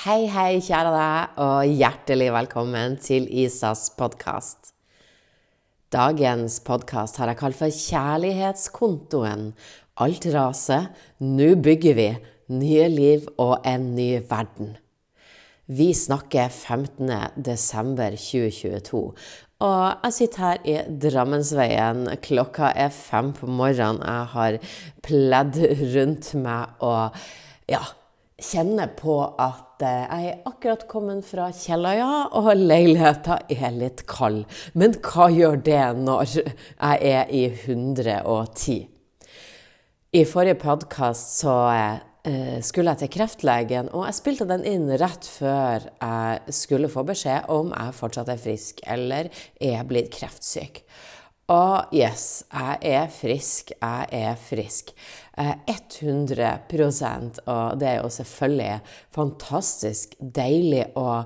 Hei, hei, kjære deg, og hjertelig velkommen til Isas podkast. Dagens podkast har jeg kalt for Kjærlighetskontoen. Alt raser, nå bygger vi. Nye liv og en ny verden. Vi snakker 15. desember 2022, og jeg sitter her i Drammensveien. Klokka er fem på morgenen. Jeg har pledd rundt meg og ja, kjenner på at jeg er akkurat kommet fra Kjelløya, og leiligheta er litt kald. Men hva gjør det når jeg er i 110? I forrige podkast så eh, skulle jeg til kreftlegen, og jeg spilte den inn rett før jeg skulle få beskjed om jeg fortsatt er frisk eller er blitt kreftsyk. Og yes, jeg er frisk. Jeg er frisk. 100% Og det er jo selvfølgelig fantastisk deilig å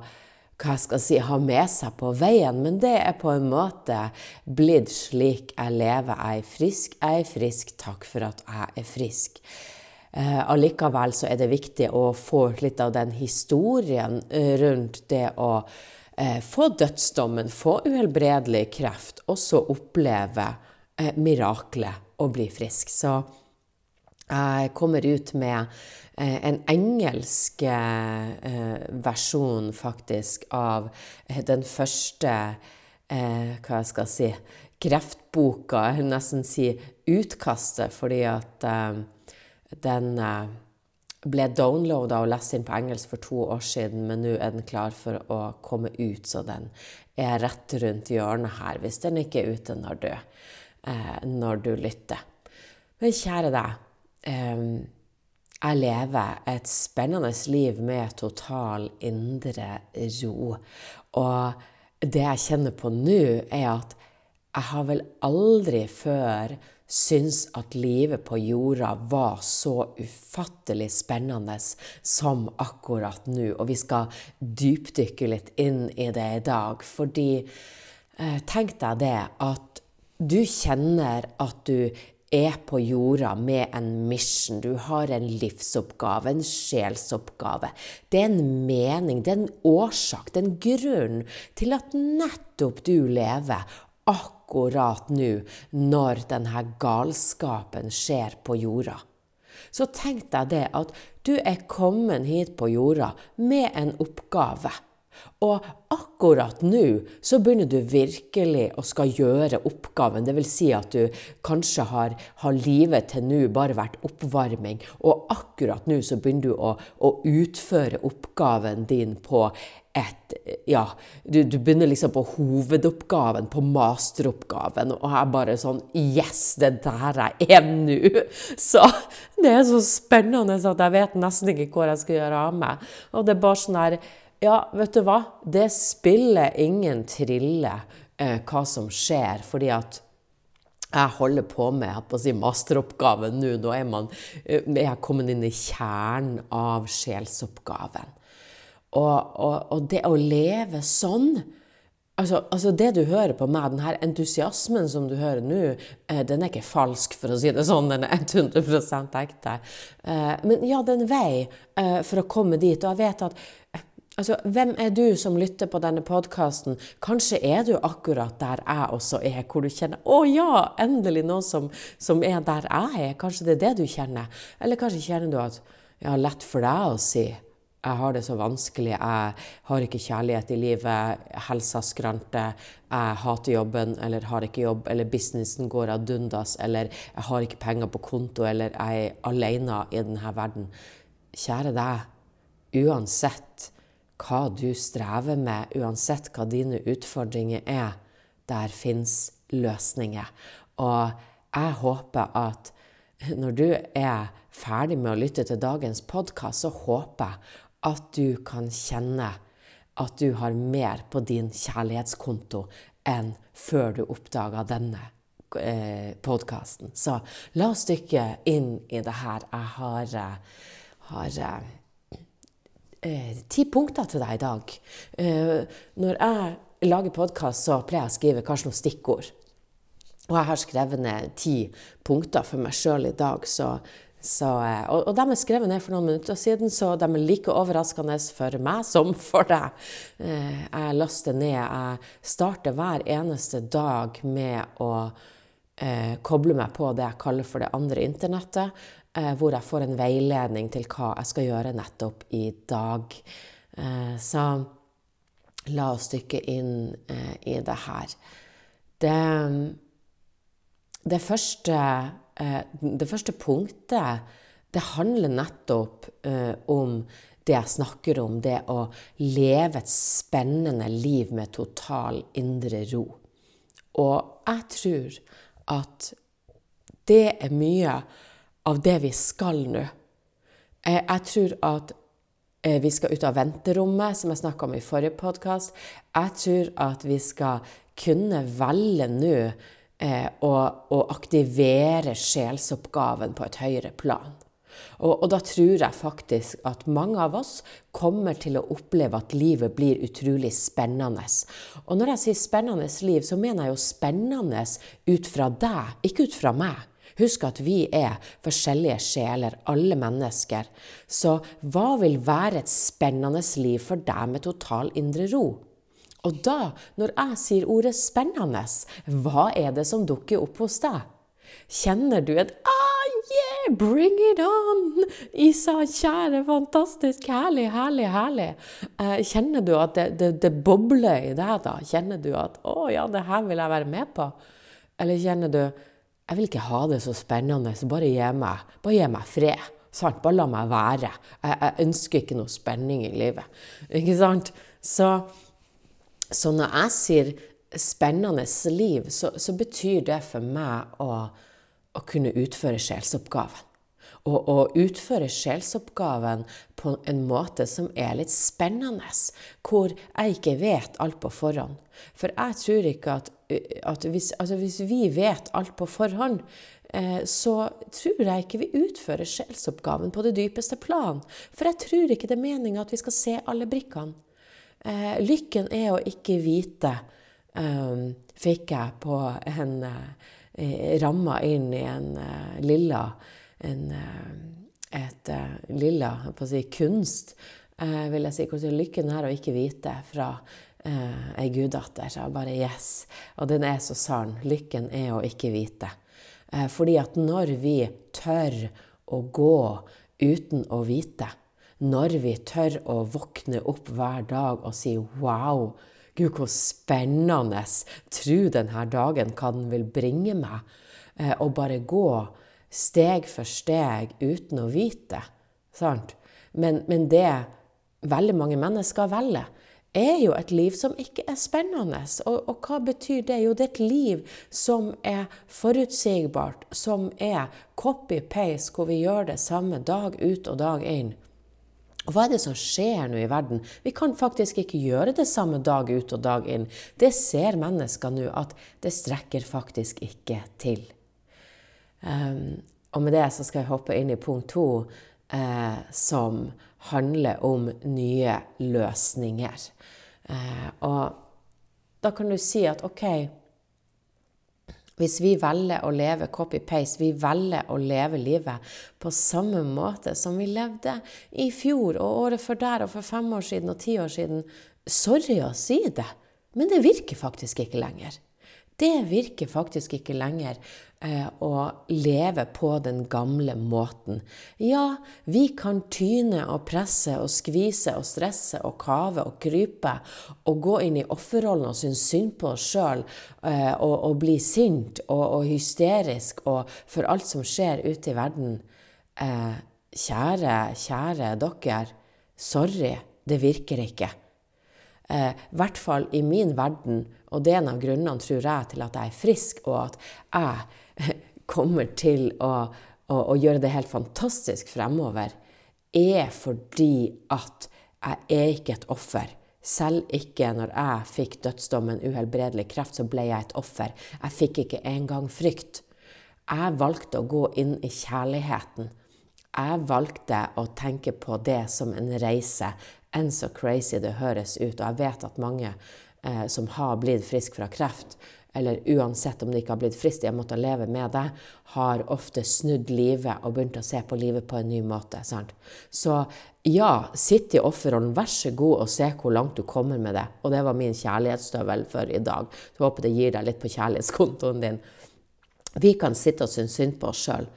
hva jeg skal si, ha med seg på veien, men det er på en måte blitt slik jeg lever. Jeg er frisk, jeg er frisk. Takk for at jeg er frisk. Eh, allikevel så er det viktig å få litt av den historien rundt det å eh, få dødsdommen, få uhelbredelig kreft, og så oppleve eh, miraklet å bli frisk. Så jeg kommer ut med eh, en engelsk eh, versjon, faktisk, av den første eh, Hva jeg skal si kreftboka. Jeg vil nesten si utkastet, fordi at den ble downloada og lest inn på engelsk for to år siden, men nå er den klar for å komme ut, så den er rett rundt hjørnet her, hvis den ikke er ute når du, når du lytter. Men kjære deg, eh, jeg lever et spennende liv med total indre ro. Og det jeg kjenner på nå, er at jeg har vel aldri før syntes at livet på jorda var så ufattelig spennende som akkurat nå. Og vi skal dypdykke litt inn i det i dag. Fordi eh, tenk deg det at du kjenner at du er på jorda med en mission. Du har en livsoppgave, en sjelsoppgave. Det er en mening, det er en årsak, det er en grunn til at nettopp du lever akkurat nå, når denne galskapen skjer på jorda. Så tenk deg det at du er kommet hit på jorda med en oppgave. Og akkurat nå så begynner du virkelig å skal gjøre oppgaven. Dvs. Si at du kanskje har, har livet til nå bare vært oppvarming, og akkurat nå så begynner du å, å utføre oppgaven din på et Ja, du, du, begynner liksom på hovedoppgaven, på masteroppgaven, og jeg bare sånn Yes, det der jeg er nå! Så det er så spennende at jeg vet nesten ikke hvor jeg skal gjøre av meg. Og det er bare sånn her Ja, vet du hva? Det spiller ingen trille eh, hva som skjer, fordi at jeg holder på med på si, masteroppgaven nå. Nå er, man, eh, er jeg kommet inn i kjernen av sjelsoppgaven. Og, og, og det å leve sånn Altså, altså, Det du hører på meg, den her entusiasmen som du hører nå, eh, den er ikke falsk, for å si det sånn. Den er 100 ekte. Eh, men ja, det er en vei for å komme dit. Og jeg vet at altså, Hvem er du som lytter på denne podkasten? Kanskje er du akkurat der jeg også er, hvor du kjenner 'Å ja, endelig noen som, som er der jeg er'. Kanskje det er det du kjenner. Eller kanskje kjenner du at ja, lett for deg å si jeg har det så vanskelig, jeg har ikke kjærlighet i livet, helsa skranter, jeg hater jobben eller har ikke jobb, eller businessen går ad undas, eller jeg har ikke penger på konto, eller jeg er alene i denne verden. Kjære deg, uansett hva du strever med, uansett hva dine utfordringer er, der fins løsninger. Og jeg håper at når du er ferdig med å lytte til dagens podkast, så håper jeg at du kan kjenne at du har mer på din kjærlighetskonto enn før du oppdaga denne eh, podkasten. Så la oss dykke inn i det her. Jeg har, eh, har eh, ti punkter til deg i dag. Eh, når jeg lager podkast, så pleier jeg å skrive kanskje noen stikkord. Og jeg har skrevet ned ti punkter for meg sjøl i dag, så Så, eh, og, og de er skrevet ned for noen minutter siden, så de er like overraskende for meg som for deg. Eh, jeg laster ned. Jeg starter hver eneste dag med å eh, koble meg på det jeg kaller for det andre internettet, hvor jeg får en veiledning til hva jeg skal gjøre nettopp i dag. Eh, så la oss dykke inn eh, i det her. Det, det første Eh, det første punktet det handler nettopp eh, om det jeg snakker om, det å leve et spennende liv med total indre ro. Og jeg tror at det er mye av det vi skal nå. Eh, jeg tror at vi skal ut av venterommet, som jeg snakka om i forrige podkast. Jeg tror at vi skal kunne velge nå eh, å, å, aktivere sjelsoppgaven på et høyere plan. Og, og, da tror jeg faktisk at mange av oss kommer til å oppleve at livet blir utrolig spennende. Og når jeg sier spennende liv, så mener jeg jo spennende ut fra deg, ikke ut fra meg. Husk at vi er forskjellige sjeler, alle mennesker. Så hva vil være et spennende liv for deg med total indre ro? Og da, når jeg sier ordet 'spennende', hva er det som dukker opp hos deg? Kjenner du et ah, yeah, bring it on! Isa, kjære, fantastisk, herlig, herlig, herlig. Eh, kjenner du at det, det, det, bobler i deg da? Kjenner du at 'å ja, det her vil jeg være med på'? Eller kjenner du 'jeg vil ikke ha det så spennende, så bare gi meg, bare gi meg fred'? Sant? Bare la meg være. Jeg, jeg ønsker ikke noe spenning i livet. Ikke sant? Så så når jeg sier spennende liv, så, så betyr det for meg å, å kunne utføre sjelsoppgaven. Og og utføre sjelsoppgaven på en måte som er litt spennende, hvor jeg ikke vet alt på forhånd. For jeg tror ikke at, at hvis, altså hvis, vi vet alt på forhånd, eh, så tror jeg ikke vi utfører sjelsoppgaven på det dypeste plan. For jeg tror ikke det er meninga at vi skal se alle brikkene. Eh, lykken er å ikke vite, um, fikk jeg på en eh, ramma inn i en uh, lilla en, uh, et uh, lilla si, kunst, uh, vil jeg si. Hvordan lykken er å ikke vite fra eh, ei guddatter. Bare yes. Og den er så sann. Lykken er å ikke vite. fordi at når vi tør å gå uten å vite, når vi tør å våkne opp hver dag og si wow, gud, hvor spennende, tro denne dagen hva den vil bringe meg, eh, og bare gå steg for steg uten å vite. Sant? Men, men det veldig mange mennesker velger, er jo et liv som ikke er spennende. Og, og, hva betyr det? Jo, det er et liv som er forutsigbart, som er copy-paste, hvor vi gjør det samme dag ut og dag inn. Og hva er det som skjer nå i verden? Vi kan faktisk ikke gjøre det samme dag ut og dag inn. Det ser mennesker nå at det strekker faktisk ikke til. Um, og med det så skal jeg hoppe inn i punkt to, eh, som handler om nye løsninger. Eh, og da kan du si at OK hvis vi velger å leve copy-paste, vi velger å leve livet på samme måte som vi levde i fjor og året før der og for fem år siden og ti år siden Sorry å si det, men det virker faktisk ikke lenger. Det virker faktisk ikke lenger eh, å leve på den gamle måten. Ja, vi kan tyne og presse og skvise og stresse og kave og krype og gå inn i offerrollen og synes synd på oss sjøl eh, og, og, bli sint og, og, hysterisk og for alt som skjer ute i verden. Eh, kjære, kjære dere, sorry, det virker ikke. Eh, I hvert fall i min verden, og det er en av grunnene, tror jeg, til at jeg er frisk, og at jeg kommer til å, å, å gjøre det helt fantastisk fremover, er fordi at jeg er ikke et offer. Selv ikke når jeg fikk dødsdommen uhelbredelig kreft, så ble jeg et offer. Jeg fikk ikke engang frykt. Jeg valgte å gå inn i kjærligheten. Jeg valgte å tenke på det som en reise enn så crazy det høres ut. Og jeg vet at mange eh, som har blitt friske fra kreft, eller uansett om de ikke har blitt friske, de har måttet leve med det, har ofte snudd livet og begynt å se på livet på en ny måte. Sant? Så ja, sitt i offerrollen, vær så god og se hvor langt du kommer med det. Og det var min kjærlighetsstøvel for i dag. Så jeg håper det gir deg litt på kjærlighetskontoen din. Vi kan sitte og synes synd på oss sjøl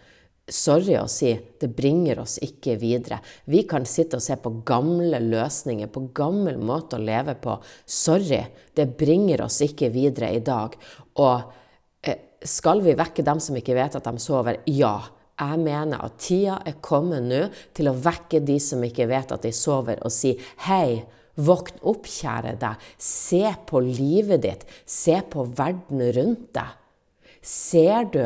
sorry å si, det bringer oss ikke videre. Vi kan sitte og se på gamle løsninger, på gammel måte å leve på. Sorry, det bringer oss ikke videre i dag. Og eh, skal vi vekke dem som ikke vet at de sover? Ja. Jeg mener at tida er kommet nå til å vekke de som ikke vet at de sover, og si hei. Våkn opp, kjære deg. Se på livet ditt. Se på verden rundt deg. Ser du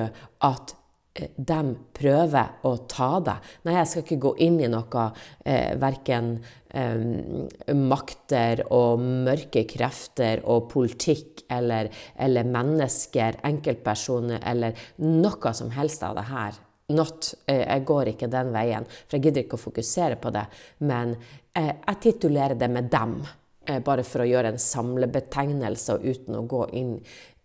at de prøver å ta deg. Nei, jeg skal ikke gå inn i noe eh, verken eh, makter og mørke krefter og politikk eller, eller, mennesker, enkeltpersoner eller noe som helst av det her. Not. Eh, jeg går ikke den veien, for jeg gidder ikke å fokusere på det. Men eh, jeg titulerer det med dem, eh, bare for å gjøre en samlebetegnelse uten å gå inn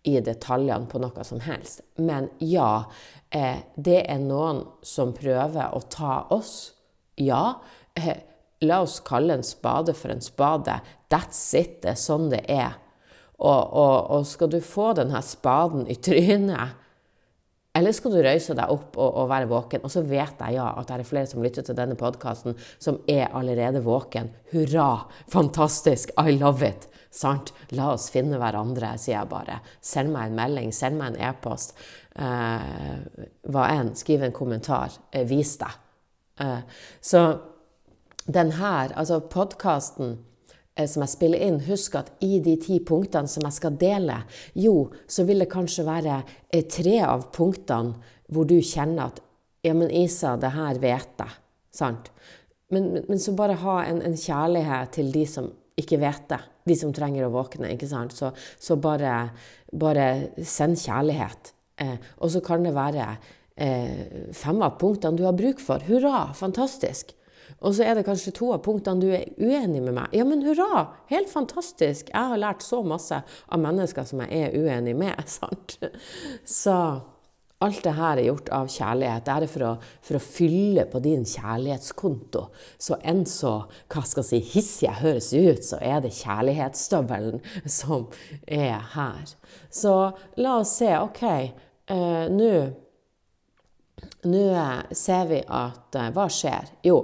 i detaljene på noe som helst. Men ja, eh, det er noen som prøver å ta oss. Ja, eh, la oss kalle en spade for en spade. That's it. Det er sånn det er. Og, og, og skal du få denne spaden i trynet eller skal du røyse deg opp og, og, være våken? Og så vet jeg ja, at det er flere som lytter til denne podkasten, som er allerede våken. Hurra! Fantastisk! I love it! Sant? La oss finne hverandre, sier jeg bare. Send meg en melding, send meg en e-post. Eh, hva enn. Skriv en kommentar. Eh, vis deg. Eh, så den her, altså podkasten som jeg spiller inn, husk at i de ti punktene som jeg skal dele, jo, så vil det kanskje være eh, tre av punktene hvor du kjenner at Ja, men Isa, det her vet jeg. Sant? Men, men, så bare ha en, en kjærlighet til de som ikke vet det. De som trenger å våkne. ikke sant? Så, så bare, bare, send kjærlighet. Eh, og så kan det være eh, fem av punktene du har bruk for. Hurra, fantastisk. Og så er det kanskje to av punktene du er uenig med meg. Ja, men hurra! Helt fantastisk! Jeg har lært så masse av mennesker som jeg er uenig med. sant? Så Alt det her er gjort av kjærlighet. Det er for å, for å fylle på din kjærlighetskonto. Så enn så hva skal jeg si, hissig jeg høres ut, så er det kjærlighetsstøvelen som er her. Så la oss se. OK, uh, nå Nå ser vi at uh, Hva skjer? Jo,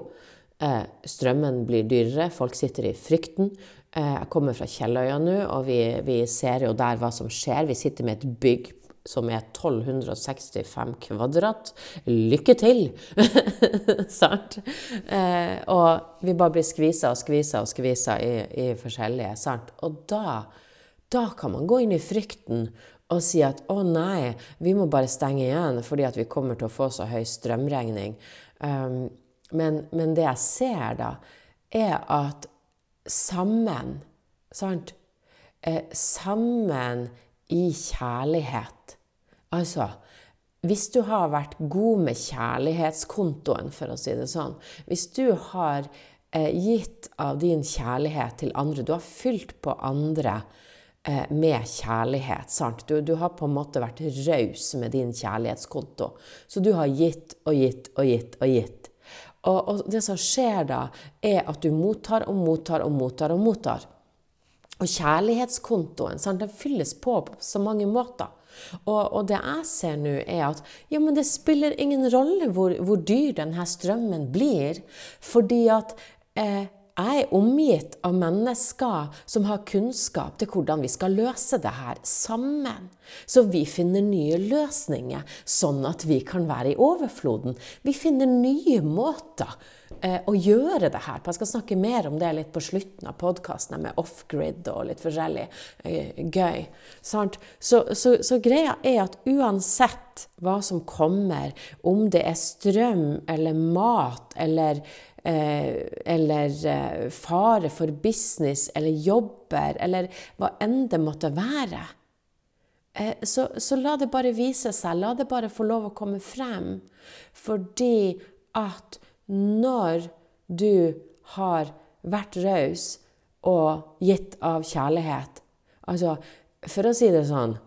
strømmen blir dyrere. Folk sitter i frykten. Jeg kommer fra Kjelløya nå, og vi, vi ser jo der hva som skjer. Vi sitter med et bygg som er 1265 kvadrat. Lykke til! sant? Eh, og vi bare blir skvisa og skvisa og skvisa i, i forskjellige. sant? Og da, da kan man gå inn i frykten og si at å nei, vi må bare stenge igjen fordi at vi kommer til å få så høy strømregning. Um, men, men, det jeg ser da, er at sammen, sant eh, Sammen i kjærlighet. Altså, hvis du har vært god med kjærlighetskontoen, for å si det sånn Hvis du har eh, gitt av din kjærlighet til andre, du har fylt på andre eh, med kjærlighet. Du, du, har på en måte vært raus med din kjærlighetskonto. Så du har gitt og gitt og gitt og gitt. Og, og det som skjer da, er at du mottar og mottar og mottar og mottar. Og kjærlighetskontoen sant, den fylles på på så mange måter. Og, og, det jeg ser nå, er at ja, det spiller ingen rolle hvor, hvor dyr denne strømmen blir, fordi at eh, jeg er omgitt av mennesker som har kunnskap til hvordan vi skal løse det her sammen. Så vi finner nye løsninger, sånn at vi kan være i overfloden. Vi finner nye måter eh, å gjøre det her på. Jeg skal snakke mer om det litt på slutten av podkasten med off-grid og litt forskjellig eh, gøy. Så, så, så, greia er at uansett hva som kommer, om det er strøm eller mat eller eller eh, fare for business eller jobber, eller hva enn det måtte være. Eh, så, så, la det bare vise seg. La det bare få lov å komme frem. Fordi at når du har vært raus og gitt av kjærlighet Altså, for å si det sånn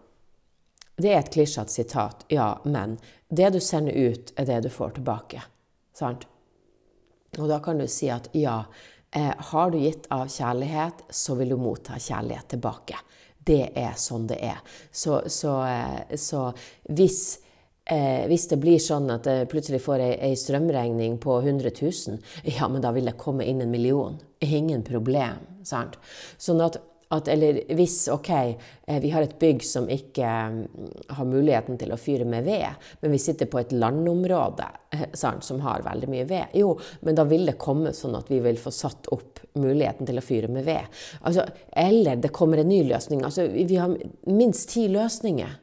Det er et klisjete sitat, ja, men det du sender ut, er det du får tilbake. Sant? Og da kan du si at ja, eh, har du gitt av kjærlighet, så vil du motta kjærlighet tilbake. Det er sånn det er. Så, så, eh, så hvis Eh, hvis det blir sånn at jeg plutselig får ei, ei, strømregning på 100 000, ja, men da vil det komme inn en million. Ingen problem. sant? Sånn at, at Eller hvis OK, eh, vi har et bygg som ikke mm, har muligheten til å fyre med ved, men vi sitter på et landområde eh, sant, som har veldig mye ved, jo, men da vil det komme sånn at vi vil få satt opp muligheten til å fyre med ved. Altså, eller det kommer en ny løsning. Altså, vi har minst ti løsninger.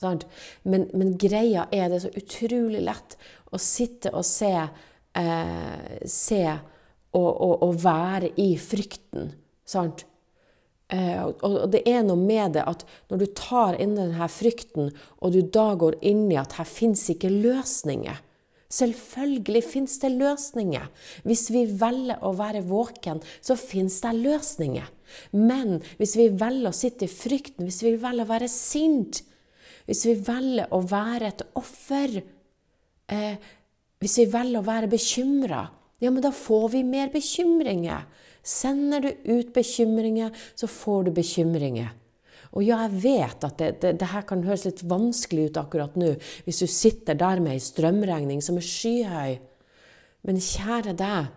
Men, men, greia er det så utrolig lett å sitte og se, eh, se og, og, og, være i frykten. Sant? Eh, og, det er noe med det at når du tar inn denne frykten, og du da går inn i at her fins ikke løsninger Selvfølgelig fins det løsninger. Hvis vi velger å være våken, så fins det løsninger. Men hvis vi velger å sitte i frykten, hvis vi velger å være sint, hvis vi velger å være et offer, eh, hvis vi velger å være bekymra, ja, men da får vi mer bekymringer. Sender du ut bekymringer, så får du bekymringer. Og ja, jeg vet at det, det, det, her kan høres litt vanskelig ut akkurat nå, hvis du sitter der med ei strømregning som er skyhøy. Men kjære deg,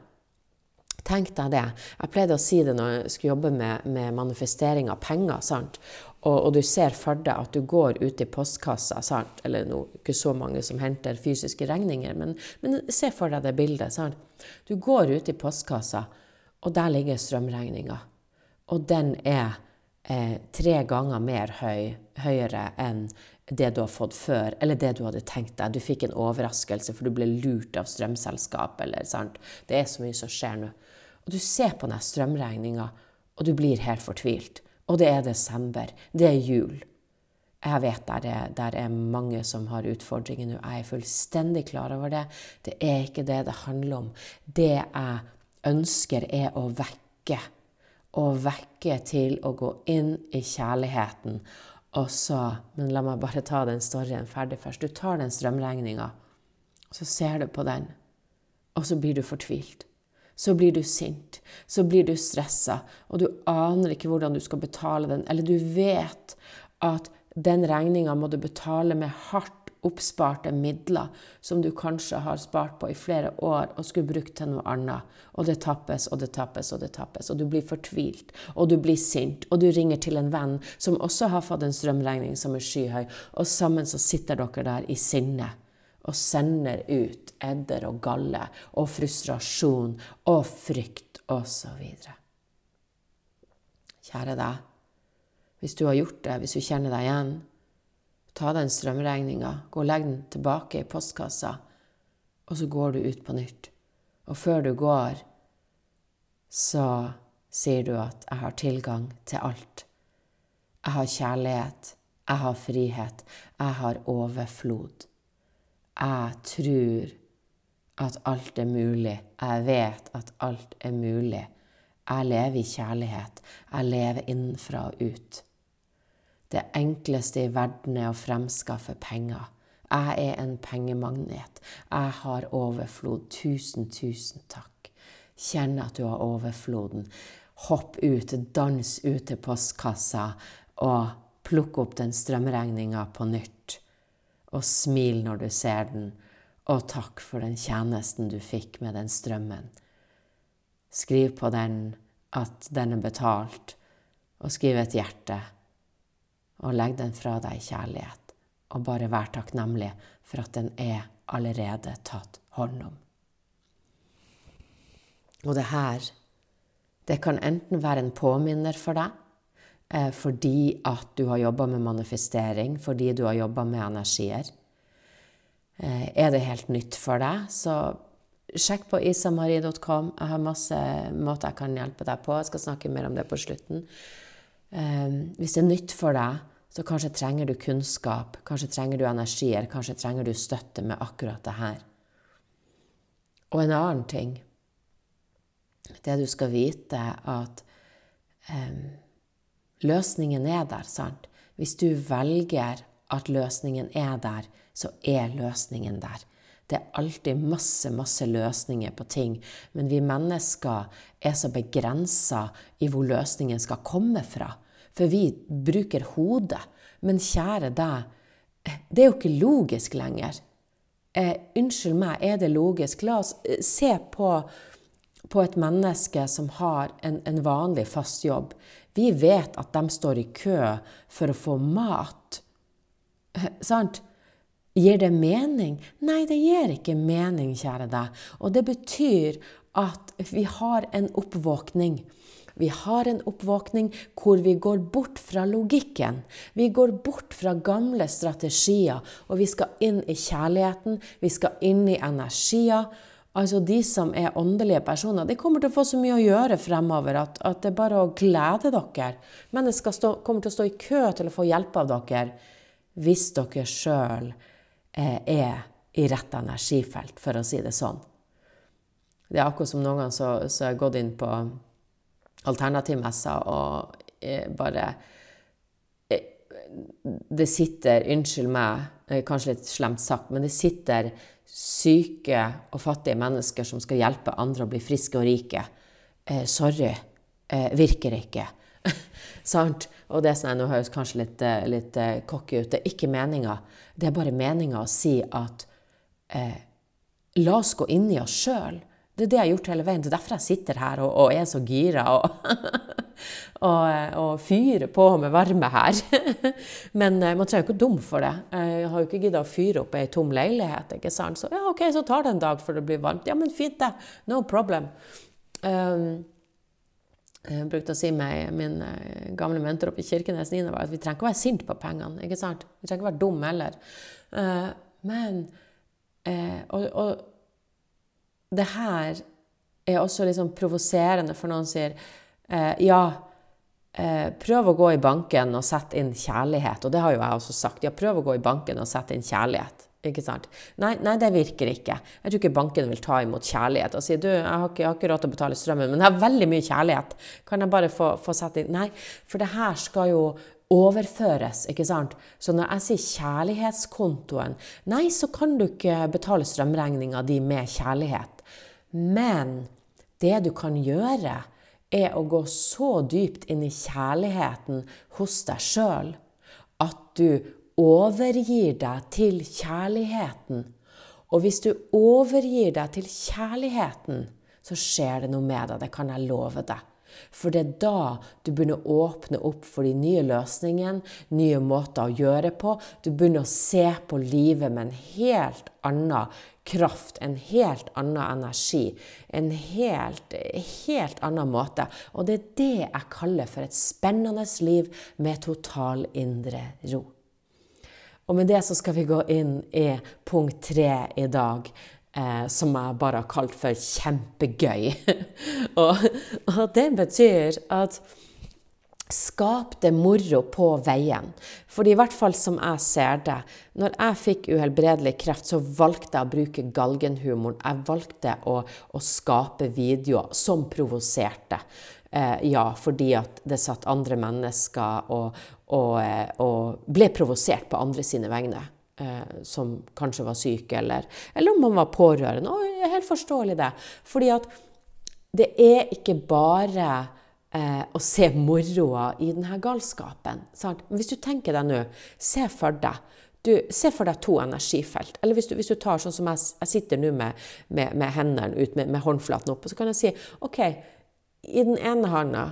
tenk deg det. Jeg pleide å si det når jeg skulle jobbe med, med manifestering av penger. sant? Og, og, du ser for deg at du går ut i postkassa, sant? eller no, ikke så mange som henter fysiske regninger, men, men se for deg det bildet. Sant? Du går ut i postkassa, og der ligger strømregninga. Og den er eh, tre ganger mer høy, høyere enn det du har fått før, eller det du hadde tenkt deg. Du fikk en overraskelse, for du ble lurt av strømselskap. eller? Det er så mye som skjer nå. Og du ser på den strømregninga, og du blir helt fortvilt. Og det er desember. Det er jul. Jeg vet der er, der er mange som har utfordringer nå. Jeg er fullstendig klar over det. Det er ikke det det handler om. Det jeg ønsker, er å vekke. Å vekke til å gå inn i kjærligheten. Og så Men la meg bare ta den storyen ferdig først. Du tar den strømregninga, så ser du på den, og så blir du fortvilt så blir du sint, så blir du stressa, og du aner ikke hvordan du skal betale den, eller du vet at den regninga må du betale med hardt oppsparte midler som du kanskje har spart på i flere år og skulle brukt til noe annet. Og det tappes og det tappes og det tappes. Og du blir fortvilt, og du blir sint, og du ringer til en venn som også har fått en strømregning som er skyhøy, og sammen så sitter dere der i sinne og sender ut edder og galle og frustrasjon og frykt osv. Kjære deg, hvis du har gjort det, hvis du kjenner deg igjen, ta den strømregninga, gå og legg den tilbake i postkassa, og så går du ut på nytt. Og før du går, så sier du at 'jeg har tilgang til alt'. Jeg har kjærlighet, jeg har frihet, jeg har overflod. Jeg tror at alt er mulig. Jeg vet at alt er mulig. Jeg lever i kjærlighet. Jeg lever innenfra og ut. Det enkleste i verden er å fremskaffe penger. Jeg er en pengemagnet. Jeg har overflod. Tusen, tusen takk. Kjenn at du har overfloden. Hopp ut, dans ut til postkassa og plukk opp den strømregninga på nytt og smil når du ser den, og takk for den tjenesten du fikk med den strømmen. Skriv på den at den er betalt, og skriv et hjerte, og legg den fra deg i kjærlighet, og bare vær takknemlig for at den er allerede tatt hånd om. Og det her, det kan enten være en påminner for deg, Eh, fordi at du har jobba med manifestering, fordi du har jobba med energier. Eh, er det helt nytt for deg, så sjekk på isamarie.com. Jeg har masse måter jeg kan hjelpe deg på. Jeg skal snakke mer om det på slutten. Eh, hvis det er nytt for deg, så kanskje trenger du kunnskap, kanskje trenger du energier, kanskje trenger du støtte med akkurat det her. Og en annen ting Det du skal vite, at um, Løsningen er der, sant? Hvis du velger at løsningen er der, så er løsningen der. Det er alltid masse, masse løsninger på ting, men vi mennesker er så begrensa i hvor løsningen skal komme fra. For vi bruker hodet. Men kjære deg, det er jo ikke logisk lenger. Eh, unnskyld meg, er det logisk? La oss eh, se på, på et menneske som har en, en, vanlig, fast jobb. Vi vet at de står i kø for å få mat. Eh, sant? Gir det mening? Nei, det gir ikke mening, kjære deg. Og det betyr at vi har en oppvåkning. Vi har en oppvåkning hvor vi går bort fra logikken. Vi går bort fra gamle strategier, og vi skal inn i kjærligheten, vi skal inn i energier. Altså De som er åndelige personer, de kommer til å få så mye å gjøre fremover at, at det er bare å glede dere. Mennesker stå, kommer til å stå i kø til å få hjelp av dere hvis dere sjøl eh, er i rett energifelt, for å si det sånn. Det er akkurat som noen ganger så, så har gått inn på alternativmessa og eh, bare eh, Det sitter, unnskyld meg, eh, kanskje litt slemt sagt, men det sitter syke og fattige mennesker som skal hjelpe andre å bli friske og rike. Eh, sorry, eh, virker ikke. Sant? Og det som jeg nå høres kanskje litt, litt cocky ut, det er ikke meninga. Det er bare meninga å si at eh, la oss gå inn i oss sjøl. Det er det jeg har gjort hele veien. Det er derfor jeg sitter her og, og er så gira og, og, og, fyrer på med varme her. Men eh, man trenger jo ikke dum for det. Jeg har jo ikke gidda å fyre opp ei tom leilighet. ikke sant? Så ja, OK, så tar det en dag før det blir varmt. Ja, men fint, det. No problem. Um, jeg brukte å si med min eh, gamle mentor oppe i Kirkenes Nina, at vi trenger ikke å være sinte på pengene. ikke sant? Vi trenger ikke å være dumme heller. Uh, men uh, og, og det her er også litt sånn provoserende, for noen sier eh, ja, eh, prøv å gå i banken og sette inn kjærlighet. Og det har jo jeg også sagt. Ja, prøv å gå i banken og sette inn kjærlighet. Ikke sant? Nei, nei, det virker ikke. Jeg tror ikke banken vil ta imot kjærlighet og si du, jeg har ikke, jeg har ikke råd til å betale strømmen, men jeg har veldig mye kjærlighet. Kan jeg bare få, få sette inn Nei, for det her skal jo overføres, ikke sant? Så når jeg sier kjærlighetskontoen Nei, så kan du ikke betale strømregninga di med kjærlighet. Men det du kan gjøre, er å gå så dypt inn i kjærligheten hos deg sjøl at du overgir deg til kjærligheten. Og hvis du overgir deg til kjærligheten, så skjer det noe med deg. Det kan jeg love deg. For det er da du begynner å åpne opp for de nye løsningene, nye måter å gjøre på. Du begynner å se på livet med en helt annen kraft, en helt annen energi. En helt, helt annen måte. Og det er det jeg kaller for et spennende liv med total indre ro. Og med det så skal vi gå inn i punkt tre i dag eh, som jeg bare har kalt for kjempegøy. og, og det betyr at Skap det moro på veien. For i hvert fall som jeg ser det, når jeg fikk uhelbredelig kreft, så valgte jeg å bruke galgenhumoren. Jeg valgte å, å skape videoer som provoserte. Eh, ja, fordi at det satt andre mennesker og, og, eh, og ble provosert på andre sine vegne eh, som kanskje var syke, eller, eller, om man var pårørende. Og helt forståelig, det. Fordi at det er ikke bare eh, å se moroa i denne galskapen. Sant? Hvis du tenker deg nå, se for deg du, Se for deg to energifelt. Eller hvis du, hvis du tar sånn som jeg, jeg sitter nå med, med, med, hendene ut, med, med håndflaten opp, så kan jeg si OK, i den ene handa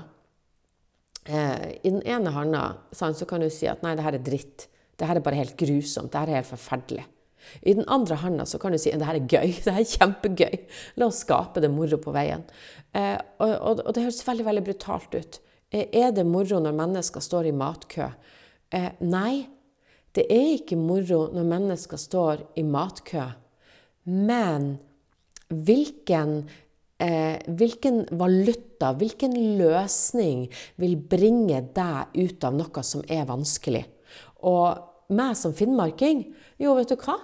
eh, I den ene handa så kan du si at nei, det her er dritt. Det her er bare helt grusomt. Det her er helt forferdelig. I den andre handa så kan du si at det her er gøy. Det her er kjempegøy. La oss skape det moro på veien. Eh, og, og, og, det høres veldig veldig brutalt ut. Eh, er det moro når mennesker står i matkø? Eh, nei, det er ikke moro når mennesker står i matkø. Men hvilken, eh, hvilken valuta, hvilken løsning vil bringe deg ut av noe som er vanskelig? Og meg som finnmarking, jo, vet du hva?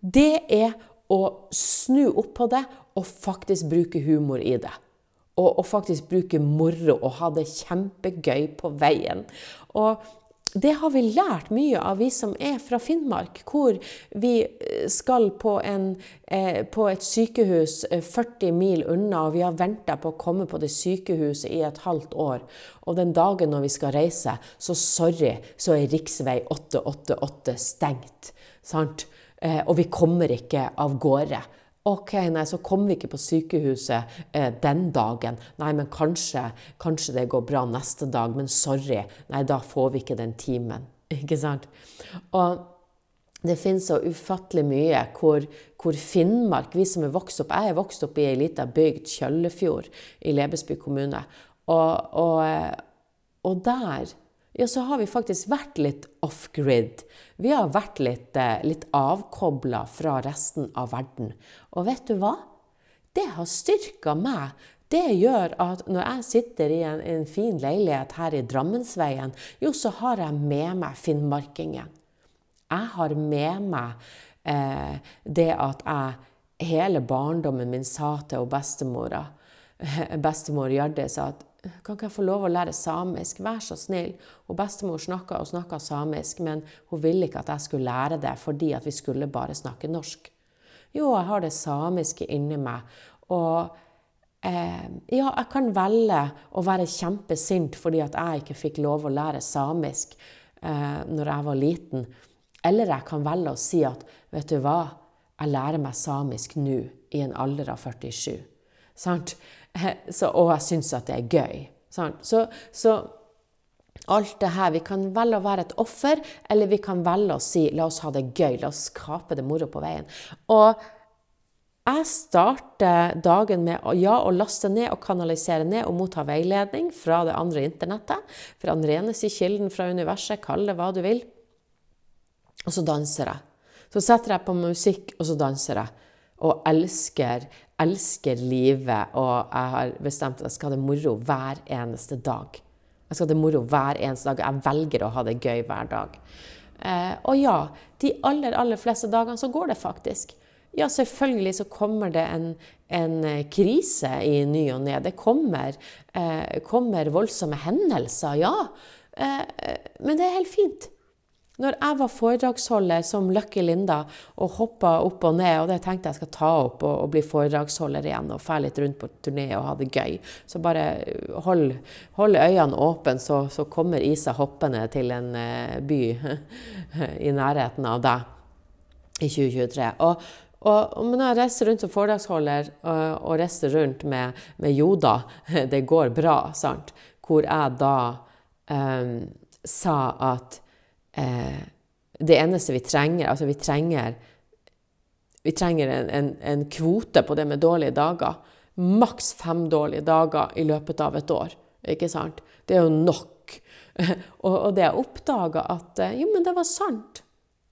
Det er å snu opp på det og faktisk bruke humor i det. Og, og faktisk bruke moro og ha det kjempegøy på veien. Og det har vi lært mye av, vi som er fra Finnmark, hvor vi eh, skal på, en, eh, på et sykehus 40 mil unna, og vi har venta på å komme på det sykehuset i et halvt år. Og den dagen når vi skal reise, så sorry, så er riksvei 888 stengt. Sant? og vi kommer ikke av gårde. OK, nei, så kom vi ikke på sykehuset eh, den dagen. Nei, men kanskje, kanskje, det går bra neste dag. Men sorry, nei, da får vi ikke den timen. Ikke sant? Og det finnes så ufattelig mye hvor, hvor, Finnmark Vi som er vokst opp Jeg er vokst opp i ei lita bygd, Kjøllefjord, i Lebesby kommune. Og, og, eh, og der ja, så har vi faktisk vært litt off-grid. Vi har vært litt, eh, litt avkobla fra resten av verden. Og vet du hva? Det har styrka meg. Det gjør at når jeg sitter i en, en fin leilighet her i Drammensveien, jo, så har jeg med meg finnmarkingen. Jeg har med meg eh, det at jeg hele barndommen min sa til bestemora Bestemor Gjerde sa at kan ikke jeg få lov å lære samisk? Vær så snill. Og bestemor snakka og snakka samisk, men hun ville ikke at jeg skulle lære det fordi vi skulle bare snakke norsk. Jo, jeg har det samiske inni meg. Og eh, ja, jeg kan velge å være kjempesint fordi at jeg ikke fikk lov å lære samisk eh, når jeg var liten. Eller jeg kan velge å si at vet du hva, jeg lærer meg samisk nå, i en alder av 47. Sant? Så, og jeg syns at det er gøy. Så, så, alt det her Vi kan velge å være et offer, eller vi kan velge å si la oss ha det gøy, la oss skape det moro på veien. Og jeg starter dagen med ja, å laste ned og kanalisere ned og motta veiledning fra det andre internettet. Fra den reneste kilden fra universet, kall det hva du vil. Og så danser jeg. Så setter jeg på musikk, og så danser jeg. Og elsker elsker livet, og jeg har bestemt at jeg skal ha det moro hver eneste dag. Jeg skal ha det moro hver eneste dag. Jeg velger å ha det gøy hver dag. Eh, og ja, de aller, aller fleste dagene så går det faktisk. Ja, selvfølgelig så kommer det en, en eh, krise i ny og ne. Det kommer, eh, kommer voldsomme hendelser, ja. Eh, eh men det er helt fint. Når jeg var foredragsholder som Lucky Linda og hoppa opp og ned, og det tenkte jeg skal ta opp og, og bli foredragsholder igjen og fære litt rundt på turné og ha det gøy, så bare hold, hold øynene åpne, så, så, kommer Isa hoppende til en uh, by i nærheten av deg i 2023. Og, og, men jeg reiser rundt som foredragsholder og, og reiser rundt med, med, Joda, det går bra, sant, hvor jeg da um, sa at eh, det eneste vi trenger Altså, vi trenger, vi trenger en, en, en, kvote på det med dårlige dager. Maks fem dårlige dager i løpet av et år. Ikke sant? Det er jo nok. og, og det jeg oppdaga, at eh, jo, men det var sant.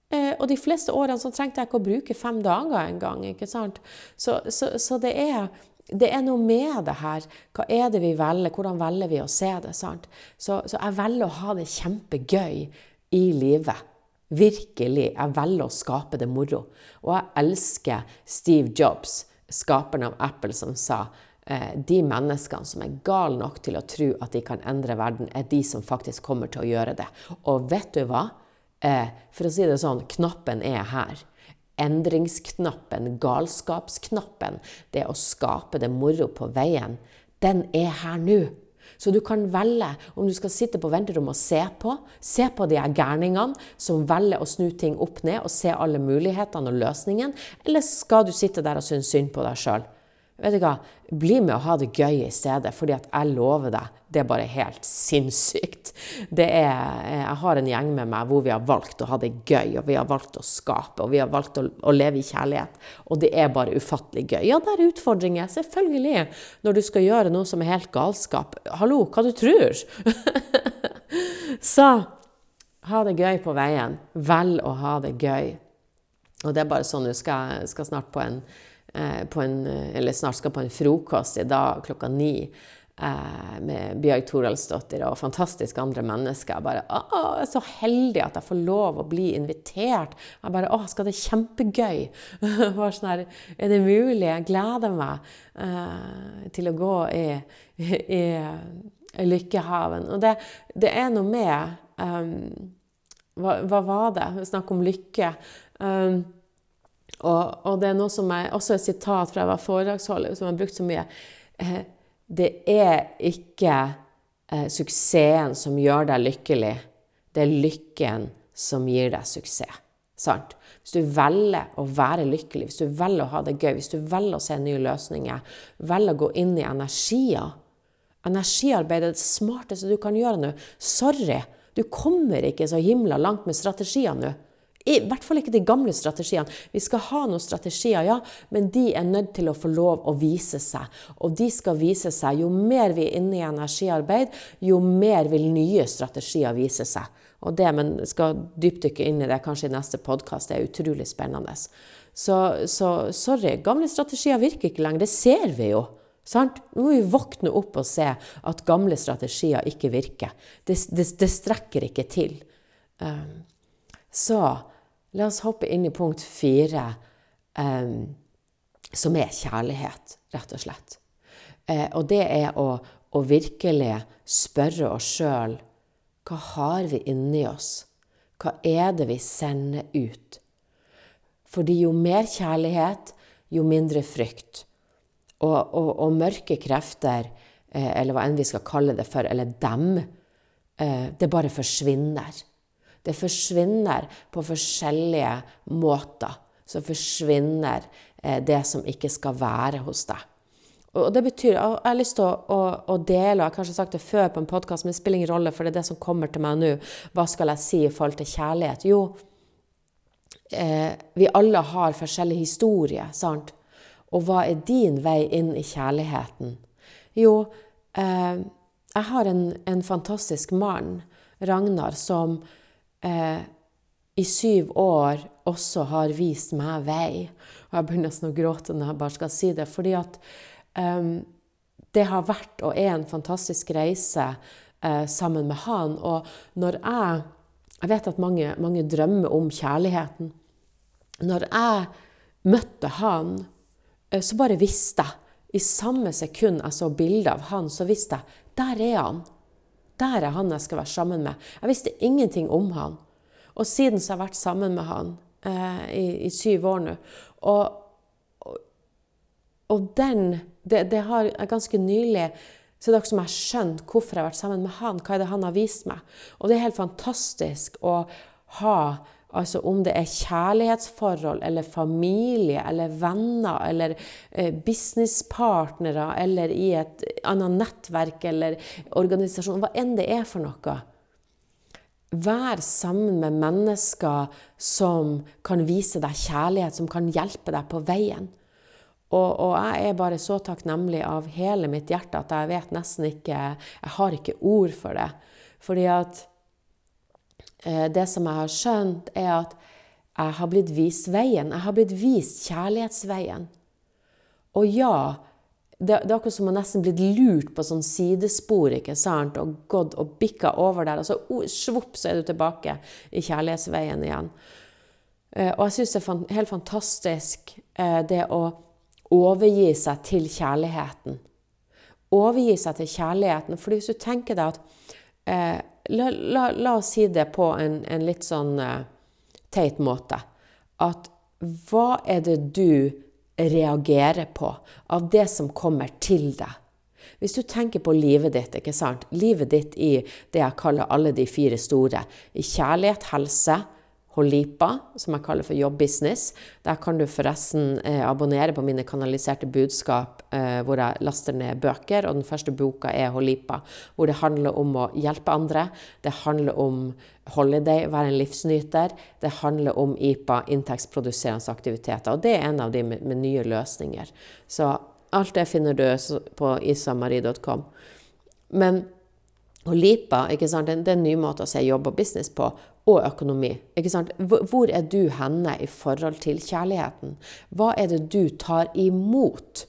Eh, og de fleste årene så trengte jeg ikke å bruke fem dager engang. Så, så, så det, er, det er noe med det her. Hva er det vi velger? Hvordan velger vi å se det? sant? Så, så jeg velger å ha det kjempegøy i livet. Virkelig. Jeg velger å skape det moro. Og jeg elsker Steve Jobs, skaperen av Apple, som sa eh, de menneskene som er gale nok til å tro at de kan endre verden, er de som faktisk kommer til å gjøre det. Og vet du hva? Eh, for å si det sånn, knappen er her. Endringsknappen, galskapsknappen, det å skape det moro på veien, den er her nå. Så du kan velge om du skal sitte på venterommet og se på. Se på de her gærningene som velger å snu ting opp ned og se alle mulighetene og løsningen. Eller skal du sitte der og synes synd på deg sjøl? Vet du hva? Bli med og ha det gøy i stedet, fordi at jeg lover deg, det er bare helt sinnssykt. Er, jeg har en gjeng med meg hvor vi har valgt å ha det gøy, og vi har valgt å skape, og vi har valgt å, å leve i kjærlighet. Og det er bare ufattelig gøy. Ja, det er utfordringer, selvfølgelig, når du skal gjøre noe som er helt galskap. Hallo, hva du tror? Så ha det gøy på veien. Velg å ha det gøy. Og det er bare sånn, du skal, skal snart på en Eh, en, eller snart skal på en frokost i dag klokka ni eh, med Bjørg Toralsdottir og fantastiske andre mennesker. Bare, å, jeg er så heldig at jeg får lov å bli invitert. Jeg bare, å, skal det kjempegøy. Bare sånn her, er det mulig? Jeg gleder meg uh, til å gå i, i, i Lykkehaven. Og det, det, er noe med um, hva, hva, var det? Snakk om lykke. Um, og, og, det er noe som er også et sitat fra jeg var foredragsholder, som jeg har brukt så mye. Eh, det er ikke eh, suksessen som gjør deg lykkelig, det er lykken som gir deg suksess. Sant? Hvis du velger å være lykkelig, hvis du velger å ha det gøy, hvis du velger å se nye løsninger, velger å gå inn i energier Energiarbeid er det smarteste du kan gjøre nå. Sorry, du kommer ikke så himla langt med strategier nå. I hvert fall ikke de gamle strategiene. Vi skal ha noen strategier, ja, men de er nødt til å få lov å vise seg. Og de skal vise seg. Jo mer vi er inne i energiarbeid, jo mer vil nye strategier vise seg. Og det, men skal dypdykke inn i det kanskje i neste podkast. Det er utrolig spennende. Så, så, sorry, gamle strategier virker ikke lenger. Det ser vi jo. Sant? Nå må vi våkne opp og se at gamle strategier ikke virker. Det, det, det strekker ikke til. Um, så La oss hoppe inn i punkt fire, um, som er kjærlighet, rett og slett. Uh, og det er å, å virkelig spørre oss sjøl hva har vi inni oss? Hva er det vi sender ut? Fordi jo mer kjærlighet, jo mindre frykt. Og, og, og mørke krefter, eh, eller hva enn vi skal kalle det for, eller dem, eh, det bare forsvinner. Det forsvinner på forskjellige måter. Så forsvinner eh, det som ikke skal være hos deg. Og det betyr, Jeg har lyst til å, å, å dele, og jeg har kanskje sagt det før på en podkast, men det spiller ingen rolle, for det er det som kommer til meg nå. Hva skal jeg si i forhold til kjærlighet? Jo, eh, vi alle har forskjellige historier, sant? Og hva er din vei inn i kjærligheten? Jo, eh, jeg har en, en fantastisk mann, Ragnar, som eh, i syv år også har vist meg vei. Og jeg begynner nesten å gråte når jeg bare skal si det. Fordi at um, det har vært og er en fantastisk reise uh, sammen med han. Og når jeg Jeg vet at mange, mange drømmer om kjærligheten. Når jeg møtte han, uh, så bare visste jeg. I samme sekund jeg så bilde av han, så visste jeg der er han. Der er han jeg skal være sammen med. Jeg visste ingenting om han. Og siden så har jeg vært sammen med han eh, i, i, syv år nå. Og, og, og den det, det, har ganske nylig så det er som jeg har skjønt hvorfor jeg har vært sammen med han. Hva er det han har vist meg? Og det er helt fantastisk å ha Altså om det er kjærlighetsforhold eller familie eller venner eller eh, businesspartnere eller i et annet nettverk eller organisasjon, hva enn det er for noe. Vær sammen med mennesker som kan vise deg kjærlighet, som kan hjelpe deg på veien. Og, og, jeg er bare så takknemlig av hele mitt hjerte at jeg vet nesten ikke Jeg har ikke ord for det. Fordi at det som jeg har skjønt, er at jeg har blitt vist veien. Jeg har blitt vist kjærlighetsveien. Og ja, det, det, er akkurat som å nesten blitt lurt på sånn sidespor ikke sant? og gått og bikka over der. Og så oh, svopp, så er du tilbake i kjærlighetsveien igjen. Eh, og jeg syns det er helt fantastisk eh, det å overgi seg til kjærligheten. Overgi seg til kjærligheten. fordi hvis du tenker deg at eh, la, la, la, oss si det på en, en litt sånn uh, teit måte. At hva er det du reagerer på av det som kommer til deg. Hvis du tenker på livet ditt, ikke sant? livet ditt i det jeg kaller alle de fire store, i kjærlighet, helse, Holipa, som jeg kaller for jobbbusiness. Der kan du forresten eh, abonnere på mine kanaliserte budskap eh, hvor jeg laster ned bøker. Og den første boka er Holipa, hvor det handler om å hjelpe andre. Det handler om holiday, være en livsnyter. Det handler om IPA, inntektsproduserende aktiviteter. Og det er en av de med, med nye løsninger. Så alt det finner du på isamari.com. Men Holipa ikke sant? det er en ny måte å se jobb og business på og økonomi. Ikke sant? Hvor er du henne i forhold til kjærligheten? Hva er det du tar imot?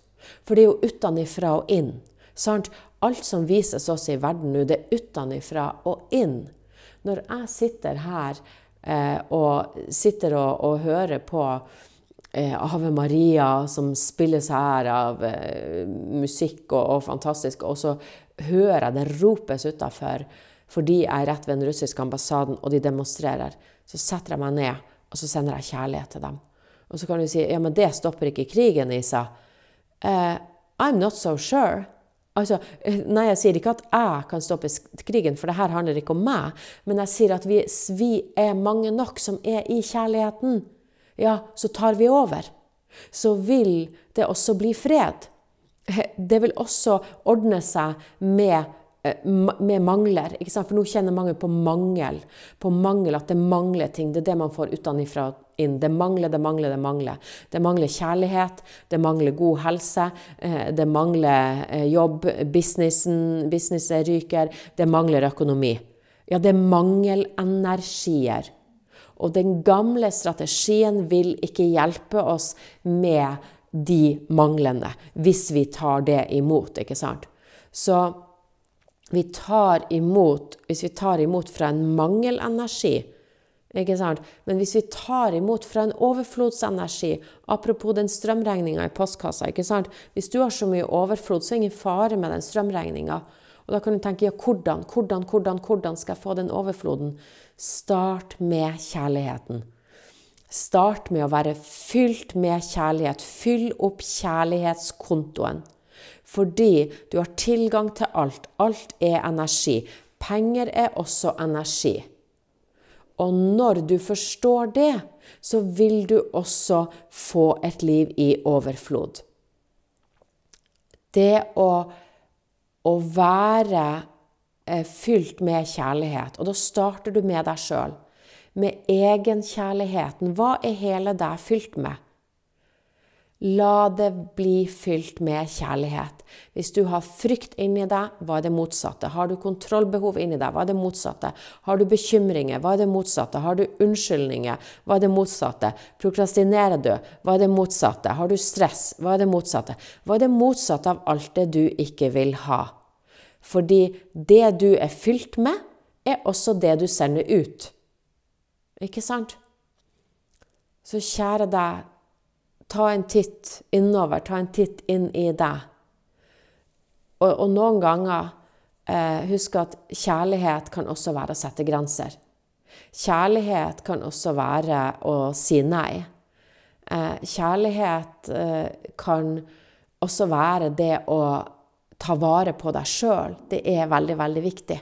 For det er jo utenfra og inn. Sant? Alt som vises oss i verden nå, det er utenfra og inn. Når jeg sitter her eh, og sitter og, og hører på eh, Ave Maria som spilles her av eh, musikk og, og fantastisk, og så hører jeg det ropes utafor fordi jeg er rett ved den russiske ambassaden og de demonstrerer, så setter jeg meg ned og så sender jeg kjærlighet til dem. Og så kan du si ja, men det stopper ikke krigen, Isa. Uh, I'm not so sure. Altså, eh, nei, jeg sier ikke at jeg kan stoppe krigen, for det her handler ikke om meg. Men jeg sier at vi, vi er mange nok som er i kjærligheten. Ja, så tar vi over. Så vil det også bli fred. Det vil også ordne seg med Eh, med mangler. For nå kjenner mange på mangel. På mangel, At det mangler ting. Det er det man får utenfra inn. Det mangler, det mangler, det mangler. Det mangler kjærlighet, det mangler god helse, eh, det mangler eh, jobb, businessen, businesset ryker, det mangler økonomi. Ja, det er mangelenergier. Og den gamle strategien vil ikke hjelpe oss med de manglende, hvis vi tar det imot, ikke sant? Så vi tar imot Hvis vi tar imot fra en mangelenergi? Men hvis vi tar imot fra en overflodsenergi Apropos den strømregninga i postkassa. Hvis du har så mye overflod, så er det ingen fare med den strømregninga. Og da kan du tenke ja, hvordan, hvordan, hvordan, hvordan skal jeg få den overfloden? Start med kjærligheten. Start med å være fylt med kjærlighet. Fyll opp kjærlighetskontoen. Fordi du har tilgang til alt. Alt er energi. Penger er også energi. Og når du forstår det, så vil du også få et liv i overflod. Det å, å være eh, fylt med kjærlighet, og da starter du med deg sjøl. Med egenkjærligheten. Hva er hele deg fylt med? La det bli fylt med kjærlighet. Hvis du har frykt inni deg, hva er det motsatte? Har du kontrollbehov inni deg, hva er det motsatte? Har du bekymringer, hva er det motsatte? Har du unnskyldninger, hva er det motsatte? Prokrastinerer du, hva er det motsatte? Har du stress, hva er det motsatte? Hva er det motsatte av alt det du ikke vil ha? Fordi det du er fylt med, er også det du sender ut. Ikke sant? Så kjære deg ta en titt innover, ta en titt inn i deg. Og, og noen ganger eh, husk at kjærlighet kan også være å sette grenser. Kjærlighet kan også være å si nei. Eh, kjærlighet eh, kan også være det å ta vare på deg sjøl. Det er veldig, veldig viktig.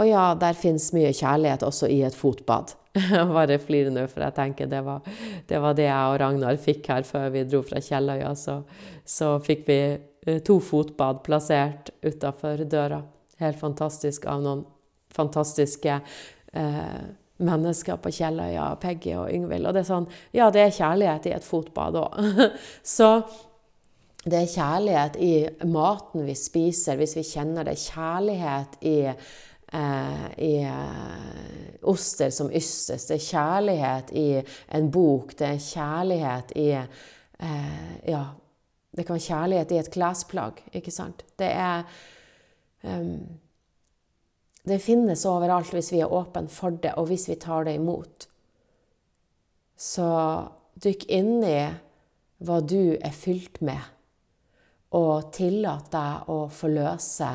Og ja, der fins mye kjærlighet også i et fotbad. Jeg bare flirer nå, for jeg tenker det var, det var, det jeg og Ragnar fikk her før vi dro fra Kjelløya. Så, så fikk vi eh, to fotbad plassert utafor døra. Helt fantastisk av noen fantastiske eh, mennesker på Kjelløya, Peggy og Yngvild. Og det er sånn Ja, det er kjærlighet i et fotbad òg. så det er kjærlighet i maten vi spiser, hvis vi kjenner det. Kjærlighet i i eh, oster som ystes. Det er kjærlighet i en bok. Det er kjærlighet i eh, Ja, det kan være kjærlighet i et klesplagg, ikke sant? Det er um, Det finnes overalt hvis vi er åpne for det, og hvis vi tar det imot. Så dykk inn i hva du er fylt med, og tillat deg å forløse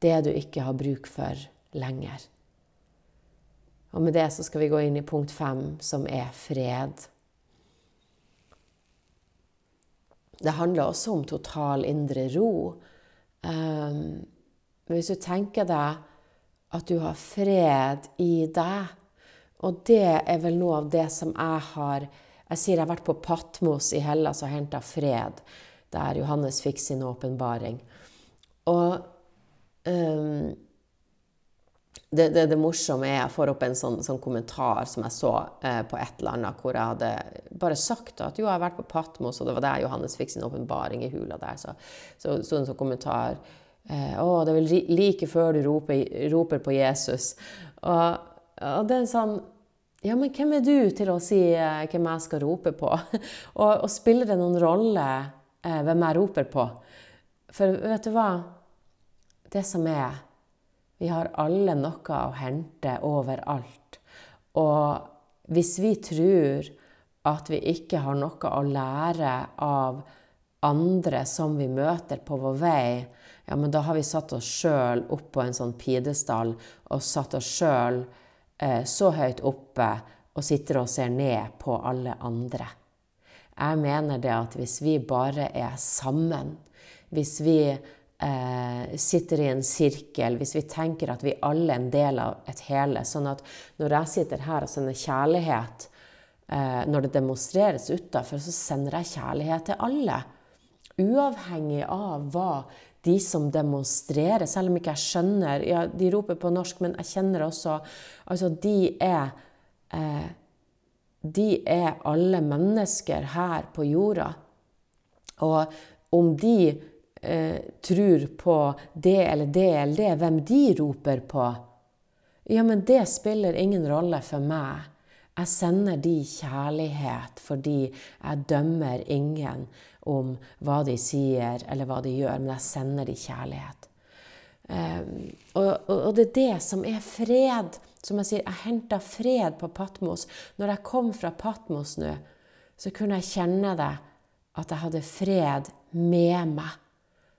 det du ikke har bruk for lenger. Og med det så skal vi gå inn i punkt fem, som er fred. Det handler også om total indre ro. Um, hvis du tenker deg at du har fred i deg, og det er vel noe av det som jeg har Jeg sier jeg har vært på Patmos i Hellas og henta fred, der Johannes fikk sin åpenbaring. Og um, det, det, det, morsomme er jeg får opp en sånn, sånn kommentar som jeg så eh, på et eller annet, hvor jeg hadde bare sagt at jo, jeg har vært på Patmos, og det var der Johannes fikk sin åpenbaring i hula der. Så sto så en sånn kommentar eh, Å, det er vel like før du roper, roper på Jesus. Og, og, det er en sånn Ja, men hvem er du til å si eh, hvem jeg skal rope på? og, og spiller det noen rolle eh, hvem jeg roper på? For vet du hva? Det som er Vi har alle noe å hente overalt. Og hvis vi tror at vi ikke har noe å lære av andre som vi møter på vår vei, ja, men da har vi satt oss sjøl opp på en sånn pidestall og satt oss sjøl eh, så høyt oppe og sitter og ser ned på alle andre. Jeg mener det at hvis vi bare er sammen, hvis vi eh, sitter i en sirkel, hvis vi tenker at vi alle er en del av et hele, sånn at når jeg sitter her og sender kjærlighet eh, når det demonstreres utafor, så sender jeg kjærlighet til alle. Uavhengig av hva de som demonstrerer, selv om ikke jeg skjønner Ja, de roper på norsk, men jeg kjenner også Altså, de er eh, De er alle mennesker her på jorda. Og om de eh, tror på det eller det eller det, hvem de roper på Ja, men det spiller ingen rolle for meg. Jeg sender de kjærlighet fordi jeg dømmer ingen om hva de sier eller hva de gjør, men jeg sender de kjærlighet. Um, og, og, det er det som er fred. Som jeg sier, jeg henta fred på Patmos. Når jeg kom fra Patmos nå, så kunne jeg kjenne det at jeg hadde fred med meg.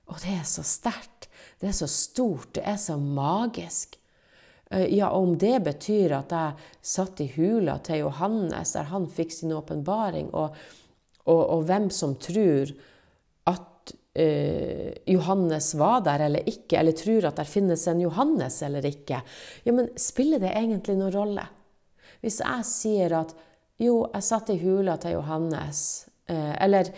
Og det er så sterkt. Det er så stort. Det er så magisk. Eh, ja, om det betyr at jeg satt i hula til Johannes, der han fikk sin åpenbaring, og, og, og, hvem som tror at uh, Johannes var der eller ikke, eller tror at det finnes en Johannes eller ikke, ja, men spiller det egentlig noen rolle? Hvis jeg sier at jo, jeg satt i hula til Johannes, uh, eller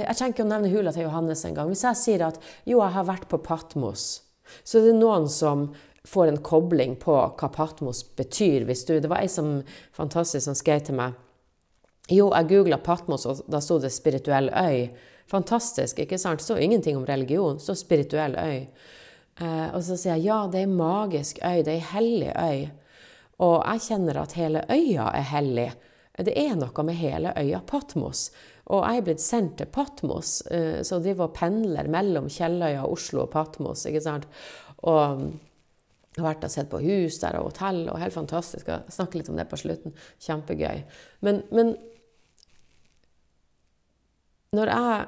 jeg trenger ikke å nevne hula til Johannes engang. Hvis jeg sier at jo, jeg har vært på Patmos, så det er noen som får en kobling på hva Patmos betyr. Hvis du, det var ei som fantastisk som skrev til meg Jo, jeg googla Patmos, og da sto det 'spirituell øy'. Fantastisk, ikke sant? Det sto ingenting om religion, så spirituell øy. Eh, og så sier jeg ja, det er ei magisk øy, det er ei hellig øy. Og jeg kjenner at hele øya er hellig. Det er noe med hele øya Patmos. Og jeg er blitt sendt til Patmos, eh, så driver og pendler mellom Kjelløya, Oslo og Patmos. ikke sant? Og jeg har vært og sett på hus der og hotell, og helt fantastisk. Jeg snakker litt om det på slutten. Kjempegøy. Men, men når jeg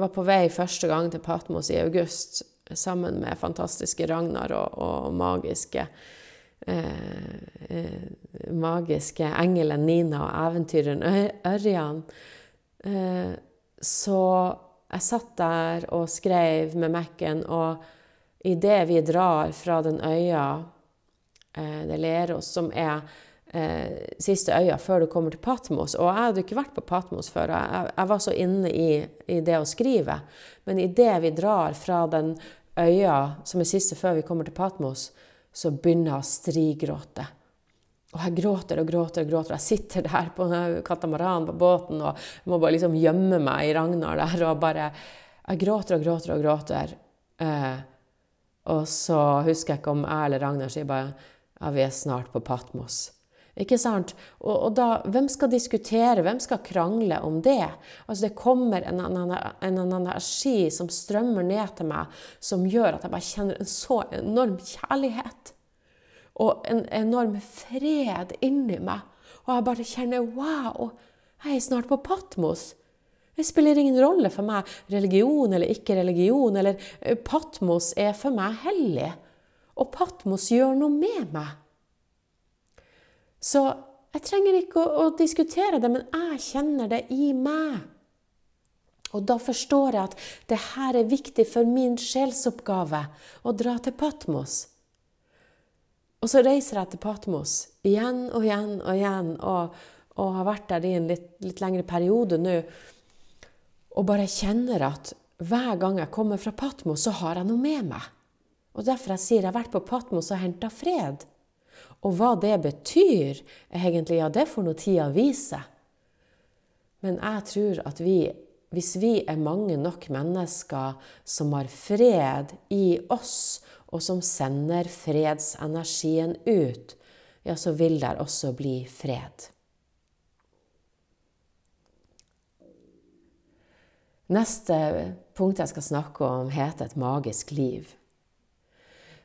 var på vei første gang til Patmos i august sammen med fantastiske Ragnar og, og magiske eh, eh, magiske engelen Nina og eventyreren Ørjan, så jeg satt der og skrev med Mac-en. og idet vi drar fra den øya, eh, det Leros, som er eh, siste øya før du kommer til Patmos. Og jeg hadde ikke vært på Patmos før. Jeg, jeg var så inne i, i det å skrive. Men idet vi drar fra den øya som er siste før vi kommer til Patmos, så begynner jeg å strigråte. Og jeg gråter og gråter og gråter. Jeg sitter der på katamaranen på båten og må bare liksom gjemme meg i Ragnar der og bare Jeg gråter og gråter og gråter. Eh, og så husker jeg ikke om jeg eller Ragnar sier bare ja, vi er snart på Patmos. Ikke sant? Og, og, da, hvem skal diskutere, hvem skal krangle om det? Altså Det kommer en, en, en, energi som strømmer ned til meg, som gjør at jeg bare kjenner en så enorm kjærlighet. Og en enorm fred inni meg. Og jeg bare kjenner wow, jeg er snart på Patmos. Det spiller ingen rolle for meg religion eller ikke religion. eller eh, Patmos er for meg hellig. Og Patmos gjør noe med meg. Så jeg trenger ikke å, å diskutere det, men jeg kjenner det i meg. Og da forstår jeg at det her er viktig for min sjelsoppgave å dra til Patmos. Og så reiser jeg til Patmos igjen og igjen og igjen, og, og har vært der i en litt, litt lengre periode nå og bare kjenner at hver gang jeg kommer fra Patmos, så har jeg noe med meg. Og derfor jeg sier jeg har vært på Patmos og henta fred. Og hva det betyr, egentlig, ja, det får nå tida vise. Men jeg tror at vi, hvis vi er mange nok mennesker som har fred i oss, og som sender fredsenergien ut, ja, så vil der også bli fred. Neste punkt jeg skal snakke om, heter et magisk liv.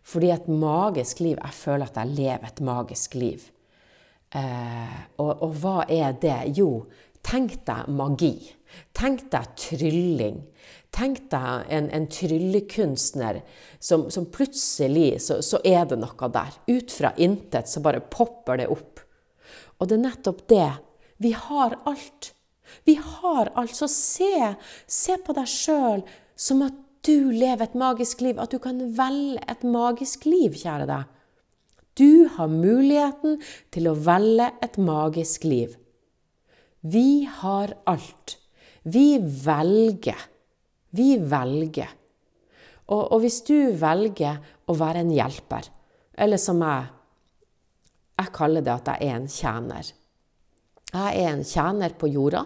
Fordi et magisk liv Jeg føler at jeg lever et magisk liv. Eh, og, og, hva er det? Jo, Tenk deg magi. Tenk deg trylling. Tenk deg en, en tryllekunstner som, som plutselig så, så, er det noe der. Ut fra intet så bare popper det opp. Og det er nettopp det. Vi har alt. Vi har alt. Så se, se på deg sjøl som at du lever et magisk liv. At du kan velge et magisk liv, kjære deg. Du har muligheten til å velge et magisk liv. Vi har alt. Vi velger. Vi velger. Og, og, hvis du velger å være en hjelper, eller som jeg Jeg kaller det at jeg er en tjener. Jeg er en tjener på jorda.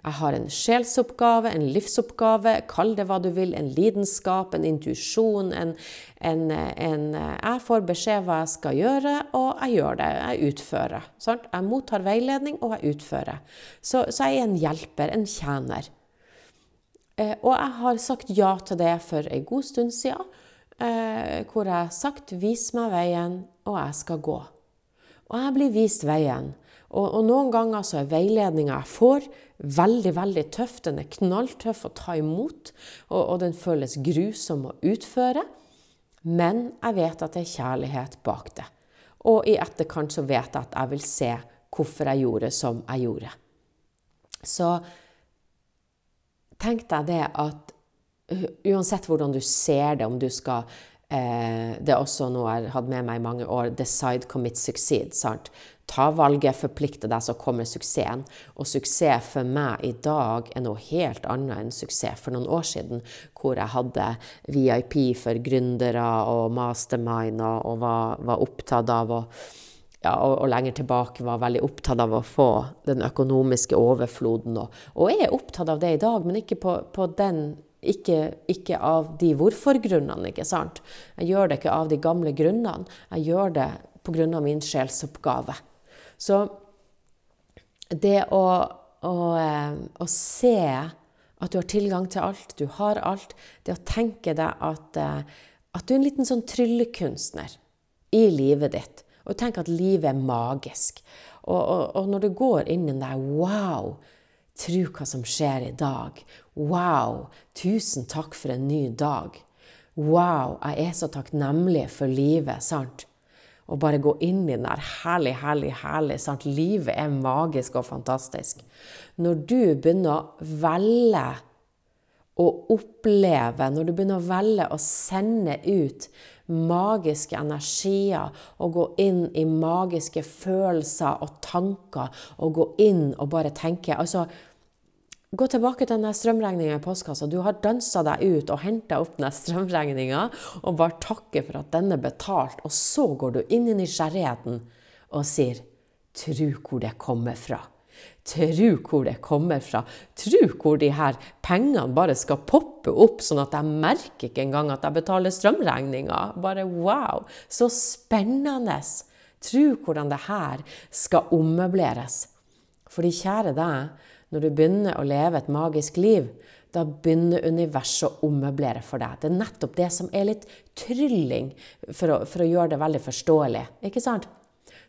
Jeg har en sjelsoppgave, en livsoppgave, kall det hva du vil, en lidenskap, en intuisjon. En, en, en, Jeg får beskjed hva jeg skal gjøre, og jeg gjør det. Jeg utfører. Sant? Jeg mottar veiledning, og jeg utfører. Så, så jeg er en hjelper, en tjener. Eh, og jeg har sagt ja til det for en god stund siden, eh, hvor jeg har sagt 'vis meg veien, og jeg skal gå'. Og jeg blir vist veien. Og, og noen ganger så er veiledninga jeg får, veldig, veldig tøff. Den er knalltøff å ta imot, og, og den føles grusom å utføre. Men jeg vet at det er kjærlighet bak det. Og i etterkant så vet jeg at jeg vil se hvorfor jeg gjorde som jeg gjorde. Så tenk deg det at uansett hvordan du ser det, om du skal eh, Det er også noe jeg har hatt med meg i mange år. Decide, commit, succeed. Sant? Ta valget, forplikte deg, så kommer suksessen. Og suksess for meg i dag er noe helt annet enn suksess for noen år siden, hvor jeg hadde VIP for gründere og mastermind og, og var, var, opptatt av å ja, og, og, lenger tilbake var veldig opptatt av å få den økonomiske overfloden. Og, og er opptatt av det i dag, men ikke på, på den ikke, ikke, av de hvorfor-grunnene, ikke sant? Jeg gjør det ikke av de gamle grunnene. Jeg gjør det pga. min sjelsoppgave. Så det å, å, eh, å, se at du har tilgang til alt, du har alt, det å tenke deg at, eh, at du er en liten sånn tryllekunstner i livet ditt, og tenk at livet er magisk. Og, og, og når du går inn i der Wow! Tro hva som skjer i dag. Wow! Tusen takk for en ny dag. Wow! Jeg er så takknemlig for livet, sant? og bare gå inn i den der herlig, herlig, herlig. Sant? Livet er magisk og fantastisk. Når du begynner å velge å oppleve, når du begynner å velge å sende ut magiske energier og gå inn i magiske følelser og tanker og gå inn og bare tenke altså, Gå tilbake til den strømregninga i postkassa. Du har dansa deg ut og henta opp den strømregninga og bare takker for at den er betalt. Og så går du inn i nysgjerrigheten og sier Tru hvor det kommer fra. Tru hvor det kommer fra. Tru hvor de her pengene bare skal poppe opp, sånn at jeg merker ikke engang at jeg betaler strømregninga. Bare wow! Så spennende! Tru hvordan det her skal ommøbleres. Fordi kjære deg, når du begynner å leve et magisk liv, da begynner universet å ommøblere for deg. Det er nettopp det som er litt trylling, for å, for å gjøre det veldig forståelig. Ikke sant?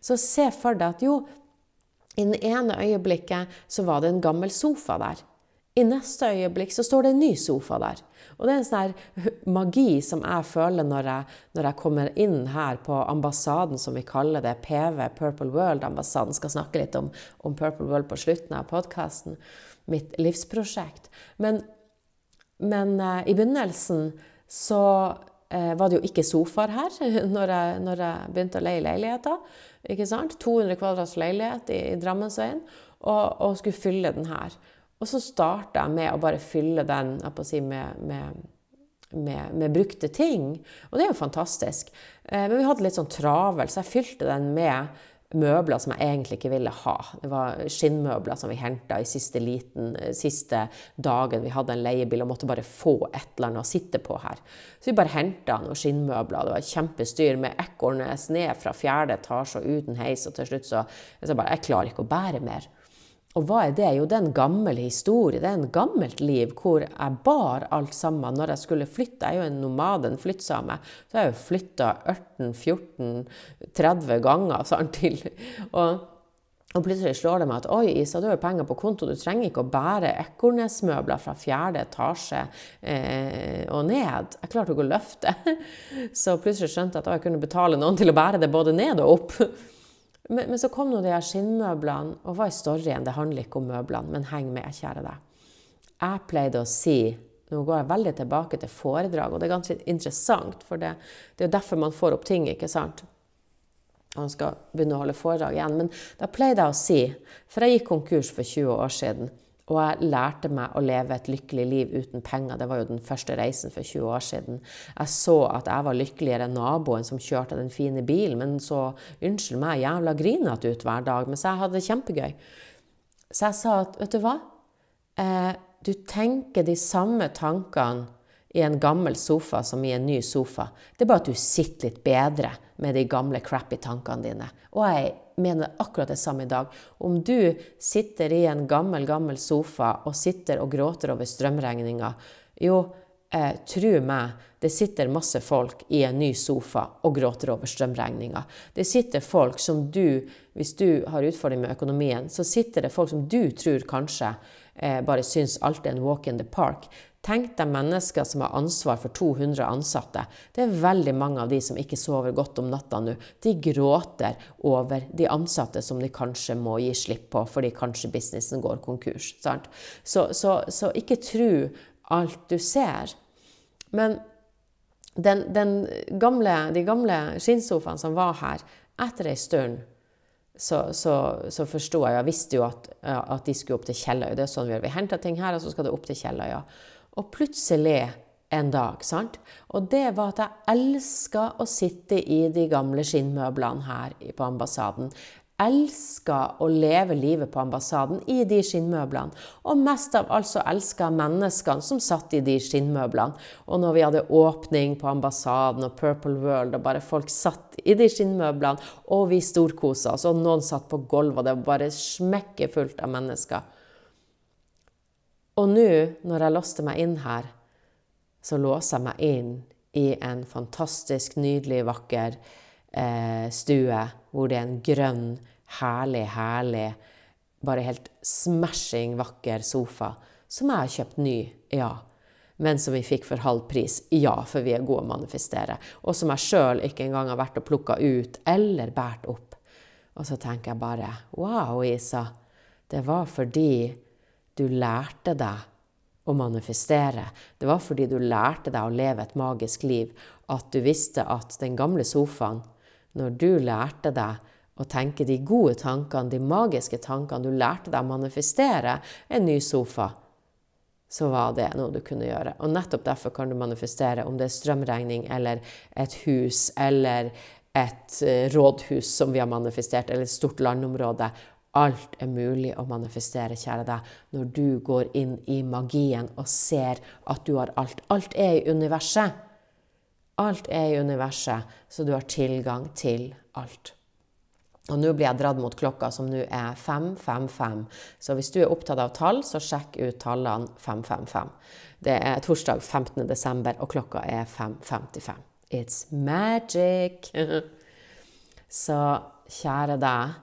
Så se for deg at jo, i det ene øyeblikket så var det en gammel sofa der. I neste øyeblikk så står det en ny sofa der. Og det er en sånn magi som jeg føler når jeg, når jeg, kommer inn her på ambassaden, som vi kaller det, PV, Purple World-ambassaden. Skal snakke litt om, om Purple World på slutten av podkasten. Mitt livsprosjekt. Men, men eh, i begynnelsen så eh, var det jo ikke sofaer her når jeg, når jeg begynte å leie leiligheter. Ikke sant? 200 kvadrats leilighet i, i Drammensveien, og, og skulle fylle den her. Og så starta jeg med å bare fylle den si, med, med, med, med, brukte ting. Og det er jo fantastisk. Eh, men vi hadde litt sånn travel, så jeg fylte den med møbler som jeg egentlig ikke ville ha. Det var skinnmøbler som vi henta i siste, liten, siste dagen vi hadde en leiebil og måtte bare få et eller annet å sitte på her. Så vi bare henta noen skinnmøbler. Det var kjempestyr med ekornes ned fra fjerde etasje og uten heis. Og til slutt så, så bare Jeg klarer ikke å bære mer. Og hva er det? Jo, det er en gammel historie. Det er en gammelt liv hvor jeg bar alt sammen når jeg skulle flytte. Jeg er jo en nomade, en flyttsame. Så jeg har jo flytta 18-14-30 ganger sant, til. Og, Og plutselig slår det meg at oi, Isa, du har penger på konto, du trenger ikke å bære Ekornes-møbler fra fjerde etasje eh, og ned. Jeg klarte ikke å løfte. Så plutselig skjønte jeg at jeg kunne betale noen til å bære det både ned og opp. Men, men så kom nå de her skinnmøblene, og hva er storyen? Det handler ikke om møblene, men heng med, kjære deg. Jeg pleide å si nå går jeg veldig tilbake til foredrag, og det er ganske interessant, for det, det er jo derfor man får opp ting, ikke sant? Og han skal begynne å holde foredrag igjen. Men da pleide jeg å si, for jeg gikk konkurs for 20 år siden, og jeg lærte meg å leve et lykkelig liv uten penger. Det var jo den første reisen for 20 år siden. Jeg så at jeg var lykkeligere enn naboen som kjørte den fine bilen, men så unnskyld meg, jævla grinete ut hver dag. Mens jeg hadde det kjempegøy. Så jeg sa at vet du hva? Eh, du tenker de samme tankene i en gammel sofa som i en ny sofa. Det er bare at du sitter litt bedre med de gamle crappy tankene dine. Og jeg mener akkurat det samme i dag. Om du sitter i en gammel, gammel sofa og sitter og gråter over strømregninga, jo, eh, tro meg, det sitter masse folk i en ny sofa og gråter over strømregninga. Det sitter folk som du, hvis du har utfordringer med økonomien, så sitter det folk som du tror kanskje eh, bare syns alt er en walk in the park. Tenk deg mennesker som har ansvar for 200 ansatte. Det er veldig mange av de som ikke sover godt om natta nå. De gråter over de ansatte som de kanskje må gi slipp på fordi kanskje businessen går konkurs. Så, så, så, ikke tro alt du ser. Men den, den gamle, de gamle skinnsofaene som var her, etter ei stund så, så, så forsto jeg, jeg visste jo at, at, de skulle opp til Kjelløy. Det er sånn vi gjør. Vi henter ting her, og så skal det opp til Kjelløya. Og plutselig en dag, sant? Og det var at jeg elska å sitte i de gamle skinnmøblene her på ambassaden. Elska å leve livet på ambassaden i de skinnmøblene. Og mest av alt så elska menneskene som satt i de skinnmøblene. Og når vi hadde åpning på ambassaden og Purple World, og bare folk satt i de skinnmøblene, og vi storkosa oss, og noen satt på gulvet, og det var bare smekkefullt av mennesker. Og nå, når jeg låste meg inn her, så låser jeg meg inn i en fantastisk, nydelig, vakker eh, stue hvor det er en grønn, herlig, herlig, bare helt smashing vakker sofa som jeg har kjøpt ny, ja. Men som vi fikk for halv pris, ja, for vi er gode å manifestere. Og som jeg sjøl ikke engang har vært og plukka ut eller båret opp. Og så tenker jeg bare wow, Isa. Det var fordi du lærte deg å manifestere. Det var fordi du lærte deg å leve et magisk liv, at du visste at den gamle sofaen, når du lærte deg å tenke de gode tankene, de magiske tankene, du lærte deg å manifestere en ny sofa, så var det noe du kunne gjøre. Og nettopp derfor kan du manifestere, om det er strømregning eller et hus eller et eh, rådhus som vi har manifestert, eller et stort landområde. Alt er mulig å manifestere, kjære deg, når du går inn i magien og ser at du har alt. Alt er i universet. Alt er i universet, så du har tilgang til alt. Og nå blir jeg dratt mot klokka, som nå er 555. Så hvis du er opptatt av tall, så sjekk ut tallene 555. Det er torsdag 15. desember, og klokka er 5.55. It's magic! så kjære deg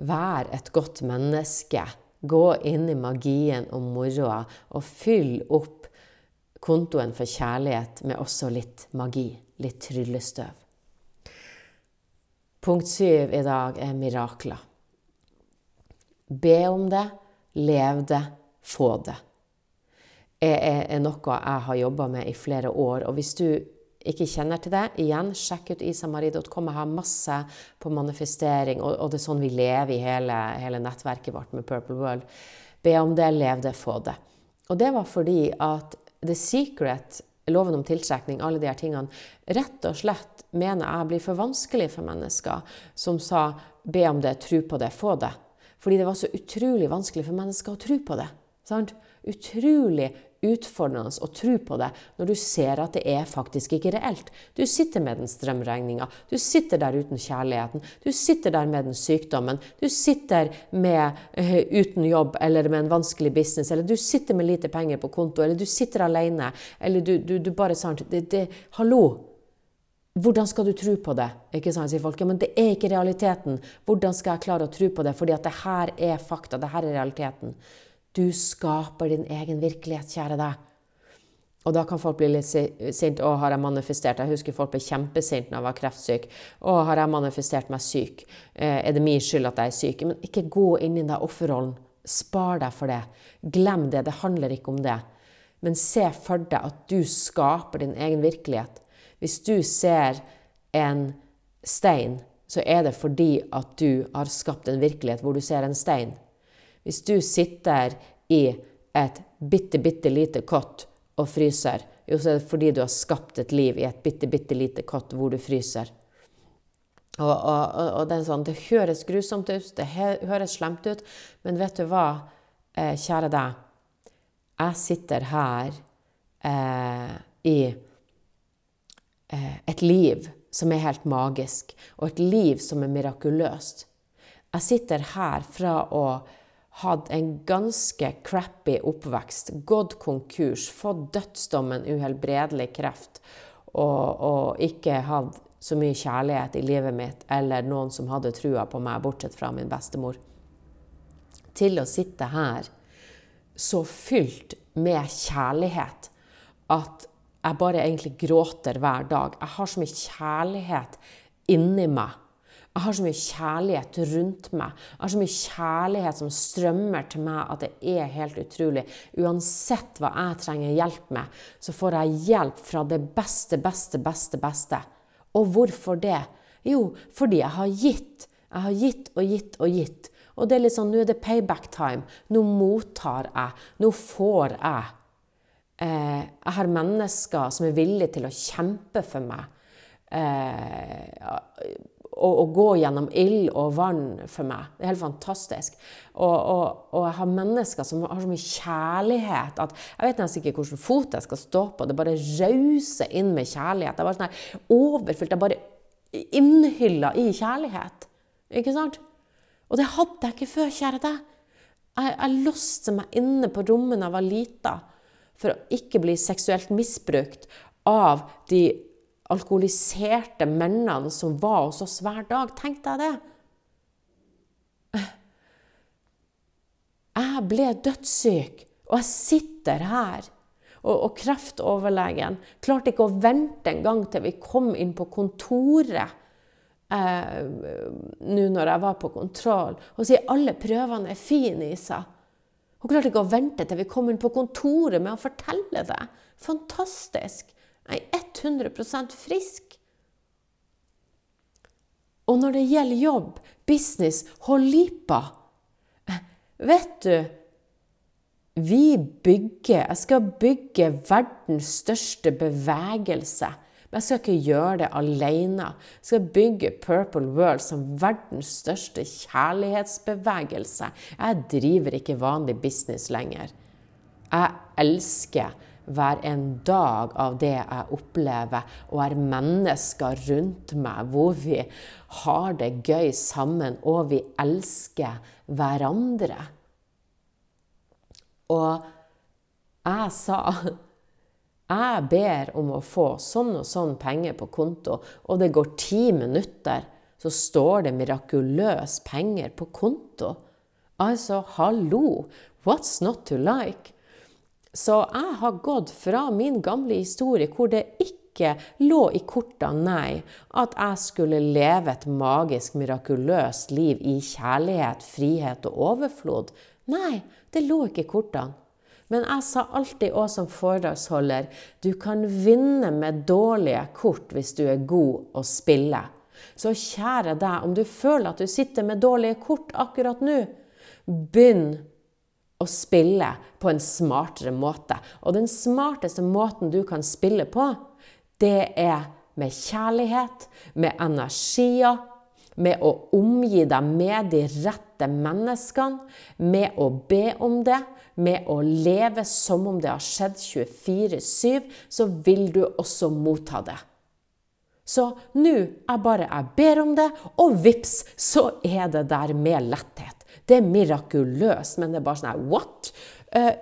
Vær et godt menneske. Gå inn i magien og moroa, og fyll opp kontoen for kjærlighet med også litt magi, litt tryllestøv. Punkt syv i dag er mirakler. Be om det, lev det, få det. Det er noe jeg har jobba med i flere år. Og hvis du ikke kjenner til det, igjen, sjekk ut isamari.com. Jeg har masse på manifestering, og, og, det er sånn vi lever i hele, hele, nettverket vårt med Purple World. Be om det, lev det, få det. Og det var fordi at The Secret, loven om tiltrekning, alle de her tingene, rett og slett mener jeg blir for vanskelig for mennesker som sa be om det, tro på det, få det. Fordi det var så utrolig vanskelig for mennesker å tro på det. Sant? Utrolig utfordrende å tro på det når du ser at det er faktisk ikke reelt. Du sitter med den strømregninga, du sitter der uten kjærligheten, du sitter der med den sykdommen, du sitter med, uh, uten jobb eller med en vanskelig business, eller du sitter med lite penger på konto, eller du sitter alene, eller du, du, du bare sant, det, det, Hallo! hvordan skal du tro på det? Ikke sant, sier folk. Ja, men det er ikke realiteten. Hvordan skal jeg klare å tro på det? Fordi at det her er fakta. Det her er realiteten. Du skaper din egen virkelighet, kjære deg. Og da kan folk bli litt sinte. 'Å, har jeg manifestert?' Jeg husker folk ble kjempesinte når jeg var kreftsyk. 'Å, har jeg manifestert meg syk? Eh, er det min skyld at jeg er syk?' Men ikke gå inn i den offerrollen. Spar deg for det. Glem det. Det handler ikke om det. Men se for deg at du skaper din egen virkelighet. Hvis du ser en stein, så er det fordi at du har skapt en virkelighet hvor du ser en stein. Hvis du sitter i et bitte, bitte lite kott og fryser, jo, så er det fordi du har skapt et liv i et bitte, bitte lite kott hvor du fryser. Og, og, og det, sånn, det, høres grusomt ut, det høres slemt ut, men vet du hva, eh, kjære deg? Jeg sitter her eh, i Eh, et liv som er helt magisk, og et liv som er mirakuløst. Jeg sitter her fra å hatt en ganske crappy oppvekst, gått konkurs, fått dødsdommen uhelbredelig kreft, og, og ikke hatt så mye kjærlighet i livet mitt, eller noen som hadde trua på meg, bortsett fra min bestemor, til å sitte her så fylt med kjærlighet at jeg bare egentlig gråter hver dag. Jeg har så mye kjærlighet inni meg. Jeg har så mye kjærlighet rundt meg. Jeg har så mye kjærlighet som strømmer til meg at det er helt utrolig. Uansett hva jeg trenger hjelp med, så får jeg hjelp fra det beste, beste, beste, beste. Og hvorfor det? Jo, fordi jeg har gitt. Jeg har gitt og gitt og gitt. Og det er litt sånn, nå er det payback time. Nå mottar jeg. Nå får jeg. Eh, jeg har mennesker som er villige til å kjempe for meg. Eh, og, og, gå gjennom ild og vann for meg. Det er helt fantastisk. Og, og, og, jeg har mennesker som har så mye kjærlighet at jeg vet nesten ikke hvilken fot jeg skal stå på. Det bare rauser inn med kjærlighet. Jeg er bare sånn overfylt. Jeg er bare innhylla i kjærlighet. Ikke sant? Og det hadde jeg ikke før, kjære deg. Jeg, jeg låste meg inne på rommet da jeg var lita for å ikke bli seksuelt misbrukt av de alkoholiserte mennene som var hos oss hver dag. Tenk deg det! Jeg ble dødssyk, og jeg sitter her. Og, og kreftoverlegen klarte ikke å vente en gang til vi kom inn på kontoret eh, nå når jeg var på kontroll, og sier alle prøvene er fine, Isa. Hun klarte ikke å vente til vi kom inn på kontoret med å fortelle det. Fantastisk! Jeg er 100% frisk. Og når det gjelder jobb, business, hold lipa Vet du Vi bygger Jeg skal bygge verdens største bevegelse men jeg skal ikke gjøre det alene. Jeg skal bygge Purple World som verdens største kjærlighetsbevegelse. Jeg driver ikke vanlig business lenger. Jeg elsker hver en dag av det jeg opplever, og er mennesker rundt meg hvor vi har det gøy sammen, og vi elsker hverandre. Og jeg sa jeg ber om å få sånn og sånn penger på konto, og det går ti minutter, så står det mirakuløse penger på konto. Altså, hallo! What's not to like? Så jeg har gått fra min gamle historie, hvor det ikke lå i kortene, nei, at jeg skulle leve et magisk, mirakuløst liv i kjærlighet, frihet og overflod. Nei, det lå ikke i kortene. Men jeg sa alltid òg som foredragsholder du kan vinne med dårlige kort hvis du er god å spille. Så kjære deg, om du føler at du sitter med dårlige kort akkurat nå, begynn å spille på en smartere måte. Og den smarteste måten du kan spille på, det er med kjærlighet, med energier, med å omgi deg med de rette menneskene, med å be om det, med å leve som om det har skjedd 24-7, så vil du også motta det. Så nå er bare jeg ber om det, og vips, så er det der med letthet. Det er mirakuløst, men det er bare sånn her What? Uh,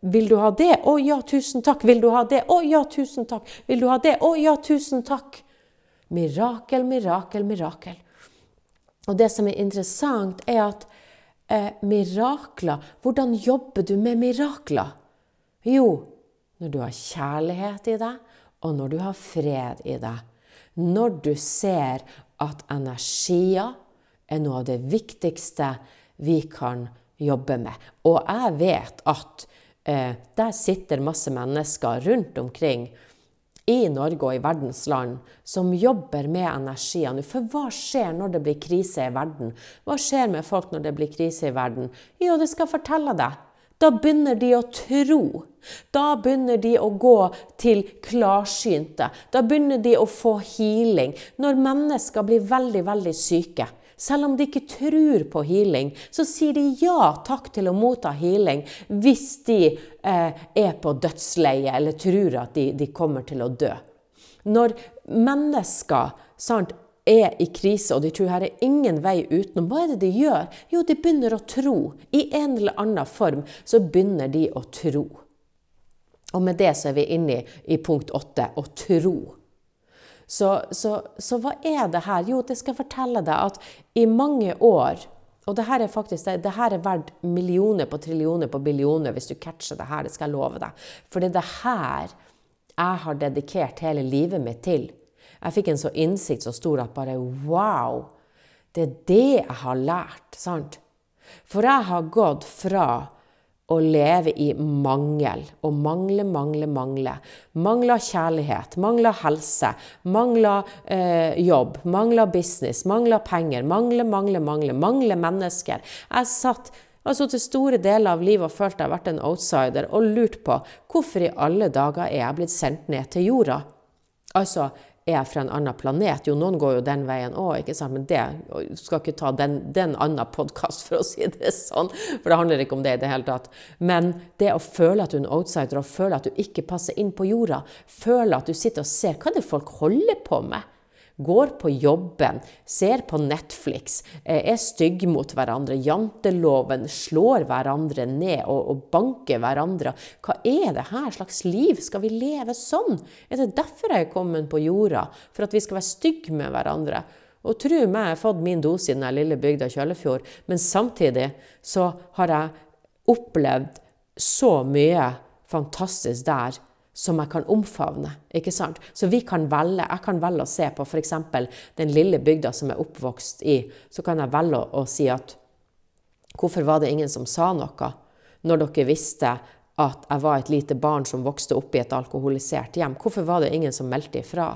vil du ha det? Å ja, tusen takk. Vil du ha det? Å ja, tusen takk. Vil du ha det? Å ja, tusen takk. Mirakel, mirakel, mirakel. Og det som er interessant, er at eh, mirakler Hvordan jobber du med mirakler? Jo, når du har kjærlighet i deg, og når du har fred i deg. Når du ser at energier er noe av det viktigste vi kan jobbe med. Og jeg vet at eh, der sitter masse mennesker rundt omkring i Norge og i verdens land som jobber med energiene. For hva skjer når det blir krise i verden? Hva skjer med folk når det blir krise i verden? Jo, det skal fortelle deg. Da begynner de å tro. Da begynner de å gå til klarsynte. Da begynner de å få healing. Når mennesker blir veldig, veldig syke, selv om de ikke tror på healing, så sier de ja takk til å motta healing hvis de eh, er på dødsleiet eller tror at de, de, kommer til å dø. Når mennesker sant, er i krise og de tror her er ingen vei utenom, hva er det de gjør? Jo, de begynner å tro. I en eller annen form så begynner de å tro. Og med det så er vi inne i, i punkt åtte å tro. Så, så, så, hva er det her? Jo, det skal jeg fortelle deg at i mange år Og det her er faktisk det her er verdt millioner på trillioner på billioner hvis du catcher det her, det skal jeg love deg. For det er det her jeg har dedikert hele livet mitt til. Jeg fikk en så innsikt så stor at bare wow! Det er det jeg har lært, sant? For jeg har gått fra å leve i mangel. Og mangle, mangle, mangle. Mangler kjærlighet, mangler helse, mangler eh, jobb, mangler business, mangler penger, mangler, mangler, mangler, mangler mennesker. Jeg satt altså til store deler av livet og følt jeg har vært en outsider og lurt på hvorfor i alle dager er jeg blitt sendt ned til jorda. Altså, er fra en annen planet? Jo, noen går jo den veien òg. Men det skal ikke ta den, den annen podkast, for å si det sånn. For det handler ikke om det i det hele tatt. Men det å føle at du er en outsider, og føle at du ikke passer inn på jorda, føle at du sitter og ser hva det folk holder på med går på jobben, ser på Netflix, eh, er stygge mot hverandre, janteloven, slår hverandre ned og, og, banker hverandre. Hva er det her slags liv? Skal vi leve sånn? Er det derfor jeg er kommet på jorda? For at vi skal være stygge med hverandre? Og tro meg, jeg har fått min dose i den lille bygda Kjøllefjord, men samtidig så har jeg opplevd så mye fantastisk der som jeg kan omfavne. ikke sant? Så vi kan velge. Jeg kan velge å se på f.eks. den lille bygda som jeg er oppvokst i. Så kan jeg velge å, si at hvorfor var det ingen som sa noe når dere visste at jeg var et lite barn som vokste opp i et alkoholisert hjem? Hvorfor var det ingen som meldte ifra?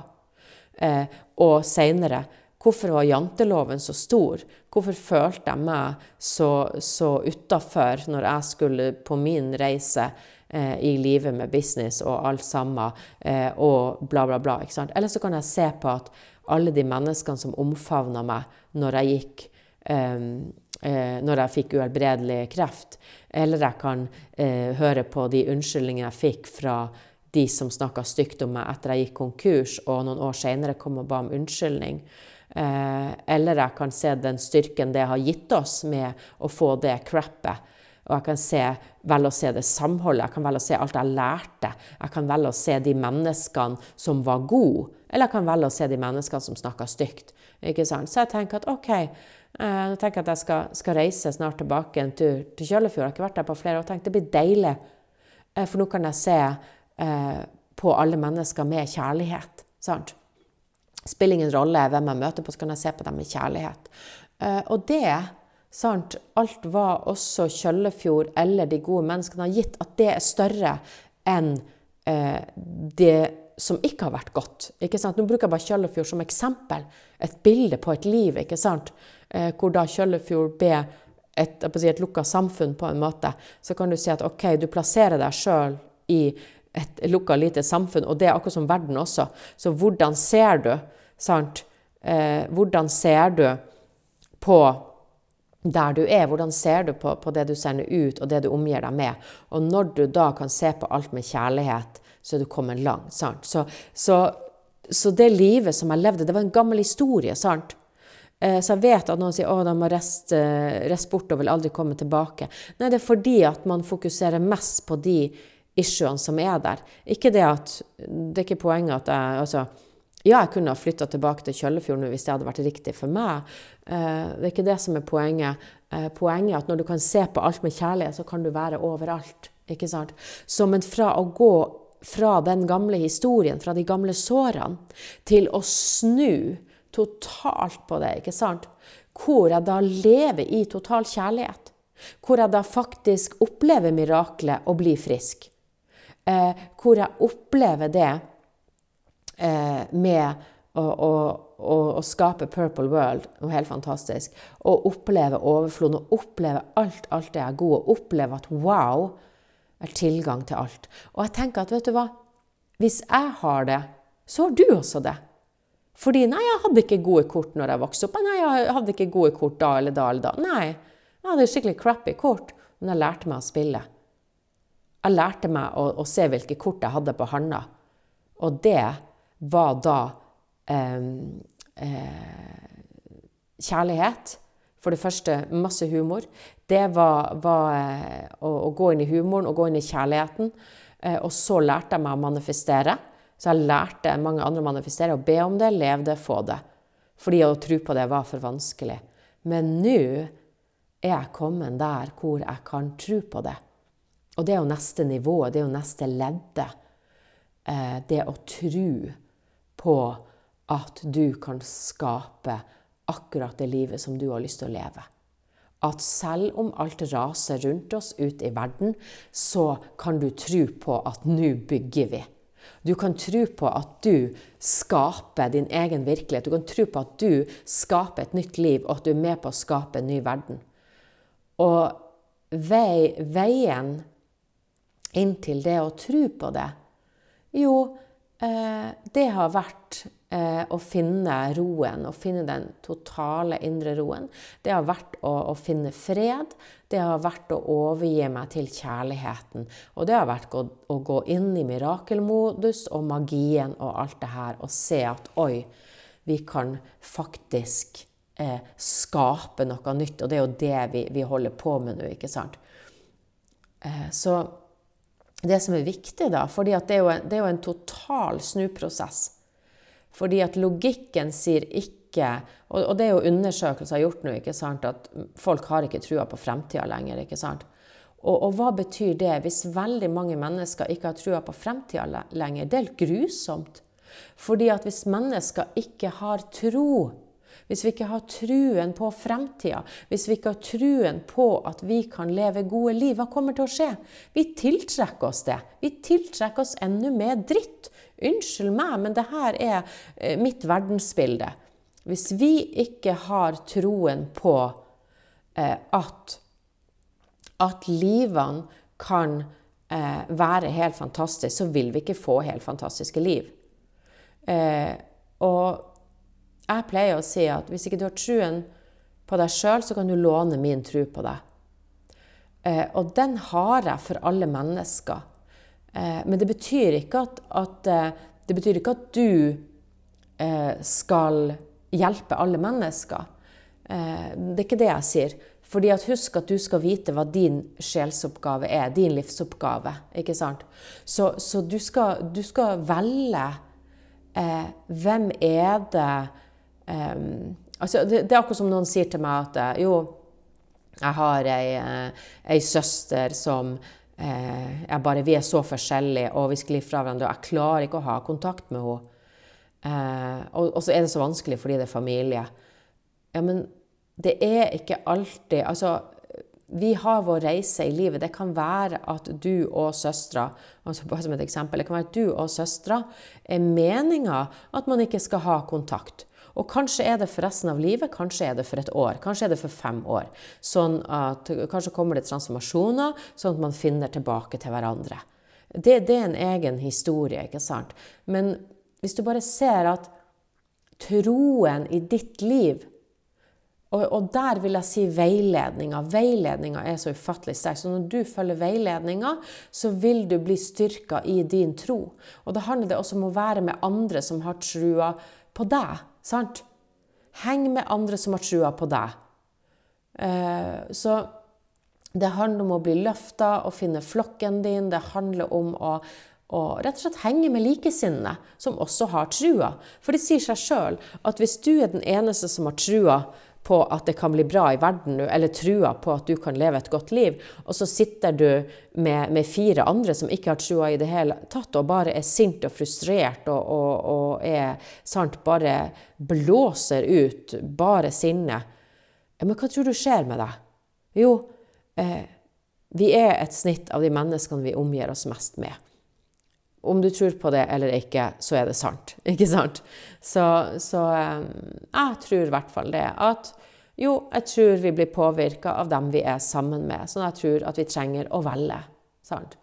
Eh, og seinere Hvorfor var janteloven så stor? Hvorfor følte jeg meg så, så utafor når jeg skulle på min reise eh, i livet med business og alt sammen, eh, og bla, bla, bla. Ikke sant? Eller så kan jeg se på at alle de menneskene som omfavna meg når jeg gikk eh, når jeg fikk uhelbredelig kreft, eller jeg kan høre på de unnskyldningene jeg fikk fra de som snakka stygt om meg etter jeg gikk konkurs, og noen år seinere kom og ba om unnskyldning. Eh, eller jeg kan se den styrken det har gitt oss med å få det crappet og jeg kan se, velge å se det samholdet, jeg kan velge å se alt jeg lærte. Jeg kan velge å se de menneskene som var gode, eller jeg kan velge å se de menneskene som snakka stygt. Ikke sant? Så jeg tenker at OK, eh, jeg tenker at jeg skal, skal, reise snart tilbake en tur til Kjøllefjord. Jeg har ikke vært der på flere år. Tenk, det blir deilig, eh, for nå kan jeg se eh, på alle mennesker med kjærlighet. sant? Spiller ingen rolle hvem jeg møter på, så kan jeg se på dem med kjærlighet. Og det Sant? Alt hva også Kjøllefjord eller de gode menneskene har gitt, at det er større enn eh, det som ikke har vært godt. Ikke sant? Nå bruker jeg bare Kjøllefjord som eksempel. Et bilde på et liv. ikke sant? Eh, hvor da Kjøllefjord ber et, si, et lukka samfunn på en måte. Så kan du si at OK, du plasserer deg sjøl i et lukka lite samfunn, og det er akkurat som verden også. Så hvordan ser du? Sant? Eh, hvordan ser du på der du er, hvordan ser du på, på, det du sender ut, og det du omgir deg med. Og når du da kan se på alt med kjærlighet, så er du kommet langt. sant? Så, så, så det livet som jeg levde, det var en gammel historie. sant? Eh, så jeg vet at noen sier at de må reiste, rest bort og vil aldri komme tilbake. Nei, det er fordi at man fokuserer mest på de issuene som er der. Ikke det at Det er ikke poenget at jeg altså, Ja, jeg kunne ha flytta tilbake til Kjøllefjorden hvis det hadde vært riktig for meg. Eh, det er ikke det som er poenget. Eh, poenget er at når du kan se på alt med kjærlighet, så kan du være overalt. Ikke sant? Så, men fra å gå fra den gamle historien, fra de gamle sårene, til å snu totalt på det, ikke sant? Hvor jeg da lever i total kjærlighet. Hvor jeg da faktisk opplever miraklet og blir frisk. Eh, hvor jeg opplever det med å, å, å, å, skape Purple World, noe helt fantastisk. Og oppleve overfloden, og oppleve alt, alt det er god, og oppleve at wow, er tilgang til alt. Og jeg tenker at vet du hva, hvis jeg har det, så har du også det. Fordi nei, jeg hadde ikke gode kort når jeg vokste opp. Nei, jeg hadde ikke gode kort da eller da eller da. Nei, jeg hadde skikkelig crappy kort, men jeg lærte meg å spille. Jeg lærte meg å, å se hvilke kort jeg hadde på handa. Og det var da eh, eh, kjærlighet. For det første masse humor. Det var, var eh, å, å, gå inn i humoren og gå inn i kjærligheten. Eh, og så lærte jeg meg å manifestere. Så jeg lærte mange andre å manifestere. Å be om det, leve det, få det. Fordi å tro på det var for vanskelig. Men nå er jeg kommet der hvor jeg kan tro på det. Og det er jo neste nivå, det er jo neste leddet. Eh, det å tro på at du kan skape akkurat det livet som du har lyst til å leve. At selv om alt raser rundt oss ute i verden, så kan du tro på at nå bygger vi. Du kan tro på at du skaper din egen virkelighet. Du kan tro på at du skaper et nytt liv, og at du er med på å skape en ny verden. Og vei, veien inn til det å tro på det, jo, det har vært eh, å finne roen, å finne den totale indre roen. Det har vært å, å, finne fred. Det har vært å overgi meg til kjærligheten. Og det har vært å, å gå inn i mirakelmodus og magien og alt det her og se at oi, vi kan faktisk eh, skape noe nytt. Og det er jo det vi, vi holder på med nå, ikke sant. Eh, så det som er viktig, da, for det, det, er jo en total snuprosess fordi at logikken sier ikke og, og det er jo undersøkelser gjort nå, ikke sant, at folk har ikke trua på fremtida lenger. ikke sant? Og, og, hva betyr det hvis veldig mange mennesker ikke har trua på fremtida lenger? Det er helt grusomt. Fordi at hvis mennesker ikke har tro, hvis vi ikke har truen på fremtida, hvis vi ikke har truen på at vi kan leve gode liv, hva kommer til å skje? Vi tiltrekker oss det. Vi tiltrekker oss enda mer dritt. Unnskyld meg, men det her er eh, mitt verdensbilde. Hvis vi ikke har troen på eh, at, at livene kan eh, være helt fantastiske, så vil vi ikke få helt fantastiske liv. Eh, og jeg pleier å si at hvis ikke du har truen på deg sjøl, så kan du låne min tro på deg. Eh, og den har jeg for alle mennesker. Eh, men det betyr ikke at, at, eh, betyr ikke at du skal hjelpe alle mennesker. Det er ikke det jeg sier. Fordi at Husk at du skal vite hva din sjelsoppgave er, din livsoppgave. ikke sant? Så, så du, skal, du, skal, velge eh, hvem er det eh, altså det, det, er akkurat som noen sier til meg at jo, jeg har ei, ei søster som eh, bare, Vi er så forskjellige, og vi sklir fra hverandre. og Jeg klarer ikke å ha kontakt med henne. Eh, og, og, så er det så vanskelig fordi det er familie. Ja, men det er ikke alltid Altså, vi har vår reise i livet. Det kan være at du og søstera altså bare som et eksempel, det kan være at du og søstera er meninga at man ikke skal ha kontakt. Og kanskje er det for resten av livet, kanskje er det for et år, kanskje er det for fem år. Sånn at Kanskje kommer det transformasjoner, sånn at man finner tilbake til hverandre. Det, det er en egen historie, ikke sant? Men hvis du bare ser at troen i ditt liv og, der vil jeg si veiledninga. Veiledninga er så ufattelig sterk. Så når du følger veiledninga, så vil du bli styrka i din tro. Og da handler det også om å være med andre som har trua på deg. Sant? Heng med andre som har trua på deg. Eh, så det handler om å bli løfta og finne flokken din. Det handler om å, å rett og slett henge med likesinnede som også har trua. For det sier seg sjøl at hvis du er den eneste som har trua på at det kan bli bra i verden nå, eller trua på at du kan leve et godt liv, og så sitter du med, med fire andre som ikke har trua i det hele tatt, og bare er sint og frustrert og, og, og er sant, bare blåser ut bare sinne. Men hva tror du skjer med deg? Jo, eh, vi er et snitt av de menneskene vi omgir oss mest med om du tror på det eller ikke, så er det sant. Ikke sant? Så, så jeg tror i hvert fall det. At jo, jeg tror vi blir påvirka av dem vi er sammen med. Så jeg tror at vi trenger å velge. Sant?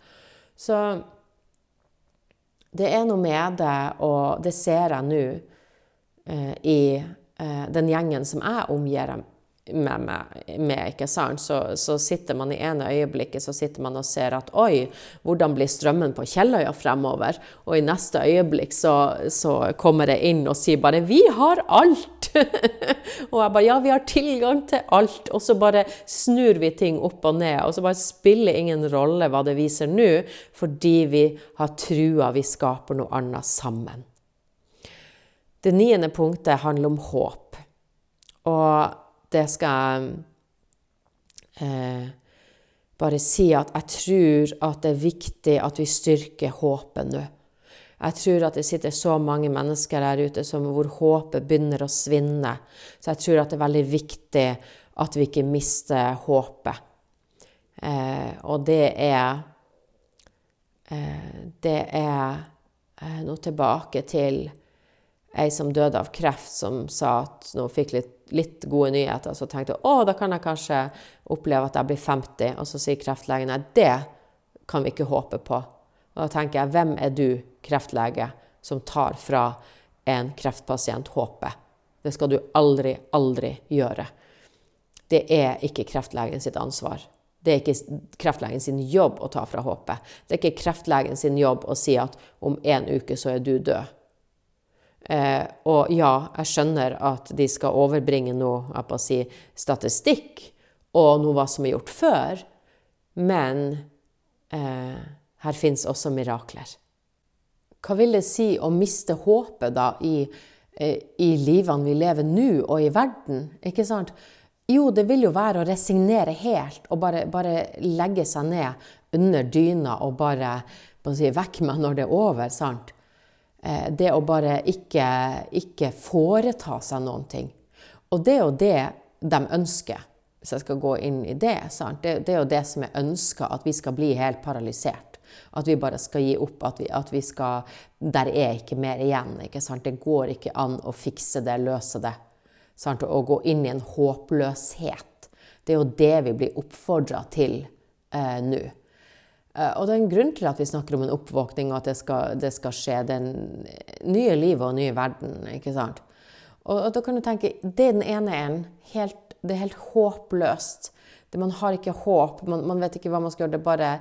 Så det er noe med det, og det ser jeg nå eh, i eh, den gjengen som jeg omgir med, meg med ikke sant? Så, så, sitter man i ene øyeblikket så sitter man og ser at oi, hvordan blir strømmen på Kjelløya fremover? Og i neste øyeblikk så, så kommer jeg inn og sier bare vi har alt! og jeg bare ja, vi har tilgang til alt. Og så bare snur vi ting opp og ned, og så bare spiller ingen rolle hva det viser nå, fordi vi har trua vi skaper noe annet sammen. Det niende punktet handler om håp. Og det skal eh, bare si at jeg tror at det er viktig at vi styrker håpet nå. Jeg tror at det sitter så mange mennesker der ute som, hvor håpet begynner å svinne. Så jeg tror at det er veldig viktig at vi ikke mister håpet. Eh, og det er eh, Det er eh, nå tilbake til ei som døde av kreft, som sa at når hun fikk litt, litt, gode nyheter, så tenkte hun å, da kan jeg kanskje oppleve at jeg blir 50. Og så sier kreftlegen at det kan vi ikke håpe på. Og da tenker jeg, hvem er du, kreftlege, som tar fra en kreftpasient håpet? Det skal du aldri, aldri gjøre. Det er ikke kreftlegen sitt ansvar. Det er ikke kreftlegen sin jobb å ta fra håpet. Det er ikke kreftlegen sin jobb å si at om en uke så er du død. Eh, og ja, jeg skjønner at de skal overbringe noe si, statistikk og noe hva som er gjort før, men eh, her fins også mirakler. Hva vil det si å miste håpet da i, eh, i livene vi lever nå, og i verden? Ikke sant? Jo, det vil jo være å resignere helt og bare, bare legge seg ned under dyna og bare si, vekk meg når det er over. sant? Eh, det å bare ikke, ikke, foreta seg noen ting. Og det er jo det de ønsker, hvis jeg skal gå inn i det. Det, det, er jo det som er ønska, at vi skal bli helt paralysert. At vi bare skal gi opp. At vi, at vi skal Der er ikke mer igjen. Ikke? Det går ikke an å fikse det, løse det. Sant? Å gå inn i en håpløshet. Det er jo det vi blir oppfordra til eh, nå. Eh, og det er en grunn til at vi snakker om en oppvåkning, og at det skal, det skal skje. Den nye livet og nye verden. ikke sant? Og, og, da kan du tenke Det er den ene enden. Det er helt håpløst. Det, man har ikke håp. Man, man, vet ikke hva man skal gjøre. Det bare,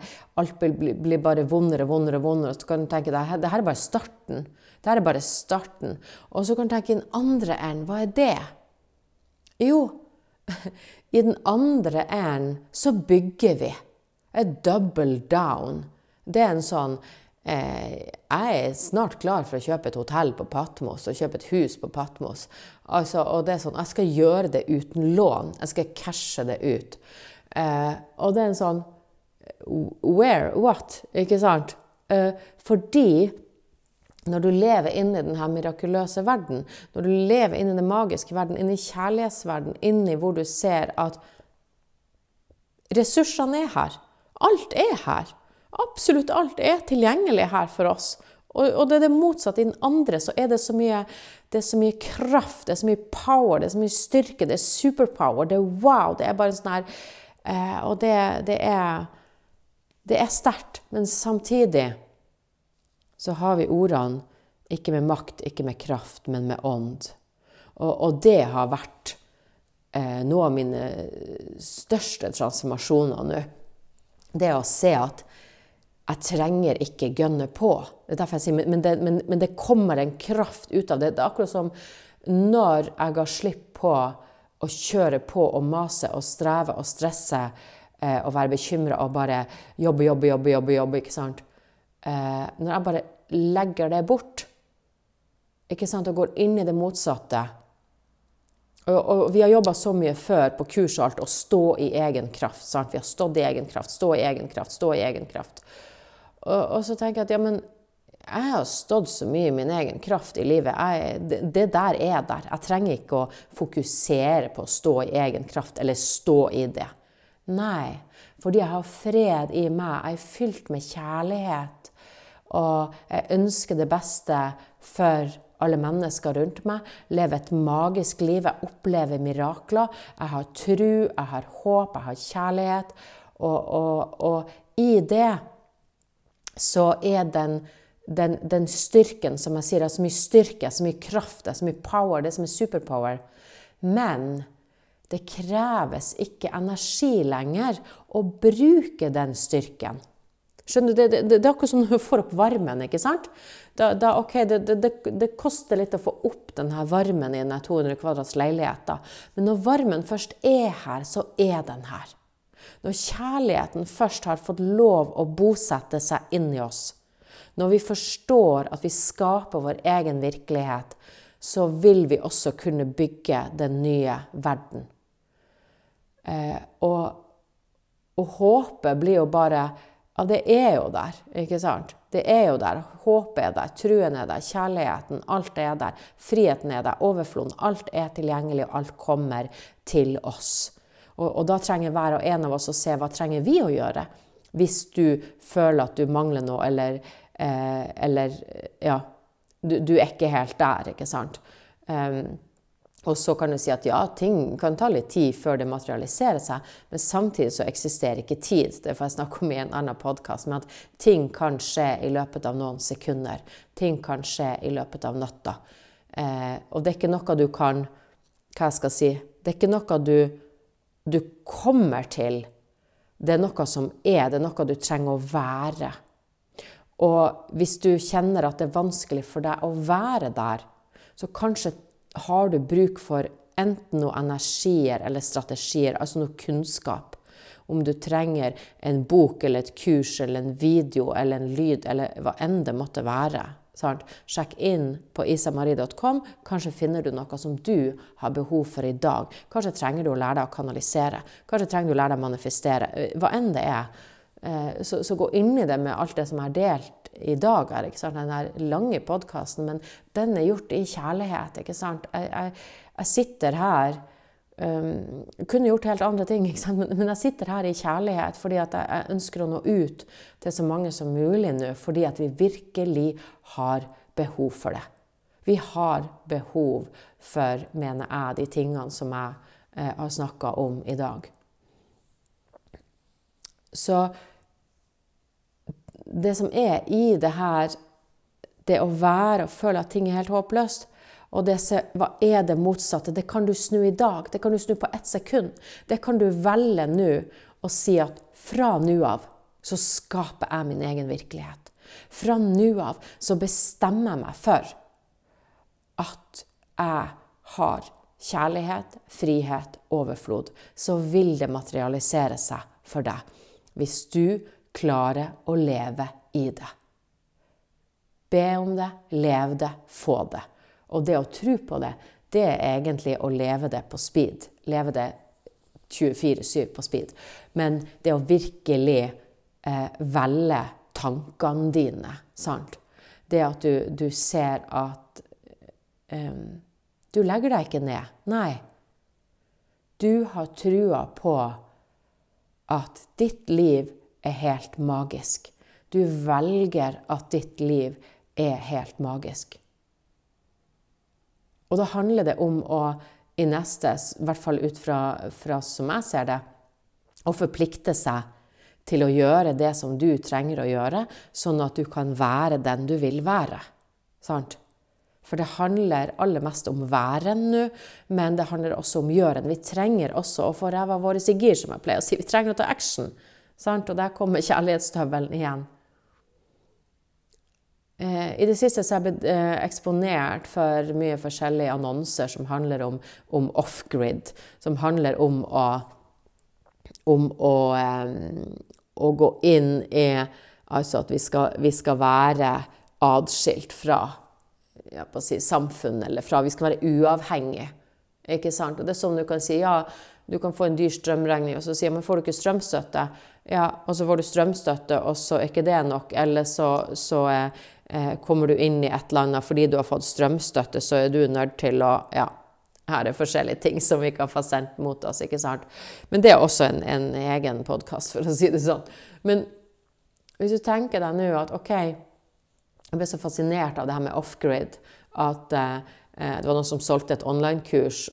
alt blir, blir bare vondere og vondere. vondere. Så kan du tenke det her, det her er bare starten. Det her er bare starten. Og så kan du tenke i den andre enden. Hva er det? Jo, i den andre enden så bygger vi er double down. Det er en sånn eh, Jeg er snart klar for å kjøpe et hotell på Patmos og kjøpe et hus på Patmos. Altså, og det er sånn Jeg skal gjøre det uten lån. Jeg skal cashe det ut. Eh, og det er en sånn Where? What? Ikke sant? Eh, fordi når du lever inni denne mirakuløse verden, når du lever inni den magiske verden, inni kjærlighetsverden, inni hvor du ser at ressursene er her Alt er her. Absolutt alt er tilgjengelig her for oss. Og, det er det motsatte. I den andre så er det så mye det er så mye kraft, det er så mye power, det er så mye styrke, det er superpower, det er wow. Det er bare sånn her eh, Og det, det, er Det er sterkt. Men samtidig så har vi ordene ikke med makt, ikke med kraft, men med ånd. Og, og det har vært eh, noe av mine største transformasjoner nå det å se at jeg trenger ikke gønne på. Det er derfor jeg sier, men det, men, men det kommer en kraft ut av det. Det er akkurat som når jeg ga slipp på å kjøre på og mase og streve og stresse eh, og være bekymra og bare jobbe, jobbe, jobbe, jobbe, jobbe ikke sant? eh, Når jeg bare legger det bort, ikke sant, og går inn i det motsatte og, vi har jobba så mye før på kurs og alt å stå i egen kraft. Sant? Vi har stått i egen kraft, stå i egen kraft, stå i egen kraft. Og, og så tenker jeg at ja, men jeg har stått så mye i min egen kraft i livet. Jeg, det, det, der er der. Jeg trenger ikke å fokusere på å stå i egen kraft eller stå i det. Nei, fordi jeg har fred i meg. Jeg er fylt med kjærlighet. Og jeg ønsker det beste for alle mennesker rundt meg. lever et magisk liv. Jeg opplever mirakler. Jeg har tro, jeg har håp, jeg har kjærlighet. Og, og, og i det så er den, den, den, styrken, som jeg sier, det er så mye styrke, så mye kraft, det er så mye power, det er så mye superpower. Men det kreves ikke energi lenger å bruke den styrken. Skjønner du, Det, det, det er akkurat som når du får opp varmen. ikke sant? Da, da, okay, det, det, koster litt å få opp denne varmen i denne 200 kvadrats leiligheten. Men når varmen først er her, så er den her. Når kjærligheten først har fått lov å bosette seg inni oss, når vi forstår at vi skaper vår egen virkelighet, så vil vi også kunne bygge den nye verden. Eh, og, og håpet blir jo bare ja, det er jo der, ikke sant? Det er jo der. Håpet er der, truen er der, kjærligheten. Alt er der. Friheten er der, overfloden. Alt er tilgjengelig, og alt kommer til oss. Og, og, da trenger hver og en av oss å se hva trenger vi å gjøre hvis du føler at du mangler noe, eller, eh, eller ja, du, du, er ikke helt der, ikke sant. Um, og så kan du si at ja, ting kan ta litt tid før det materialiserer seg, men samtidig så eksisterer ikke tid. Det får jeg snakke om i en annen podkast, men at ting kan skje i løpet av noen sekunder. Ting kan skje i løpet av natta. Eh, og det er ikke noe du kan Hva jeg skal si Det er ikke noe du, du kommer til. Det er noe som er. Det er noe du trenger å være. Og hvis du kjenner at det er vanskelig for deg å være der, så kanskje har du bruk for enten noen energier eller strategier, altså noe kunnskap. Om du trenger en bok eller et kurs eller en video eller en lyd eller hva enn det måtte være. Sant? Sjekk inn på isamarie.com. Kanskje finner du noe som du har behov for i dag. Kanskje trenger du å lære deg å kanalisere. Kanskje trenger du å lære deg å manifestere. Hva enn det er. Eh, så, så, gå inn i det med alt det som er delt i dag. Her, ikke sant? Den lange podkasten, men den er gjort i kjærlighet. ikke sant? Jeg, jeg, jeg sitter her um, Kunne gjort helt andre ting, ikke sant? Men, men, jeg sitter her i kjærlighet fordi at jeg, jeg ønsker å nå ut til så mange som mulig nå. Fordi at vi virkelig har behov for det. Vi har behov for, mener jeg, de tingene som jeg eh, har snakka om i dag. Så det som er i det her, det å være og føle at ting er helt håpløst, og det hva er det motsatte, det kan du snu i dag. Det kan du snu på ett sekund. Det kan du velge nå og si at fra nå av så skaper jeg min egen virkelighet. Fra nå av så bestemmer jeg meg for at jeg har kjærlighet, frihet, overflod. Så vil det materialisere seg for deg hvis du klarer å leve i det. Be om det, lev det, få det. Og det å tro på det, det er egentlig å leve det på speed. Leve det 24-7 på speed. Men det å virkelig eh, velge tankene dine, sant Det at du, du ser at um, Du legger deg ikke ned. Nei. Du har trua på at ditt liv er helt magisk. Du velger at ditt liv er helt magisk. Og da handler det om å i neste, i hvert fall ut fra, fra som jeg ser det, å forplikte seg til å gjøre det som du trenger å gjøre, sånn at du kan være den du vil være. Sant? For det handler aller mest om væren nå, men det handler også om gjøren. Vi trenger også å få ræva vår i gir, som jeg pleier å si. Vi trenger å ta action. Sant? Og der kommer kjærlighetsstøvelen igjen. Eh, I det siste så har jeg blitt eh, eksponert for mye forskjellige annonser som handler om, om off-grid. Som handler om å, om å, um, å gå inn i Altså at vi skal, vi skal være atskilt fra si, samfunnet, eller fra Vi skal være uavhengige. Ikke sant? Og det er sånn du kan si ja, du kan få en dyr strømregning, og så sier man får du ikke strømstøtte? Ja, og så får du strømstøtte, og så er ikke det nok. Eller så, så eh, kommer du inn i et eller annet fordi du har fått strømstøtte, så er du nødt til å Ja, her er forskjellige ting som vi kan få sendt mot oss, ikke sant. Men det er også en, en egen podkast, for å si det sånn. Men hvis du tenker deg nå at OK, jeg ble så fascinert av det her med off-grid at eh, det var noen som solgte et online-kurs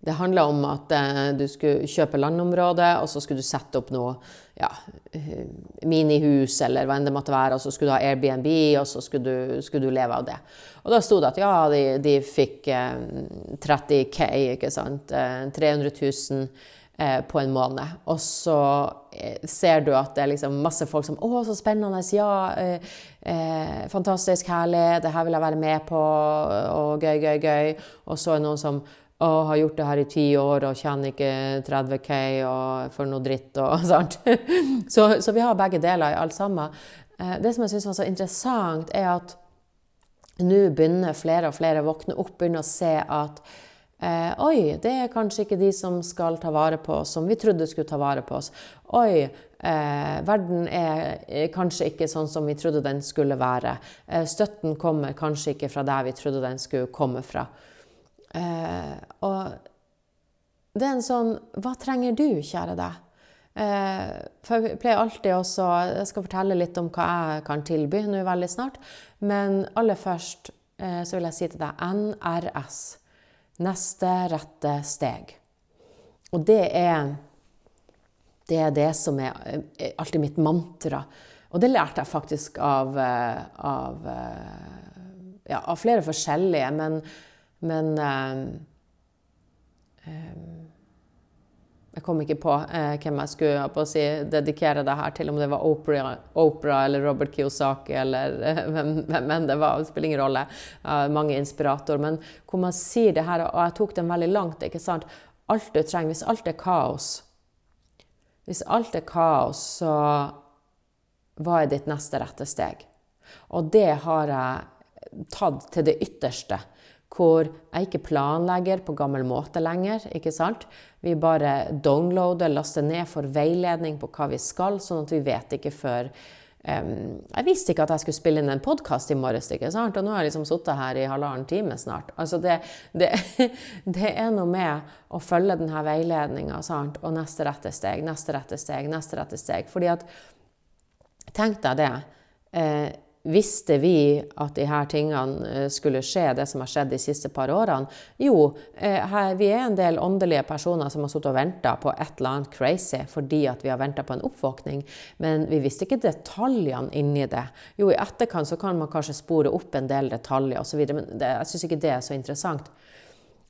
det handla om at eh, du skulle kjøpe landområde, og så skulle du sette opp noe ja, eh, minihus eller hva enn det måtte være, og så skulle du ha Airbnb, og så skulle du, skulle du leve av det. Og da sto det at ja, de, de fikk eh, 30K, ikke sant. 300 eh, 000 eh, på en måned. Og så eh, ser du at det er liksom masse folk som Å, så spennende! Ja, fantastisk, herlig, det her vil jeg være med på, og gøy, gøy, gøy. Og så er det noen som og har gjort det her i ti år og tjener ikke 30K og for noe dritt og sånt. så, så, vi har begge deler i alt sammen. Eh, det som jeg syns var så interessant, er at nå begynner flere og flere å våkne opp, begynner å se at eh, Oi, det er kanskje ikke de som skal ta vare på oss, som vi trodde skulle ta vare på oss. Oi, eh, verden er kanskje ikke sånn som vi trodde den skulle være. Eh, støtten kommer kanskje ikke fra der vi trodde den skulle komme fra. Eh, og det er en sånn Hva trenger du, kjære deg? Eh, for jeg pleier alltid også Jeg skal fortelle litt om hva jeg kan tilby nå veldig snart. Men aller først eh, så vil jeg si til deg NRS. Neste rette steg. Og det er det er det som er eh, alltid mitt mantra. Og det lærte jeg faktisk av, eh, av, eh, ja, av flere forskjellige. Men men eh, eh, jeg kom ikke på eh, hvem jeg skulle på å si, dedikere det her til, om det var Oprah, Oprah eller Robert Kiyosaki eller eh, hvem, hvem enn det var. Det spiller ingen rolle. Mange inspiratorer. Men hvor man sier det her, og jeg tok den veldig langt. ikke sant? Alt du trenger, Hvis alt er kaos Hvis alt er kaos, så hva er ditt neste rette steg? Og det har jeg tatt til det ytterste hvor jeg ikke planlegger på gammel måte lenger. ikke sant? Vi bare downloader, laster ned, får veiledning på hva vi skal, sånn at vi vet ikke før um, Jeg visste ikke at jeg skulle spille inn en podkast i morges, ikke sant? og nå har jeg liksom sittet her i halvannen time snart. Altså det, det, det, er noe med å følge denne veiledninga og neste rette steg, neste rette steg, neste rette steg. Fordi at Tenk deg det. Eh, Visste vi at de her tingene eh, skulle skje, det som har skjedd de siste par årene? Jo, eh, vi er en del åndelige personer som har sittet og venta på et eller annet crazy fordi at vi har venta på en oppvåkning, men vi visste ikke detaljene inni det. Jo, i etterkant så kan man kanskje spore opp en del detaljer osv., men det, jeg syns ikke det er så interessant.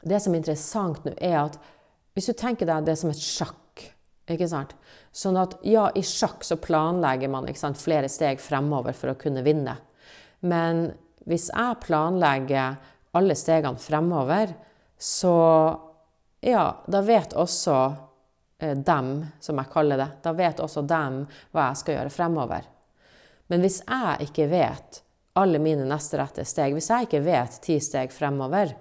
Det som er interessant nå, er at hvis du tenker deg det som et sjakk, ikke sant? Sånn at ja, i sjakk så planlegger man sant, flere steg fremover for å kunne vinne. Men hvis jeg planlegger alle stegene fremover, så ja, da vet også eh, dem, som jeg kaller det, da vet også dem hva jeg skal gjøre fremover. Men hvis jeg ikke vet alle mine neste rette steg, hvis jeg ikke vet ti steg fremover,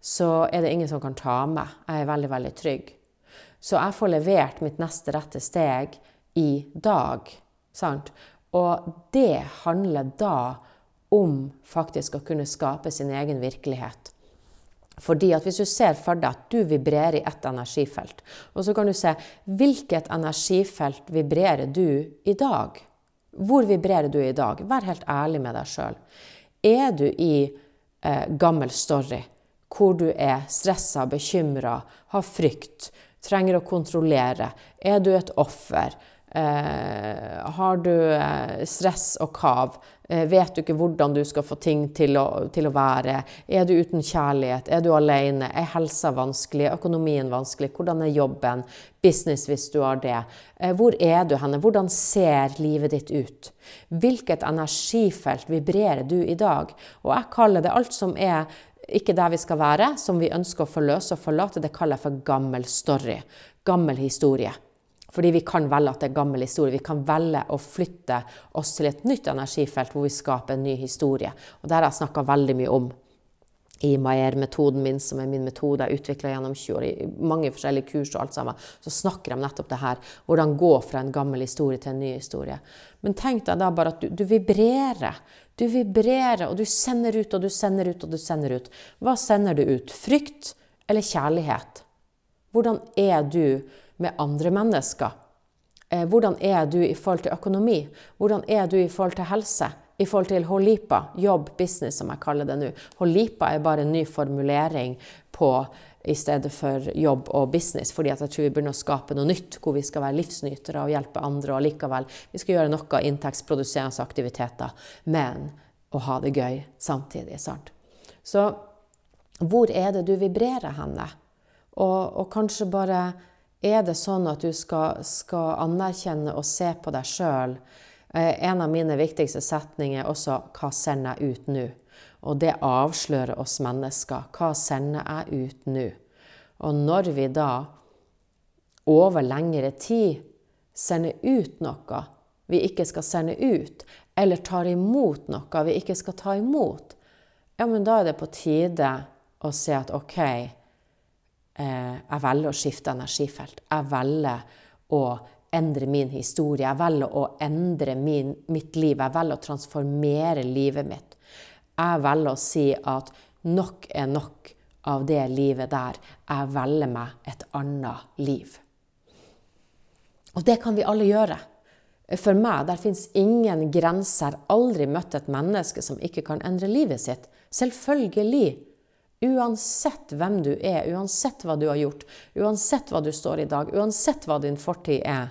så er det ingen som kan ta meg. Jeg er veldig, veldig trygg. Så jeg får levert mitt neste rette steg i dag. Sant? Og det handler da om faktisk å kunne skape sin egen virkelighet. Fordi at Hvis du ser for deg at du vibrerer i ett energifelt, og så kan du se hvilket energifelt vibrerer du i dag? Hvor vibrerer du i dag? Vær helt ærlig med deg sjøl. Er du i eh, gammel story, hvor du er stressa, bekymra, har frykt, trenger å kontrollere. Er du et offer? Eh, har du eh, stress og kav? Eh, vet du ikke hvordan du skal få ting til å, til å, være? Er du uten kjærlighet? Er du alene? Er helsa vanskelig? Er økonomien vanskelig? Hvordan er jobben? Business hvis du har det. Eh, hvor er du henne? Hvordan ser livet ditt ut? Hvilket energifelt vibrerer du i dag? Og jeg kaller det alt som er ikke der vi skal være, som vi ønsker å forløse og forlate, det kaller jeg for gammel story. Gammel historie. Fordi vi kan velge at det er gammel historie. Vi kan velge å flytte oss til et nytt energifelt hvor vi skaper en ny historie. Og det har jeg snakka veldig mye om i Maier-metoden min, som er min metode jeg utvikla gjennom 20 år, i mange forskjellige kurs og alt sammen, så snakker de om nettopp det her. Hvordan gå fra en gammel historie til en ny historie. Men tenk deg da bare at du, du vibrerer. Du vibrerer, og du sender ut og du sender ut og du sender ut. Hva sender du ut? Frykt eller kjærlighet? Hvordan er du med andre mennesker? Eh, hvordan er du i forhold til økonomi? Hvordan er du i forhold til helse? I forhold til Holipa, jobb, business, som jeg kaller det nå. Holipa er bare en ny formulering på i stedet for jobb og business, fordi jeg tror vi begynner å skape noe nytt, hvor vi skal være livsnytere og hjelpe andre, og likevel vi skal gjøre noe inntektsproduserende aktiviteter, men å ha det gøy samtidig. sant? Så hvor er det du vibrerer henne? Og, og kanskje bare er det sånn at du skal, skal anerkjenne og se på deg sjøl. Eh, en av mine viktigste setninger er også 'Hva sender jeg ut nå?' Og det avslører oss mennesker. Hva sender jeg ut nå? Og når vi da over lengre tid sender ut noe vi ikke skal sende ut, eller tar imot noe vi ikke skal ta imot, ja, men da er det på tide å se at OK, Eh, jeg velger å skifte energifelt. Jeg velger å endre min historie. Jeg velger å endre min, mitt liv. Jeg velger å transformere livet mitt. Jeg velger å si at nok er nok av det livet der. Jeg velger meg et annet liv. Og det kan vi alle gjøre. For meg der fins ingen grenser. Aldri møtt et menneske som ikke kan endre livet sitt. Selvfølgelig. Uansett hvem du er, uansett hva du har gjort, uansett hva du står i dag, uansett hva din fortid er,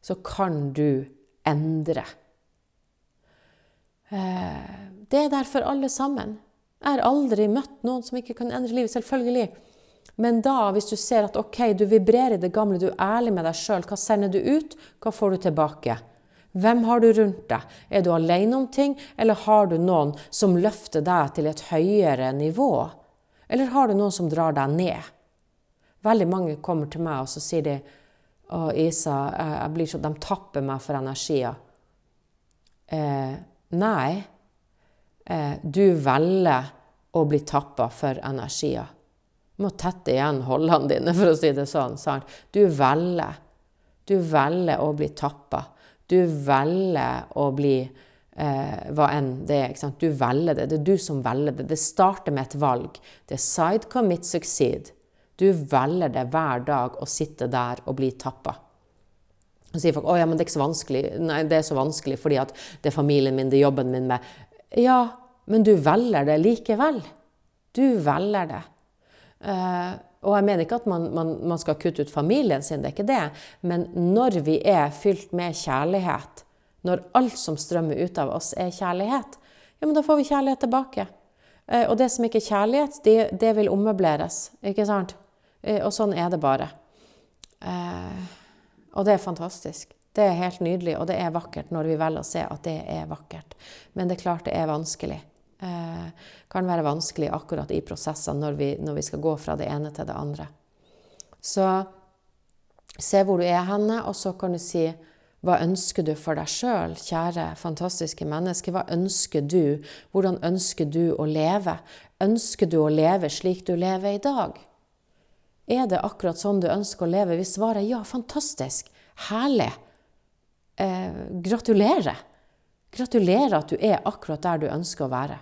så kan du endre. Eh, det er der for alle sammen. Jeg har aldri møtt noen som ikke kan endre livet. Selvfølgelig. Men da, hvis du ser at ok, du vibrerer i det gamle, du er ærlig med deg sjøl, hva sender du ut? Hva får du tilbake? Hvem har du rundt deg? Er du alene om ting, eller har du noen som løfter deg til et høyere nivå? Eller har du noen som drar deg ned? Veldig mange kommer til meg og så sier de, å, Isa, jeg blir så, de tapper meg for energier. Eh, nei, du velger å bli tappa for energier. Du må tette igjen holdene dine, for å si det sånn. Sant? Du velger. Du velger å bli tappa. Du velger å bli eh, hva enn det er. ikke sant? Du velger det. Det er du som velger det. Det starter med et valg. Decide, commit, succeed. Du velger det hver dag å sitte der og bli tappa. Så sier folk at ja, det er ikke så vanskelig. Nei, det er så vanskelig fordi det er familien min, det er jobben min med Ja, men du velger det likevel. Du velger det. Uh, og jeg mener ikke at man, man, man, skal kutte ut familien sin, det er ikke det. Men når vi er fylt med kjærlighet, når alt som strømmer ut av oss, er kjærlighet, ja, men da får vi kjærlighet tilbake. Eh, og det som ikke er kjærlighet, det, det vil ommøbleres. Ikke sant? Eh, og sånn er det bare. Eh, og det er fantastisk. Det er helt nydelig, og det er vakkert når vi velger å se at det er vakkert. Men det er klart det er vanskelig eh, kan være vanskelig akkurat i prosessene når vi, når vi skal gå fra det ene til det andre. Så se hvor du er henne, og så kan du si hva ønsker du for deg sjøl, kjære, fantastiske menneske? Hva ønsker du? Hvordan ønsker du å leve? Ønsker du å leve slik du lever i dag? Er det akkurat sånn du ønsker å leve? Hvis svaret er ja, fantastisk, herlig, eh, gratulerer. Gratulerer at du er akkurat der du ønsker å være.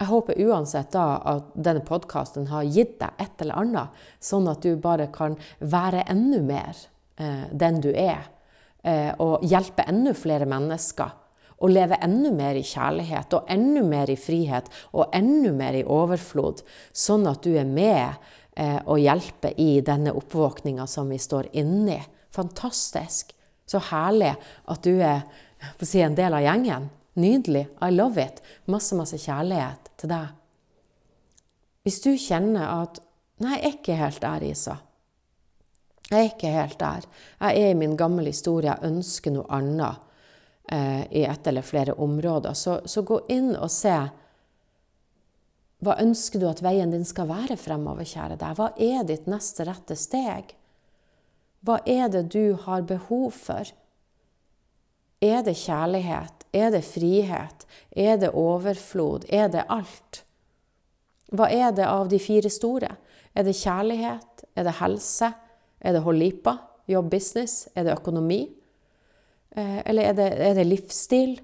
Jeg håper uansett da at denne podkasten har gitt deg et eller annet, sånn at du bare kan være enda mer eh, den du er, eh, og hjelpe enda flere mennesker. Og leve enda mer i kjærlighet og enda mer i frihet og enda mer i overflod, sånn at du er med eh, og hjelper i denne oppvåkninga som vi står inni. Fantastisk. Så herlig at du er si, en del av gjengen. Nydelig. I love it. Masse, masse kjærlighet til deg. Hvis du kjenner at 'Nei, jeg er ikke helt der, Isa'. Jeg er ikke helt der. Jeg er i min gamle historie. Jeg ønsker noe annet eh, i ett eller flere områder. Så, så, gå inn og se. Hva ønsker du at veien din skal være fremover, kjære deg? Hva er ditt neste rette steg? Hva er det du har behov for? Er det kjærlighet? Er det frihet? Er det overflod? Er det alt? Hva er det av de fire store? Er det kjærlighet? Er det helse? Er det holipa? Jobb, business? Er det økonomi? Eh, eller er det, er det livsstil?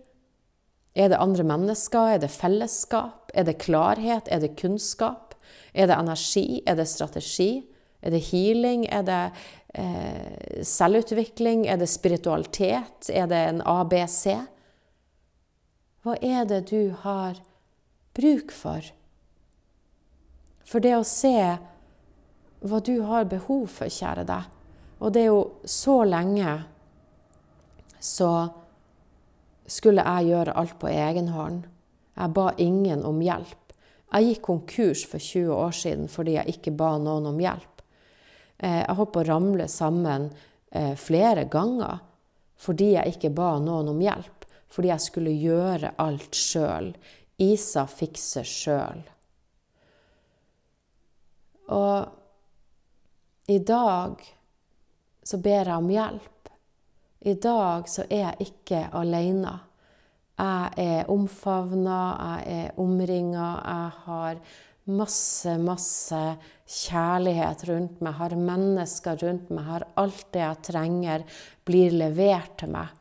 Er det andre mennesker? Er det fellesskap? Er det klarhet? Er det kunnskap? Er det energi? Er det strategi? Er det healing? Er det eh, selvutvikling? Er det spiritualitet? Er det en ABC? Hva er det du har bruk for? For det å se hva du har behov for, kjære deg Og det er jo så lenge så skulle jeg gjøre alt på egen hånd. Jeg ba ingen om hjelp. Jeg gikk konkurs for 20 år siden fordi jeg ikke ba noen om hjelp. Eh, jeg holdt på å ramle sammen eh, flere ganger fordi jeg ikke ba noen om hjelp. Fordi jeg skulle gjøre alt sjøl. Isa fikser sjøl. Og i dag så ber jeg om hjelp. I dag så er jeg ikke alene. Jeg er omfavna, jeg er omringa, jeg har masse, masse kjærlighet rundt meg, har mennesker rundt meg, har alt det jeg trenger, blir levert til meg.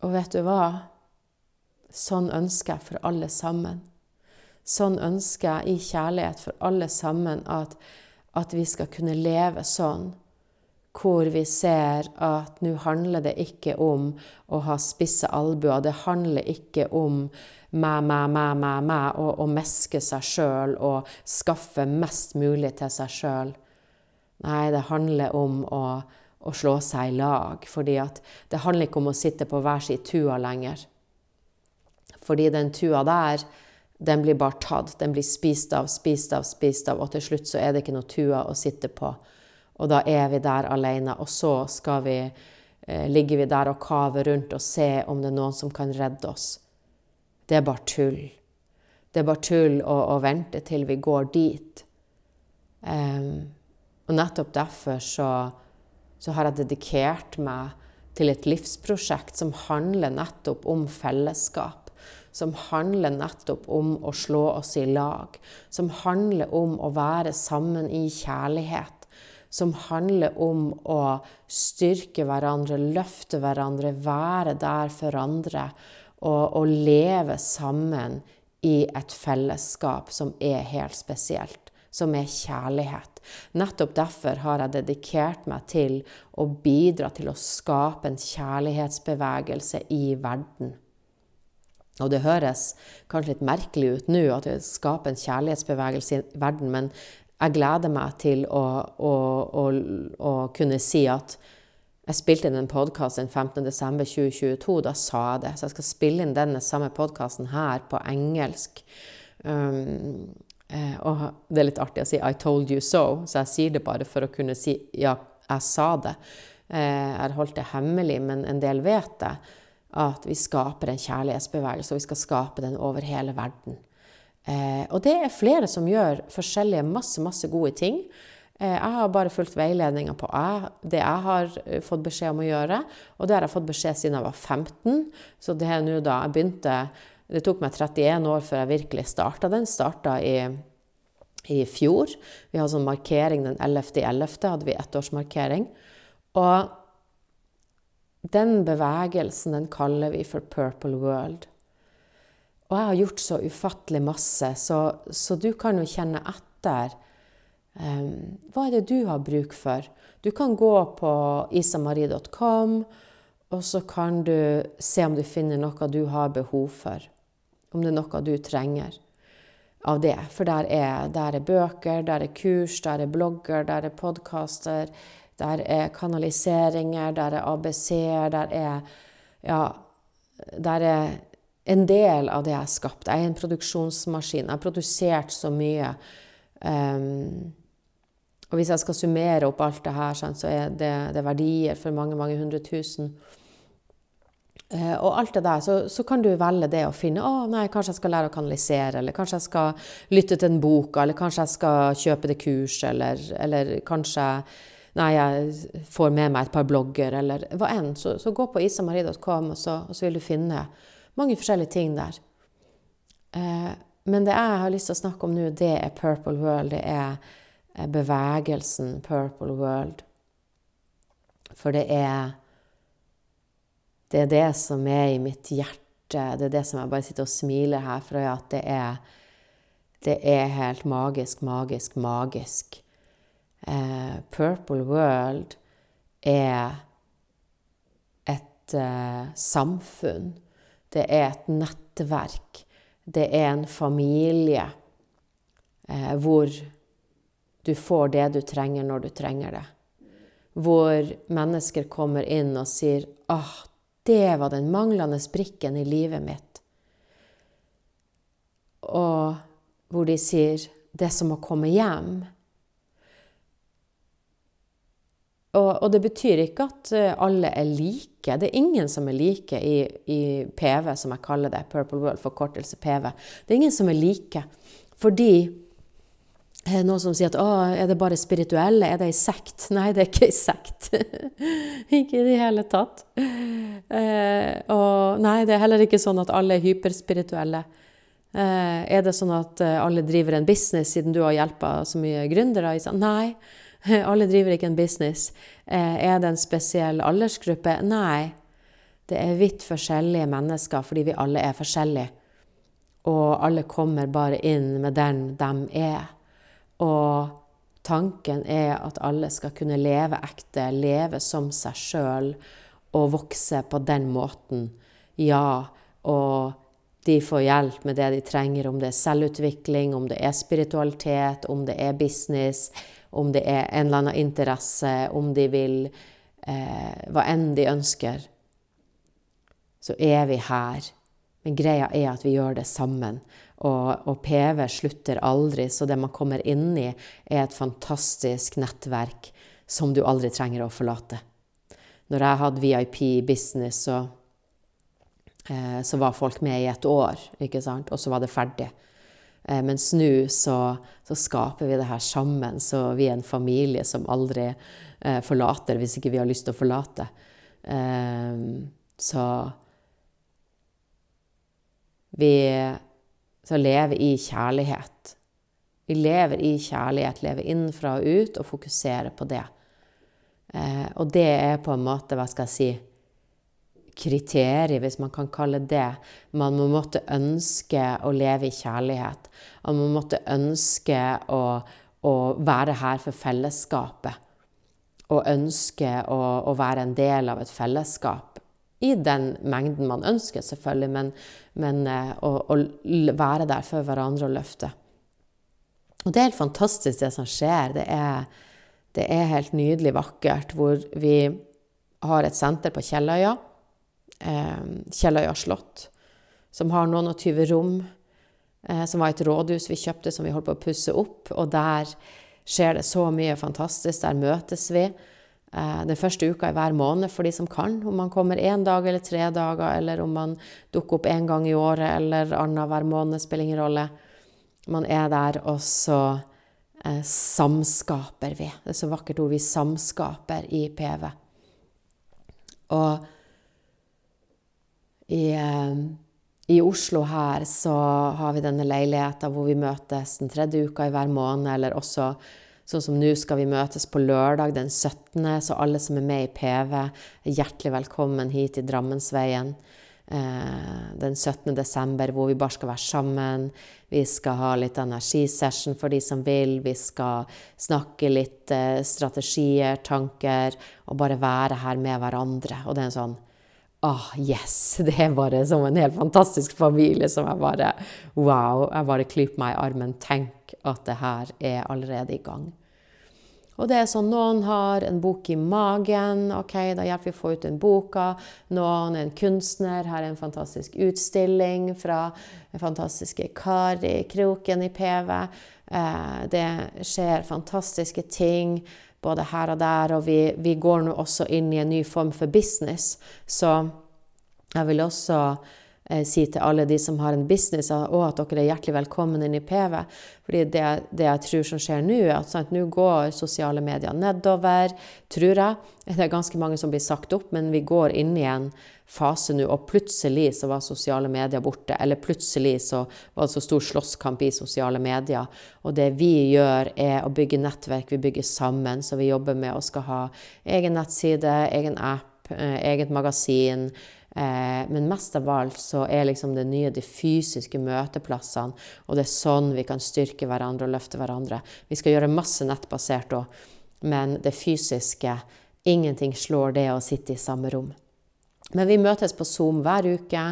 Og vet du hva? Sånn ønsker jeg for alle sammen. Sånn ønsker jeg i kjærlighet for alle sammen at, at vi skal kunne leve sånn hvor vi ser at nå handler det ikke om å ha spisse albuer. Det handler ikke om meg, meg, meg, meg, meg, og å meske seg sjøl og skaffe mest mulig til seg sjøl. Nei, det handler om å, å, slå seg i lag. fordi det handler ikke om å sitte på hver sin tua lenger. Fordi den tua der, den blir bare tatt. Den blir spist av, spist av, spist av, og til slutt så er det ikke noe tua å sitte på. Og da er vi der alene, og så skal vi, eh, ligger vi der og kaver rundt og se om det er noen som kan redde oss. Det er bare tull. Det er bare tull å, å vente til vi går dit. Um, og nettopp derfor så, så har jeg dedikert meg til et livsprosjekt som handler nettopp om fellesskap. Som handler nettopp om å slå oss i lag. Som handler om å være sammen i kjærlighet som handler om å styrke hverandre, løfte hverandre, være der for andre og, og leve sammen i et fellesskap som er helt spesielt, som er kjærlighet. Nettopp derfor har jeg dedikert meg til å bidra til å skape en kjærlighetsbevegelse i verden. Og det høres kanskje litt merkelig ut nå at vi skaper en kjærlighetsbevegelse i verden, men jeg gleder meg til å, å, å, å kunne si at jeg spilte inn en podkast den 15.12.2022. Da sa jeg det. Så jeg skal spille inn denne samme podkasten her på engelsk. Um, og det er litt artig å si 'I told you so', så jeg sier det bare for å kunne si 'ja, jeg sa det'. Eh, jeg har holdt det hemmelig, men en del vet det. At vi skaper en kjærlighetsbevegelse, og vi skal skape den over hele verden. Eh, og det er flere som gjør forskjellige masse, masse gode ting. Eh, jeg har bare fulgt veiledninga på det jeg har eh, fått beskjed om å gjøre. Og det har jeg fått beskjed siden jeg var 15. Så det er nå da jeg begynte Det tok meg 31 år før jeg virkelig starta den. Starta i, i fjor. Vi hadde sånn markering den 11.11. hadde vi ettårsmarkering. Og den bevegelsen den kaller vi for Purple World. Og jeg har gjort så ufattelig masse, så, så du kan jo kjenne etter. Um, hva er det du har bruk for? Du kan gå på isamarie.com, og så kan du se om du finner noe du har behov for. Om det er noe du trenger av det. For der er, der er bøker, der er kurs, der er blogger, der er podkaster, der er kanaliseringer, der er ABC-er, der er Ja, der er en del av det jeg har skapt. Jeg er en produksjonsmaskin. Jeg har produsert så mye. Um, og hvis jeg skal summere opp alt det her, så er det, det verdier for mange, mange hundre tusen. Uh, og alt det der, så, så, kan du velge det å finne å nei, kanskje jeg skal lære å kanalisere, eller kanskje jeg skal lytte til en bok, eller kanskje jeg skal kjøpe det kurset, eller, eller kanskje Nei, jeg får med meg et par blogger, eller hva enn. Så, så gå på isamarie.com, og, og, så vil du finne mange forskjellige ting der. Eh, men det jeg har lyst til å snakke om nå, det er Purple World. Det er bevegelsen Purple World. For det er Det er det som er i mitt hjerte. Det er det som jeg bare sitter og smiler her for at det er Det er helt magisk, magisk, magisk. Eh, Purple World er et eh, samfunn. Det er et nettverk. Det er en familie eh, hvor du får det du trenger når du trenger det. Hvor mennesker kommer inn og sier ah, det var den manglende brikken i livet mitt. Og hvor de sier det er som å komme hjem. Og, og, det betyr ikke at eh, alle er like. Det er ingen som er like i, i, PV, som jeg kaller det. Purple World, forkortelse PV. Det er ingen som er like. Fordi noen som sier at å, er det bare spirituelle? Er det ei sekt? Nei, det er ikke ei sekt. ikke i det hele tatt. Eh, og nei, det er heller ikke sånn at alle er hyperspirituelle. Eh, er det sånn at eh, alle driver en business, siden du har hjelpa så mye gründere? Nei. Alle driver ikke en business. Eh, er det en spesiell aldersgruppe? Nei. Det er vidt forskjellige mennesker fordi vi alle er forskjellige. Og alle kommer bare inn med den de er. Og tanken er at alle skal kunne leve ekte, leve som seg sjøl og vokse på den måten. Ja, og de får hjelp med det de trenger, om det er selvutvikling, om det er spiritualitet, om det er business, om det er en eller annen interesse, om de vil eh, Hva enn de ønsker, så er vi her. Men greia er at vi gjør det sammen. Og, og, PV slutter aldri, så det man kommer inn i, er et fantastisk nettverk som du aldri trenger å forlate. Når jeg hadde VIP business, så, eh, så var folk med i et år, ikke sant? og så var det ferdig. Eh, mens nå så, så, skaper vi det her sammen, så vi er en familie som aldri eh, forlater hvis ikke vi har lyst til å forlate. Eh, så vi så lever i kjærlighet. Vi lever i kjærlighet, lever innenfra og ut og fokuserer på det. Eh, og det er på en måte, hva skal jeg si kriterier, hvis man kan kalle det. Man må måtte ønske å leve i kjærlighet. Man må måtte ønske å, å være her for fellesskapet. Og ønske å, å, være en del av et fellesskap. I den mengden man ønsker, selvfølgelig, men, men eh, å, å, være der for hverandre og løfte. Og det er helt fantastisk, det som skjer. Det er, det er helt nydelig vakkert, hvor vi har et senter på Kjelløya eh, Kjelløya slott, som har noen og tyve rom. Eh, som var et rådhus vi kjøpte som vi holdt på å pusse opp. Og der skjer det så mye fantastisk. Der møtes vi den første uka i hver måned for de som kan. Om man kommer én dag eller tre dager, eller om man dukker opp én gang i året eller annenhver måned, spiller ingen rolle. Man er der, og så eh, samskaper vi. Det er så vakkert ord. Vi samskaper i PV. Og i, eh, i, Oslo her så har vi denne leiligheta hvor vi møtes den tredje uka i hver måned, eller også sånn som nå skal vi møtes på lørdag den 17., så alle som er med i PV, er hjertelig velkommen hit i Drammensveien eh, den 17. desember, hvor vi bare skal være sammen. Vi skal ha litt energisession for de som vil. Vi skal snakke litt eh, strategier, tanker, og bare være her med hverandre. Og det er en sånn Ah, yes! Det er bare som en helt fantastisk familie som jeg bare Wow! Jeg bare klyper meg i armen. Tenk at det her er allerede i gang. Og det er sånn noen har en bok i magen. ok, Da hjelper vi å få ut den boka. Noen er en kunstner. Her er en fantastisk utstilling fra den fantastiske Kari Kroken i PV. Eh, det skjer fantastiske ting både her og der. Og vi, vi går nå også inn i en ny form for business. Så jeg vil også si til alle de som har en business, og at dere er hjertelig velkommen inn i PV. Fordi det, det jeg tror som skjer nå, er at nå går sosiale medier nedover, tror jeg. Det er ganske mange som blir sagt opp, men vi går inn i en fase nå, og plutselig så var sosiale medier borte. Eller plutselig så var det så stor slåsskamp i sosiale medier. Og det vi gjør, er å bygge nettverk. Vi bygger sammen. Så vi jobber med å skal ha egen nettside, egen app, eh, eget magasin. Eh, men mest av alt så er liksom det nye de fysiske møteplassene. Og det er sånn vi kan styrke hverandre og løfte hverandre. Vi skal gjøre masse nettbasert òg, men det fysiske Ingenting slår det å sitte i samme rom. Men vi møtes på Zoom hver uke.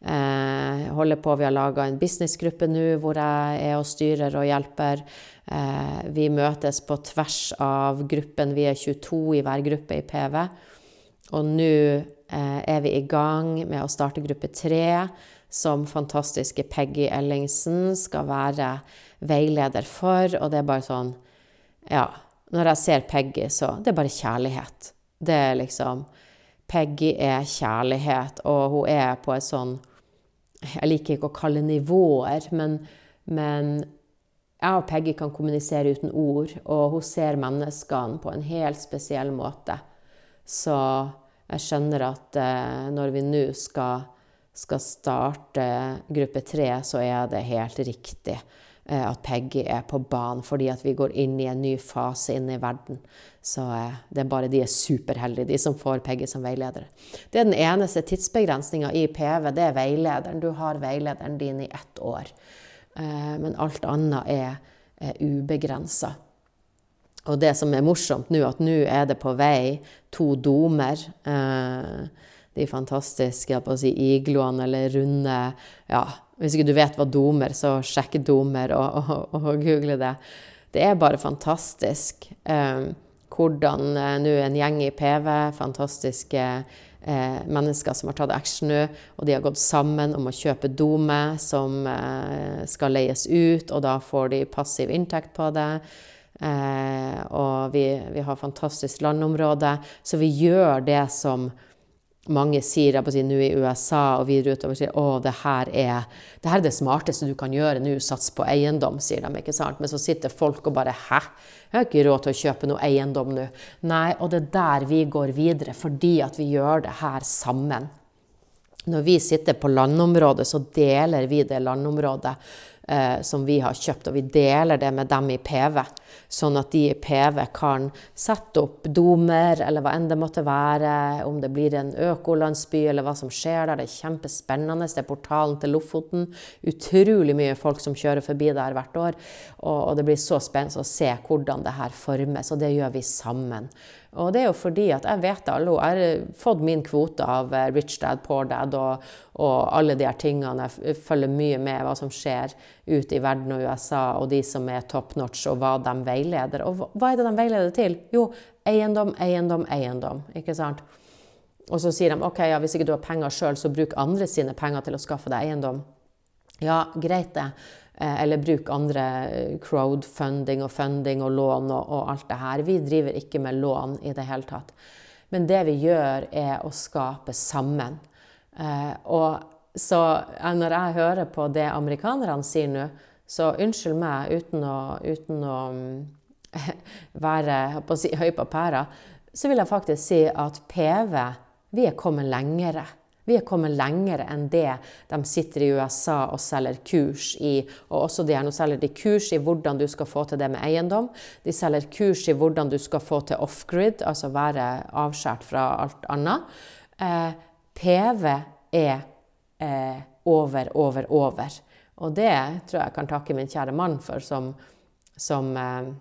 Eh, holder på, Vi har laga en businessgruppe nå hvor jeg er og styrer og hjelper. Eh, vi møtes på tvers av gruppen. Vi er 22 i hver gruppe i PV. Og nå er vi i gang med å starte gruppe tre, som fantastiske Peggy Ellingsen skal være veileder for. Og det er bare sånn Ja, når jeg ser Peggy, så Det er bare kjærlighet. Det er liksom Peggy er kjærlighet, og hun er på et sånn Jeg liker ikke å kalle nivåer, men, men jeg og Peggy kan kommunisere uten ord, og hun ser menneskene på en helt spesiell måte. Så jeg skjønner at eh, når vi nå skal, skal starte gruppe tre, så er det helt riktig. Eh, at Peggy er på banen, fordi at vi går inn i en ny fase inn i verden. Så eh, det er bare de er superheldige, de som får Peggy som veileder. Det er den eneste tidsbegrensninga i PV, det er veilederen. Du har veilederen din i ett år. Men alt annet er, er ubegrensa. Og det som er morsomt nå, at nå er det på vei to domer. De fantastiske jeg på å si, igloene eller runde ja, hvis ikke du vet hva domer, så sjekk domer og, og, og, google det. Det er bare fantastisk eh, hvordan eh, nå en gjeng i PV, fantastiske eh, mennesker som har tatt action nå, og de har gått sammen om å kjøpe domer som eh, skal leies ut, og da får de passiv inntekt på det. Eh, og vi, vi har fantastisk landområde, så vi gjør det som mange sier si, nå i USA og videre utover sier å, det her, er, det her er det smarteste du kan gjøre nå, sats på eiendom, sier de. ikke sant? Men så sitter folk og bare hæ? Jeg har ikke råd til å kjøpe noe eiendom nå. Nei, og det er der vi går videre, fordi at vi gjør det her sammen. Når vi sitter på landområdet, så deler vi det landområdet eh, som vi har kjøpt, og vi deler det med dem i PV. Sånn at de i PV kan sette opp domer, eller hva enn det måtte være. Om det blir en økolandsby, eller hva som skjer der. Det er kjempespennende. Det er portalen til Lofoten. Utrolig mye folk som kjører forbi der hvert år. Og, og det blir så spennende å se hvordan det her formes, og det gjør vi sammen. Og det er jo fordi at jeg vet alle, jeg har fått min kvote av eh, Rich Dad, Poor Dad og, og alle de her tingene. Jeg følger mye med hva som skjer ute i verden og USA, og de som er top notch, og hva de veileder. Og hva er det de veileder til? Jo, eiendom, eiendom, eiendom. Ikke sant? Og så sier de ok, ja, hvis ikke du har penger sjøl, så bruk andre sine penger til å skaffe deg eiendom. Ja, greit det. Eh, eller bruk andre eh, crowdfunding og funding og lån og, og, alt det her. Vi driver ikke med lån i det hele tatt. Men det vi gjør, er å skape sammen. Eh, og så når jeg hører på det amerikanerne sier nå, så unnskyld meg uten å, uten å være på høy på pæra, så vil jeg faktisk si at PV, vi er kommet lengre. Vi er kommet lenger enn det de sitter i USA og selger kurs i. Og også de Nå selger de kurs i hvordan du skal få til det med eiendom. De selger kurs i hvordan du skal få til off-grid, altså være avskåret fra alt annet. Eh, PV er eh, over, over, over. Og det tror jeg kan takke min kjære mann for, som, som eh,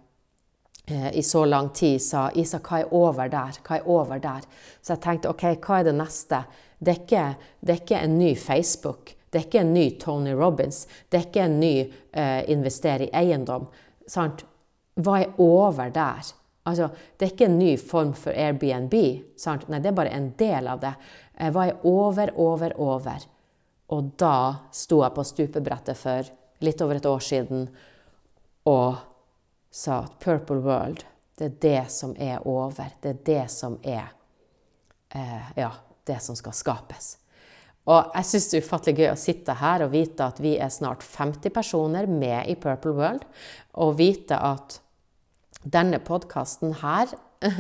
eh i så lang tid sa Isa, hva er over der? Hva er over der? Så jeg tenkte OK, hva er det neste? Det er, ikke, det er ikke en ny Facebook. Det er ikke en ny Tony Robins. Det er ikke en ny uh, investere i eiendom. Sant? Hva er over der? Altså, det er ikke en ny form for Airbnb. Sant? Nei, det er bare en del av det. Uh, hva er over, over, over? Og da sto jeg på stupebrettet for litt over et år siden og sa at Purple World, det er det som er over. Det er det som er eh, Ja det som skal skapes. Og jeg syns det er ufattelig gøy å sitte her og vite at vi er snart 50 personer med i Purple World, og vite at denne podkasten her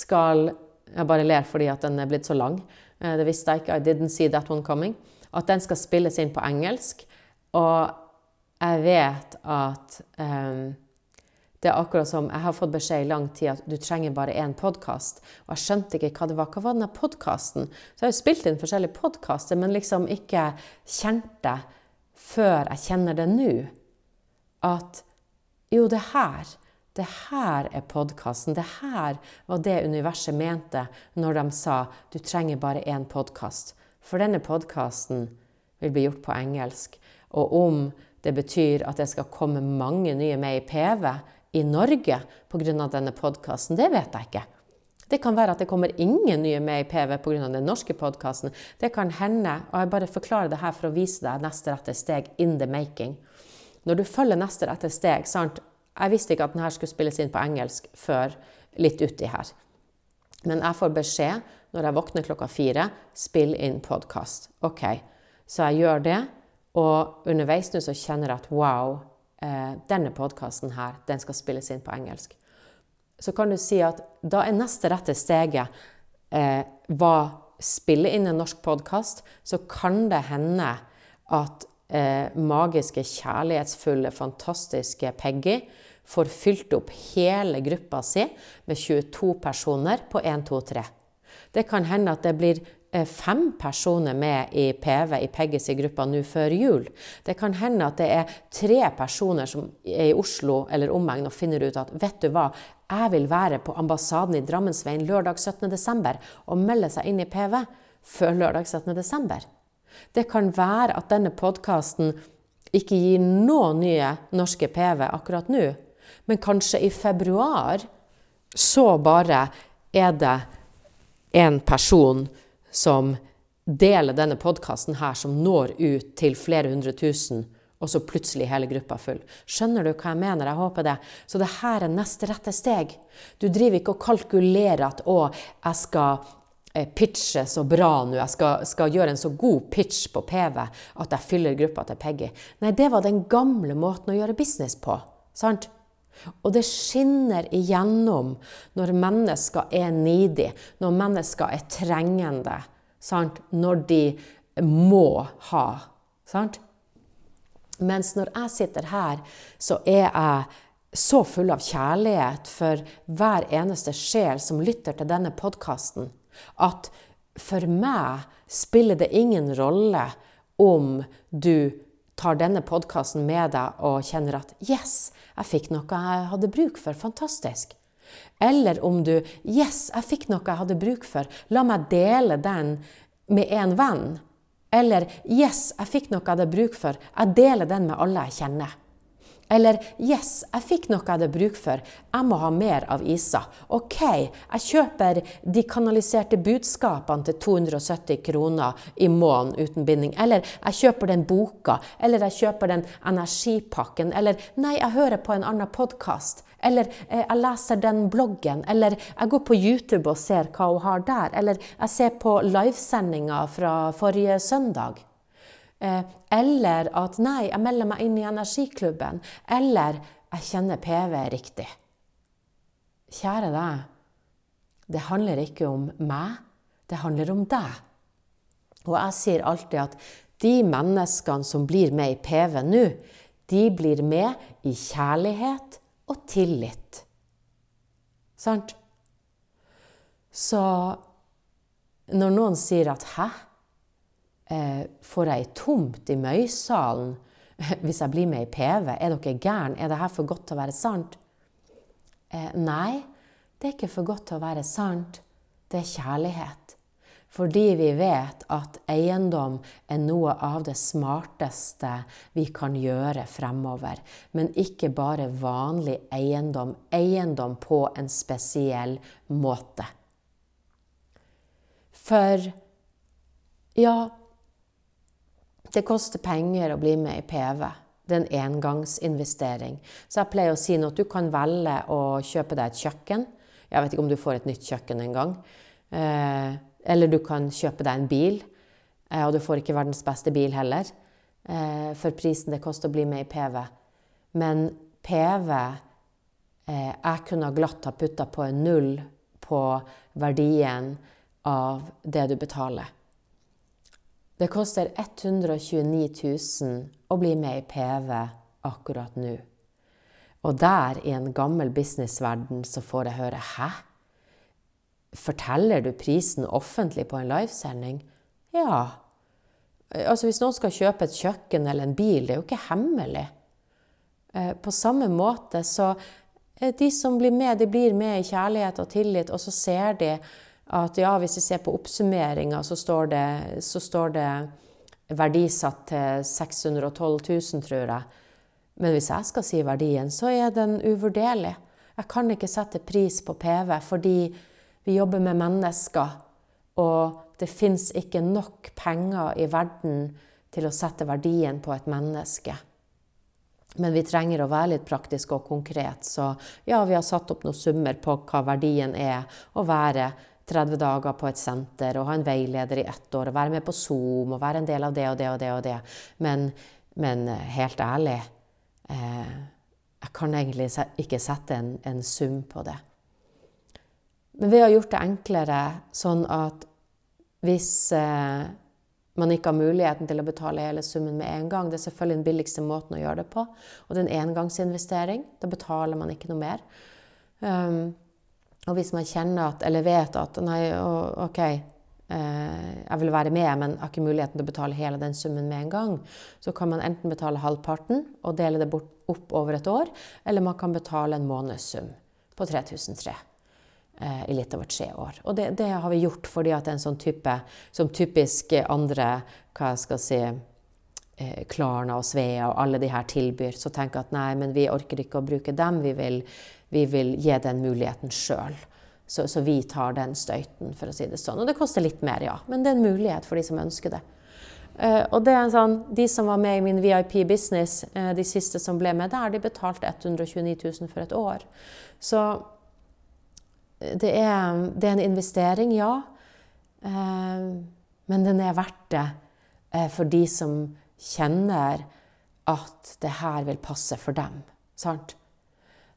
skal Jeg bare ler fordi at den er blitt så lang. Eh, det visste jeg ikke. I didn't see that one coming. At den skal spilles inn på engelsk. Og jeg vet at um, det er akkurat som Jeg har fått beskjed i lang tid at du trenger bare én podkast. Og jeg skjønte ikke hva det var. Hva var denne podkasten? Så jeg har jo spilt inn forskjellige podkaster, men liksom ikke kjent det før jeg kjenner det nå. At jo, det her det her er podkasten. Det her var det universet mente når de sa du trenger bare én podkast. For denne podkasten vil bli gjort på engelsk. Og om det betyr at det skal komme mange nye med i PV, i Norge pga. denne podkasten, det vet jeg ikke. Det kan være at det kommer ingen nye med i PV pga. den norske podkasten. Det kan hende, og jeg bare forklarer det her for å vise deg neste rette steg in the making. Når du følger neste rette steg sant? Jeg visste ikke at denne skulle spilles inn på engelsk før litt uti her. Men jeg får beskjed når jeg våkner klokka fire spill inn podkast. OK. Så jeg gjør det, og underveis nå så kjenner jeg at wow, eh, denne podkasten her, den skal spilles inn på engelsk. Så kan du si at da er neste rette steget eh, var spille inn en norsk podkast, så kan det hende at eh, magiske, kjærlighetsfulle, fantastiske Peggy får fylt opp hele gruppa si med 22 personer på 1, 2, 3. Det kan hende at det blir fem personer med i PV i Peggy's-gruppa nå før jul. Det kan hende at det er tre personer som er i Oslo eller omegn og finner ut at vet du hva, jeg vil være på ambassaden i Drammensveien lørdag 17.12. og melde seg inn i PV før lørdag 17.12. Det kan være at denne podkasten ikke gir noen nye norske PV akkurat nå, men kanskje i februar så bare er det en person som deler denne podkasten her, som når ut til flere hundre tusen, og så plutselig hele gruppa full. Skjønner du hva jeg mener? Jeg håper det. Så det her er neste rette steg. Du driver ikke og kalkulerer at 'å, jeg skal eh, pitche så bra nå, jeg skal, skal, gjøre en så god pitch på PV at jeg fyller gruppa til Peggy. Nei, det var den gamle måten å gjøre business på. Sant? Og det skinner igjennom når mennesker er needy, når mennesker er trengende, sant? når de må ha. Sant? Mens når jeg sitter her, så er jeg så full av kjærlighet for hver eneste sjel som lytter til denne podkasten, at for meg spiller det ingen rolle om du tar denne podkasten med deg og kjenner at Yes, jeg fikk noe jeg hadde bruk for. Fantastisk. Eller om du Yes, jeg fikk noe jeg hadde bruk for. La meg dele den med en venn. Eller Yes, jeg fikk noe jeg hadde bruk for. Jeg deler den med alle jeg kjenner. Eller Yes, jeg fikk noe jeg hadde bruk for. Jeg må ha mer av Isa. OK, jeg kjøper de kanaliserte budskapene til 270 kroner i måneden uten binding. Eller jeg kjøper den boka. Eller jeg kjøper den energipakken. Eller nei, jeg hører på en annen podkast. Eller eh, jeg leser den bloggen. Eller jeg går på YouTube og ser hva hun har der. Eller jeg ser på livesendinga fra forrige søndag. Eh, eller at nei, jeg melder meg inn i energiklubben. Eller jeg kjenner PV riktig. Kjære deg, det handler ikke om meg, det handler om deg. Og jeg sier alltid at de menneskene som blir med i PV nå, de blir med i kjærlighet og tillit. Sant? Så når noen sier at 'hæ', får jeg tomt i Møysalen hvis jeg blir med i PV? Er dere gæren? Er det her for godt til å være sant? Eh, nei, det er ikke for godt til å være sant. Det er kjærlighet. Fordi vi vet at eiendom er noe av det smarteste vi kan gjøre fremover. Men ikke bare vanlig eiendom. Eiendom på en spesiell måte. For ja, det koster penger å bli med i PV. Det er en engangsinvestering. Så jeg pleier å si nå at du kan velge å kjøpe deg et kjøkken. Jeg vet ikke om du får et nytt kjøkken en gang. Eh, eller du kan kjøpe deg en bil. Eh, og du får ikke verdens beste bil heller eh, for prisen det koster å bli med i PV. Men PV eh, Jeg kunne glatt ha putta på en null på verdien av det du betaler. Det koster 129 000 å bli med i PV akkurat nå. Og der, i en gammel businessverden, så får jeg høre 'hæ'? Forteller du prisen offentlig på en livesending? Ja. Altså Hvis noen skal kjøpe et kjøkken eller en bil, det er jo ikke hemmelig. Eh, på samme måte så De som blir med, de blir med i kjærlighet og tillit, og så ser de at ja, hvis vi ser på oppsummeringa, så, så, står det verdisatt til 612 000, tror jeg. Men hvis jeg skal si verdien, så er den uvurderlig. Jeg kan ikke sette pris på PV fordi vi jobber med mennesker, og det fins ikke nok penger i verden til å sette verdien på et menneske. Men vi trenger å være litt praktisk og konkret, så ja, vi har satt opp noen summer på hva verdien er å være 30 dager på et senter og ha en veileder i ett år og være med på Zoom og være en del av det og det og det og det. Men, men helt ærlig eh, Jeg kan egentlig ikke sette en, en, sum på det. Men vi har gjort det enklere sånn at hvis eh, man ikke har muligheten til å betale hele summen med en gang Det er selvfølgelig den billigste måten å gjøre det på. Og det er en engangsinvestering. Da betaler man ikke noe mer. Um, og hvis man kjenner at, eller vet at nei, OK, Eh, jeg vil være med, men har ikke muligheten til å betale hele den summen med en gang, så kan man enten betale halvparten og dele det bort, opp over et år, eller man kan betale en månedssum på 3003 eh, i litt over tre år. Og det, det, har vi gjort fordi at en sånn type som typisk andre hva jeg skal si, eh, Klarna og Svea og alle de her tilbyr. Så jeg at nei, men vi orker ikke å bruke dem, vi vil, vi vil gi den muligheten sjøl. Så, så, vi tar den støyten, for å si det sånn. Og det koster litt mer, ja. Men det er en mulighet for de som ønsker det. Uh, og det er sånn, De som var med i min VIP-business, uh, de siste som ble med der, de betalte 129 000 for et år. Så eh, det er, det er en investering, ja. Uh, men den er verdt det for de som kjenner at det her vil passe for dem. Sant?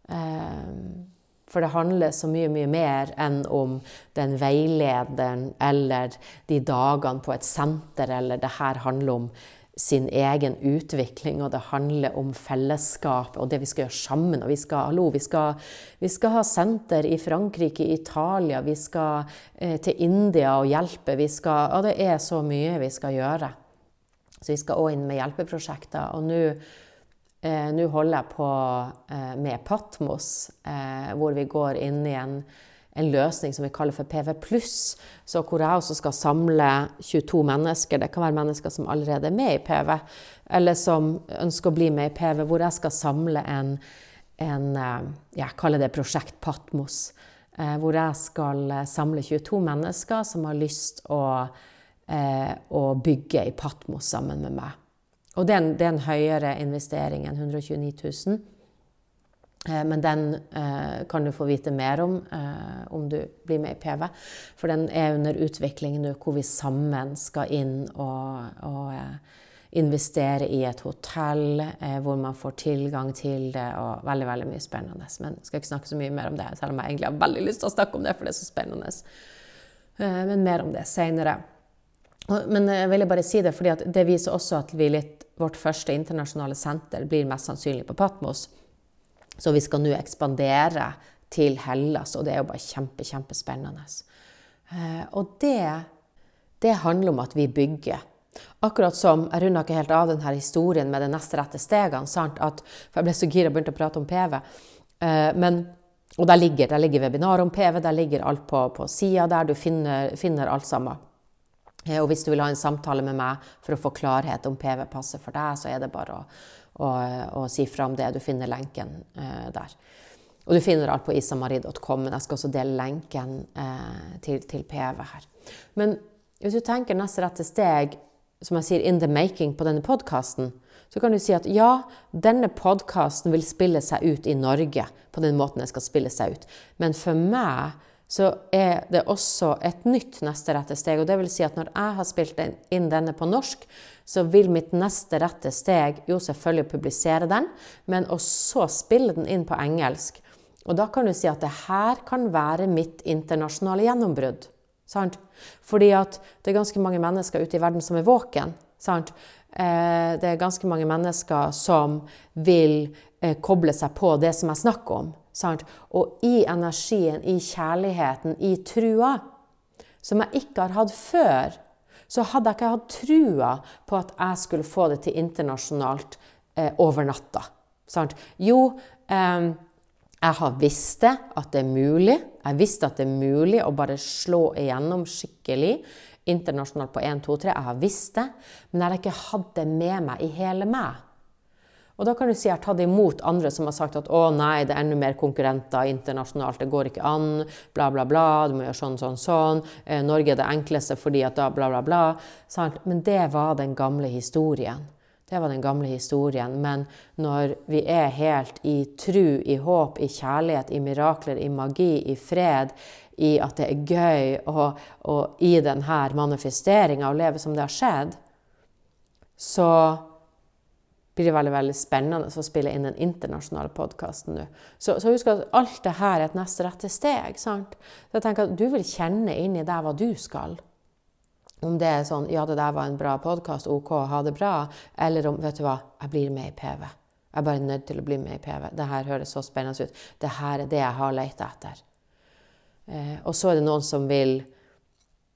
Uh, for det handler så mye, mye mer enn om den veilederen eller de dagene på et senter, eller det her handler om sin egen utvikling, og det handler om fellesskap og det vi skal gjøre sammen. Og vi skal, hallo, vi skal, vi skal ha senter i Frankrike, i Italia, vi skal eh, til India og hjelpe. Vi skal, og det er så mye vi skal gjøre. Så vi skal òg inn med hjelpeprosjekter. Og nå Eh, Nå holder jeg på eh, med Patmos, eh, hvor vi går inn i en, en, løsning som vi kaller for PV så hvor jeg også skal samle 22 mennesker. Det kan være mennesker som allerede er med i PV, eller som ønsker å bli med i PV, hvor jeg skal samle en, en eh, Jeg kaller det Prosjekt Patmos. Eh, hvor jeg skal eh, samle 22 mennesker som har lyst å, å bygge i Patmos sammen med meg. Og det er, en, det er en høyere investering enn 129 000. Eh, men den eh, kan du få vite mer om eh, om du blir med i PV. For den er under utvikling nå, hvor vi sammen skal inn og, og eh, investere i et hotell eh, hvor man får tilgang til det, og veldig veldig mye spennende. Men jeg skal ikke snakke så mye mer om det, selv om jeg egentlig har veldig lyst til å snakke om det, for det er så spennende. Eh, men mer om det seinere. Men jeg ville bare si det, fordi det viser også at vi litt vårt første internasjonale senter blir mest sannsynlig på Patmos. Så vi skal nå ekspandere til Hellas, og det er jo bare kjempe, kjempespennende. Eh, og det, det handler om at vi bygger. Akkurat som Jeg runda ikke helt av denne historien med de neste rette stegene. Sant? At, for jeg ble så gira og begynte å prate om PV. Eh, men, og der ligger, der ligger webinar om PV, der ligger alt på, på sida der. Du finner, finner alt sammen. Eh, og hvis du vil ha en samtale med meg for å få klarhet om PV passer for deg, så er det bare å, å, å si fra om det. Du finner lenken eh, der. Og du finner alt på isamari.com, men jeg skal også dele lenken eh, til, til, PV her. Men hvis du tenker neste rette steg, som jeg sier, in the making på denne podkasten, så kan du si at ja, denne podkasten vil spille seg ut i Norge på den måten den skal spille seg ut. Men for meg så er det også et nytt neste rette steg. Og det vil si at når jeg har spilt inn denne på norsk, så vil mitt neste rette steg jo selvfølgelig publisere den, men også spille den inn på engelsk. Og da kan du si at det her kan være mitt internasjonale gjennombrudd. Sant? Fordi at det er ganske mange mennesker ute i verden som er våken. Sant? Eh, det er ganske mange mennesker som vil eh, koble seg på det som jeg snakker om. Sant? Og i energien, i kjærligheten, i trua, som jeg ikke har hatt før, så hadde jeg ikke hatt trua på at jeg skulle få det til internasjonalt eh, over natta. Sant? Jo, eh, jeg har visst det, at det er mulig. Jeg visste at det er mulig å bare slå igjennom skikkelig internasjonalt på 1, 2, 3. Jeg har visst det, men jeg har ikke hatt det med meg i hele meg. Og da kan du si jeg har tatt imot andre som har sagt at å nei, det er enda mer konkurrenter internasjonalt, det går ikke an, bla, bla, bla, du må gjøre sånn, sånn, sånn. Eh, Norge er det enkleste fordi at da bla, bla, bla. Sant? Men det var den gamle historien. Det var den gamle historien. Men når vi er helt i tru, i håp, i kjærlighet, i mirakler, i magi, i fred, i at det er gøy, og, og i denne manifesteringa å leve som det har skjedd, så blir det veldig veldig spennende å spille inn den internasjonale podkasten nå. Så, så, husk at alt det her er et neste rette steg. sant? Så jeg tenker at Du vil kjenne inni deg hva du skal. Om det er sånn Ja, det der var en bra podkast, OK, ha det bra. Eller om Vet du hva, jeg blir med i PV. Jeg er bare nødt til å bli med i PV. Det her høres så spennende ut. Det her er det jeg har leita etter. Eh, og så er det noen som vil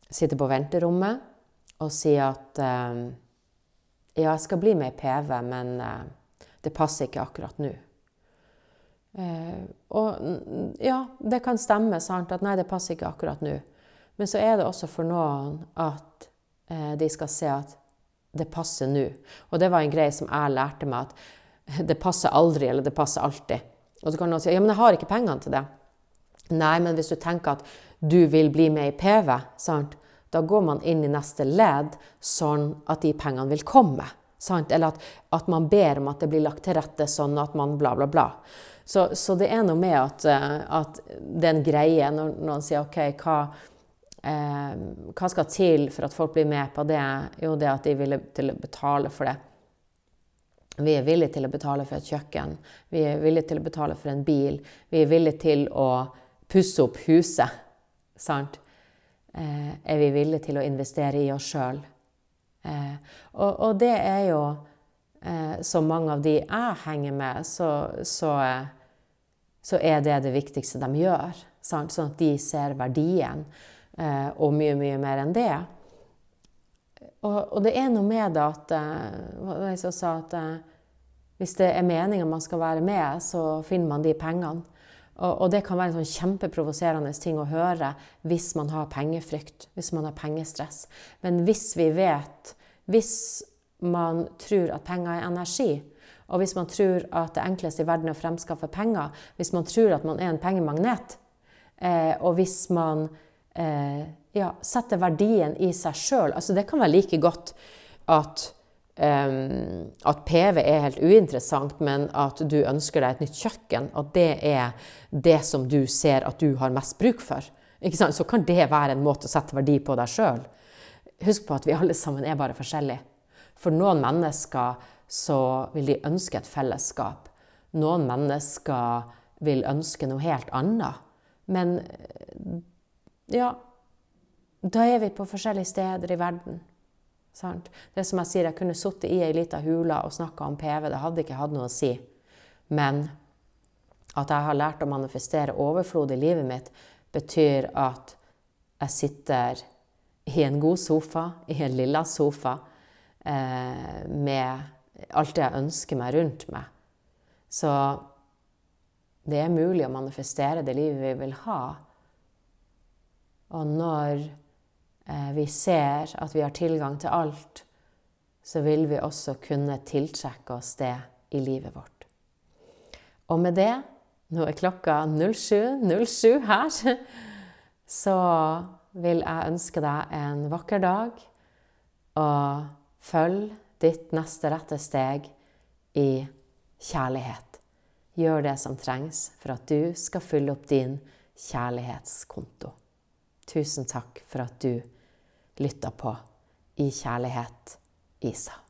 sitte på venterommet og si at eh, ja, jeg skal bli med i PV, men uh, det passer ikke akkurat nå. Uh, og ja, det kan stemme, sant, at nei, det passer ikke akkurat nå. Men så er det også for noen at uh, de skal se at det passer nå. Og det var en greie som jeg lærte meg, at det passer aldri, eller det passer alltid. Og så kan noen si ja, men jeg har ikke pengene til det. Nei, men hvis du tenker at du vil bli med i PV, sant, da går man inn i neste ledd sånn at de pengene vil komme. Sant? Eller at, at, man ber om at det blir lagt til rette sånn at man bla, bla, bla. Så, så det er noe med at, eh, at det er en greie når noen sier OK, hva, eh, hva skal til for at folk blir med på det? Jo, det at de er villige til å betale for det. Vi er villige til å betale for et kjøkken. Vi er villige til å betale for en bil. Vi er villige til å pusse opp huset. Sant? Eh, er vi villige til å investere i oss sjøl. Eh, og, og, det er jo eh, Så mange av de jeg henger med, så, så, så, er det det viktigste de gjør. Sant? Sånn at de ser verdien, eh, og mye, mye mer enn det. Og, og, det er noe med det at eh, Jeg sa at eh, hvis det er meninga man skal være med, så finner man de pengene. Og, det kan være en sånn kjempeprovoserende ting å høre hvis man har pengefrykt, hvis man har pengestress. Men hvis vi vet Hvis man tror at penger er energi, og hvis man tror at det enkleste i verden er å fremskaffe penger, hvis man tror at man er en pengemagnet, eh, og hvis man eh, ja, setter verdien i seg sjøl altså Det kan være like godt at at PV er helt uinteressant, men at du ønsker deg et nytt kjøkken, at det er det som du ser at du har mest bruk for, så kan det være en måte å sette verdi på deg sjøl. Husk på at vi alle sammen er bare forskjellige. For noen mennesker så vil de ønske et fellesskap. Noen mennesker vil ønske noe helt annet. Men ja Da er vi på forskjellige steder i verden. Sant? Det som jeg sier, jeg kunne sittet i ei lita hule og snakka om PV. Det hadde ikke hatt noe å si. Men at jeg har lært å manifestere overflod i livet mitt, betyr at jeg sitter i en god sofa, i en lilla sofa, eh, med alt det jeg ønsker meg rundt meg. Så det er mulig å manifestere det livet vi vil ha. Og når vi ser at vi har tilgang til alt, så vil vi også kunne tiltrekke oss det i livet vårt. Og med det, nå er klokka 07.07 her, så vil jeg ønske deg en vakker dag, og følg ditt neste rette steg i kjærlighet. Gjør det som trengs for at du skal fylle opp din kjærlighetskonto. Tusen takk for at du lytta på I kjærlighet, Isa.